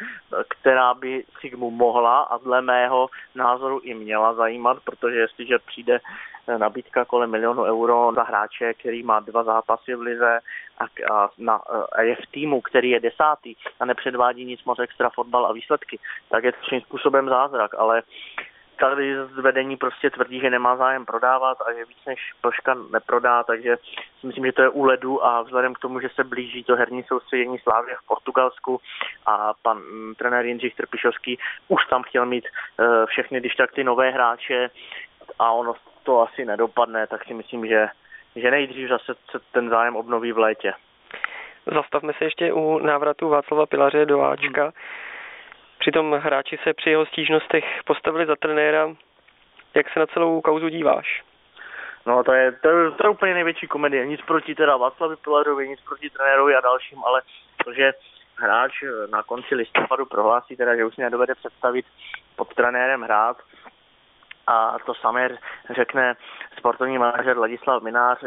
která by Sigmu mohla a dle mého názoru i měla zajímat, protože jestliže přijde nabídka kolem milionu euro za hráče, který má dva zápasy v lize a, a, na, a je v týmu, který je desátý a nepředvádí nic moc extra fotbal a výsledky, tak je to svým způsobem zázrak, ale tady z vedení prostě tvrdí, že nemá zájem prodávat a že víc než Ploška neprodá, takže si myslím, že to je u ledu a vzhledem k tomu, že se blíží to herní soustředění Slávě v Portugalsku a pan m, trenér Jindřich Trpišovský už tam chtěl mít uh, všechny, když tak ty nové hráče a ono to asi nedopadne, tak si myslím, že, že nejdřív zase se ten zájem obnoví v létě. Zastavme se ještě u návratu Václava Pilaře do Ačka. Hmm. Přitom hráči se při jeho stížnostech postavili za trenéra. Jak se na celou kauzu díváš? No to je, to je, to je úplně největší komedie. Nic proti teda Václavi Pilařovi, nic proti trenérovi a dalším, ale to, že hráč na konci listopadu prohlásí teda, že už si nedovede představit pod trenérem hrát, a to samé řekne sportovní manažer Ladislav Minář,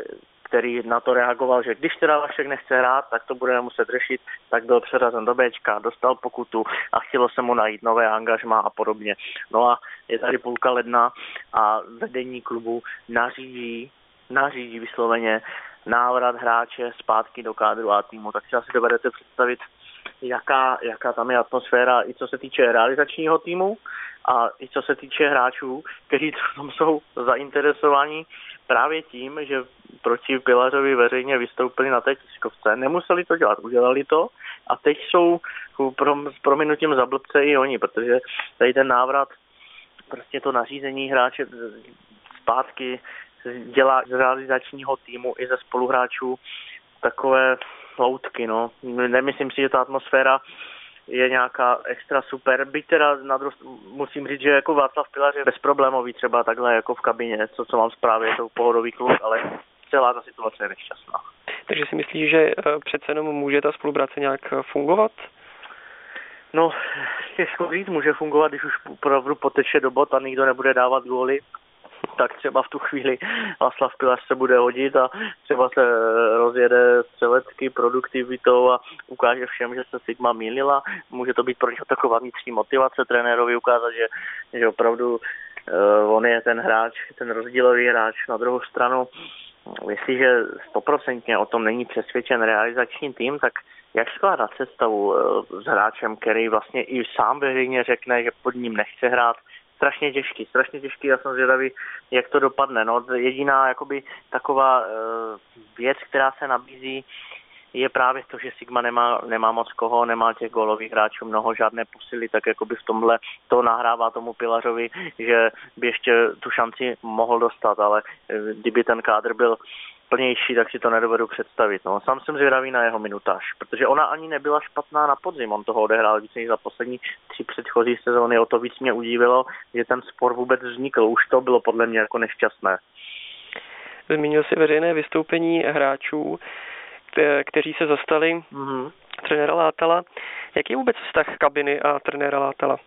který na to reagoval, že když teda Vašek nechce hrát, tak to budeme muset řešit, tak byl přeřazen do Bčka, dostal pokutu a chtělo se mu najít nové angažma a podobně. No a je tady půlka ledna a vedení klubu nařídí, nařídí vysloveně návrat hráče zpátky do kádru a týmu, tak si asi dovedete představit, jaká, jaká tam je atmosféra i co se týče realizačního týmu a i co se týče hráčů, kteří tam jsou zainteresovaní právě tím, že proti Pilařovi veřejně vystoupili na té tiskovce. Nemuseli to dělat, udělali to a teď jsou s prominutím za blbce i oni, protože tady ten návrat, prostě to nařízení hráče zpátky dělá z realizačního týmu i ze spoluhráčů takové loutky, no. Nemyslím si, že ta atmosféra je nějaká extra super. Byť teda na musím říct, že jako Václav Pilař je bezproblémový třeba takhle jako v kabině, co, co mám zprávě, je to pohodový klub, ale celá ta situace je nešťastná. Takže si myslíš, že eh, přece jenom může ta spolupráce nějak eh, fungovat? No, těžko říct, může fungovat, když už opravdu poteče do bot a nikdo nebude dávat góly, tak třeba v tu chvíli Václav Pilař se bude hodit a třeba se rozjede střelecky produktivitou a ukáže všem, že se Sigma mýlila. Může to být pro něho taková vnitřní motivace trenérovi ukázat, že, že opravdu uh, on je ten hráč, ten rozdílový hráč. Na druhou stranu, jestliže stoprocentně o tom není přesvědčen realizační tým, tak jak skládat sestavu uh, s hráčem, který vlastně i sám veřejně řekne, že pod ním nechce hrát, strašně těžký, strašně těžký, já jsem zvědavý, jak to dopadne. No, jediná jakoby taková uh, věc, která se nabízí, je právě to, že Sigma nemá, nemá moc koho, nemá těch gólových hráčů mnoho, žádné posily, tak jakoby v tomhle to nahrává tomu Pilařovi, že by ještě tu šanci mohl dostat, ale eh, kdyby ten kádr byl plnější, tak si to nedovedu představit. No. Sám jsem zvědavý na jeho minutáž, protože ona ani nebyla špatná na podzim. On toho odehrál víc než za poslední tři předchozí sezóny. O to víc mě udívilo, že ten spor vůbec vznikl. Už to bylo podle mě jako nešťastné. Zmínil si veřejné vystoupení hráčů, kteří se zastali mm-hmm. trenéra Látala. Jaký je vůbec vztah kabiny a trenéra Látala?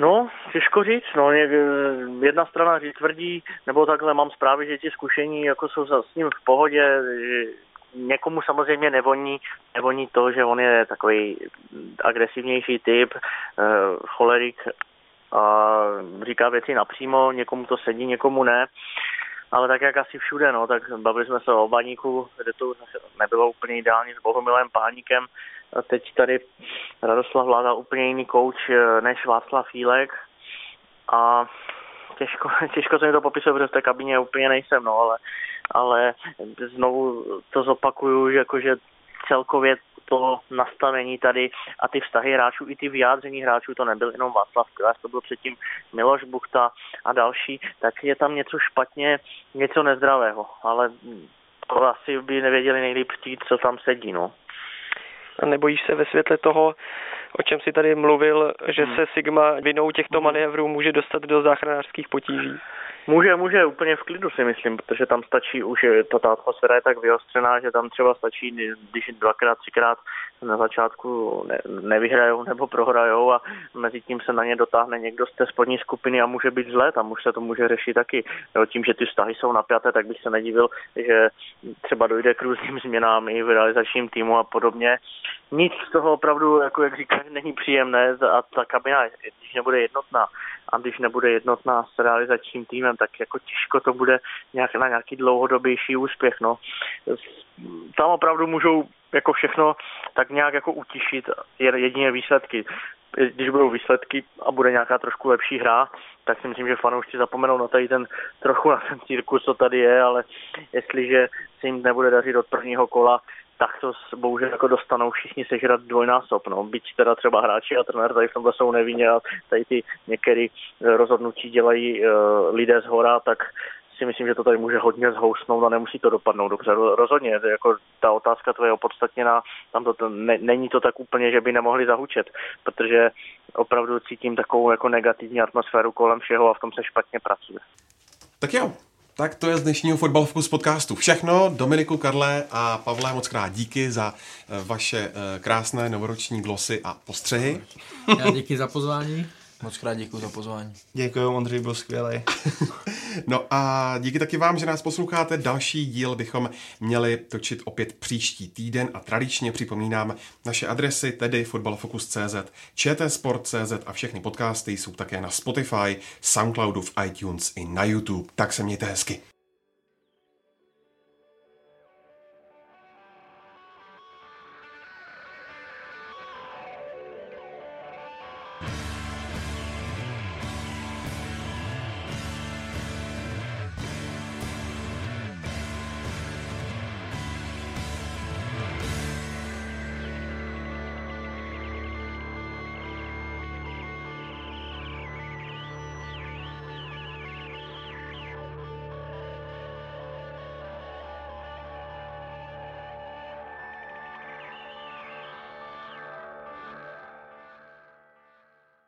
No, těžko říct, no, jedna strana říct tvrdí, nebo takhle mám zprávy, že ti zkušení jako jsou s ním v pohodě, někomu samozřejmě nevoní, nevoní to, že on je takový agresivnější typ, uh, cholerik a říká věci napřímo, někomu to sedí, někomu ne. Ale tak jak asi všude, no, tak bavili jsme se o baníku, kde to nebylo úplně ideální s Bohumilem Páníkem, teď tady Radoslav Vláda úplně jiný kouč eh, než Václav Fílek a těžko, <laughs> těžko se mi to popisuje, protože v té kabině úplně nejsem, no, ale, ale znovu to zopakuju, že jakože celkově to nastavení tady a ty vztahy hráčů, i ty vyjádření hráčů, to nebyl jenom Václav Pilař, to byl předtím Miloš Buchta a další, tak je tam něco špatně, něco nezdravého, ale to asi by nevěděli nejlíp říct, co tam sedí, no. A nebojíš se ve světle toho, o čem si tady mluvil, že hmm. se Sigma vinou těchto hmm. manévrů může dostat do záchranářských potíží? Může, může úplně v klidu si myslím, protože tam stačí už, ta, ta atmosféra je tak vyostřená, že tam třeba stačí, když dvakrát, třikrát na začátku ne, nevyhrajou <laughs> nebo prohrajou a mezi tím se na ně dotáhne někdo z té spodní skupiny a může být zle, tam už se to může řešit taky. Jo, tím, že ty vztahy jsou napjaté, tak bych se nedivil, že třeba dojde k různým změnám i v realizačním týmu a podobně. Nic z toho opravdu, jako jak říkáš, není příjemné a ta kabina, když nebude jednotná a když nebude jednotná s realizačním týmem, tak jako těžko to bude nějak na nějaký dlouhodobější úspěch. No. Tam opravdu můžou jako všechno tak nějak jako utišit jedině výsledky. Když budou výsledky a bude nějaká trošku lepší hra, tak si myslím, že fanoušci zapomenou na tady ten trochu na ten cirkus, co tady je, ale jestliže se jim nebude dařit od prvního kola, tak to bohužel jako dostanou všichni sežrat dvojnásob. No. Byť teda třeba hráči a trenér tady v tomhle jsou nevinně a tady ty některé rozhodnutí dělají uh, lidé z hora, tak si myslím, že to tady může hodně zhousnout a nemusí to dopadnout dobře. Rozhodně, jako ta otázka tvoje opodstatněná, tam to, ne, není to tak úplně, že by nemohli zahučet, protože opravdu cítím takovou jako negativní atmosféru kolem všeho a v tom se špatně pracuje. Tak jo, tak to je z dnešního Fotbal Focus podcastu všechno. Dominiku, Karle a Pavle, moc krát díky za eh, vaše eh, krásné novoroční glosy a postřehy. Já díky za pozvání. Moc krát děkuji za pozvání. Děkuji, Ondřej byl skvělý. <laughs> no a díky taky vám, že nás posloucháte. Další díl bychom měli točit opět příští týden a tradičně připomínám naše adresy, tedy fotbalfocus.cz, čtsport.cz a všechny podcasty jsou také na Spotify, Soundcloudu, v iTunes i na YouTube. Tak se mějte hezky.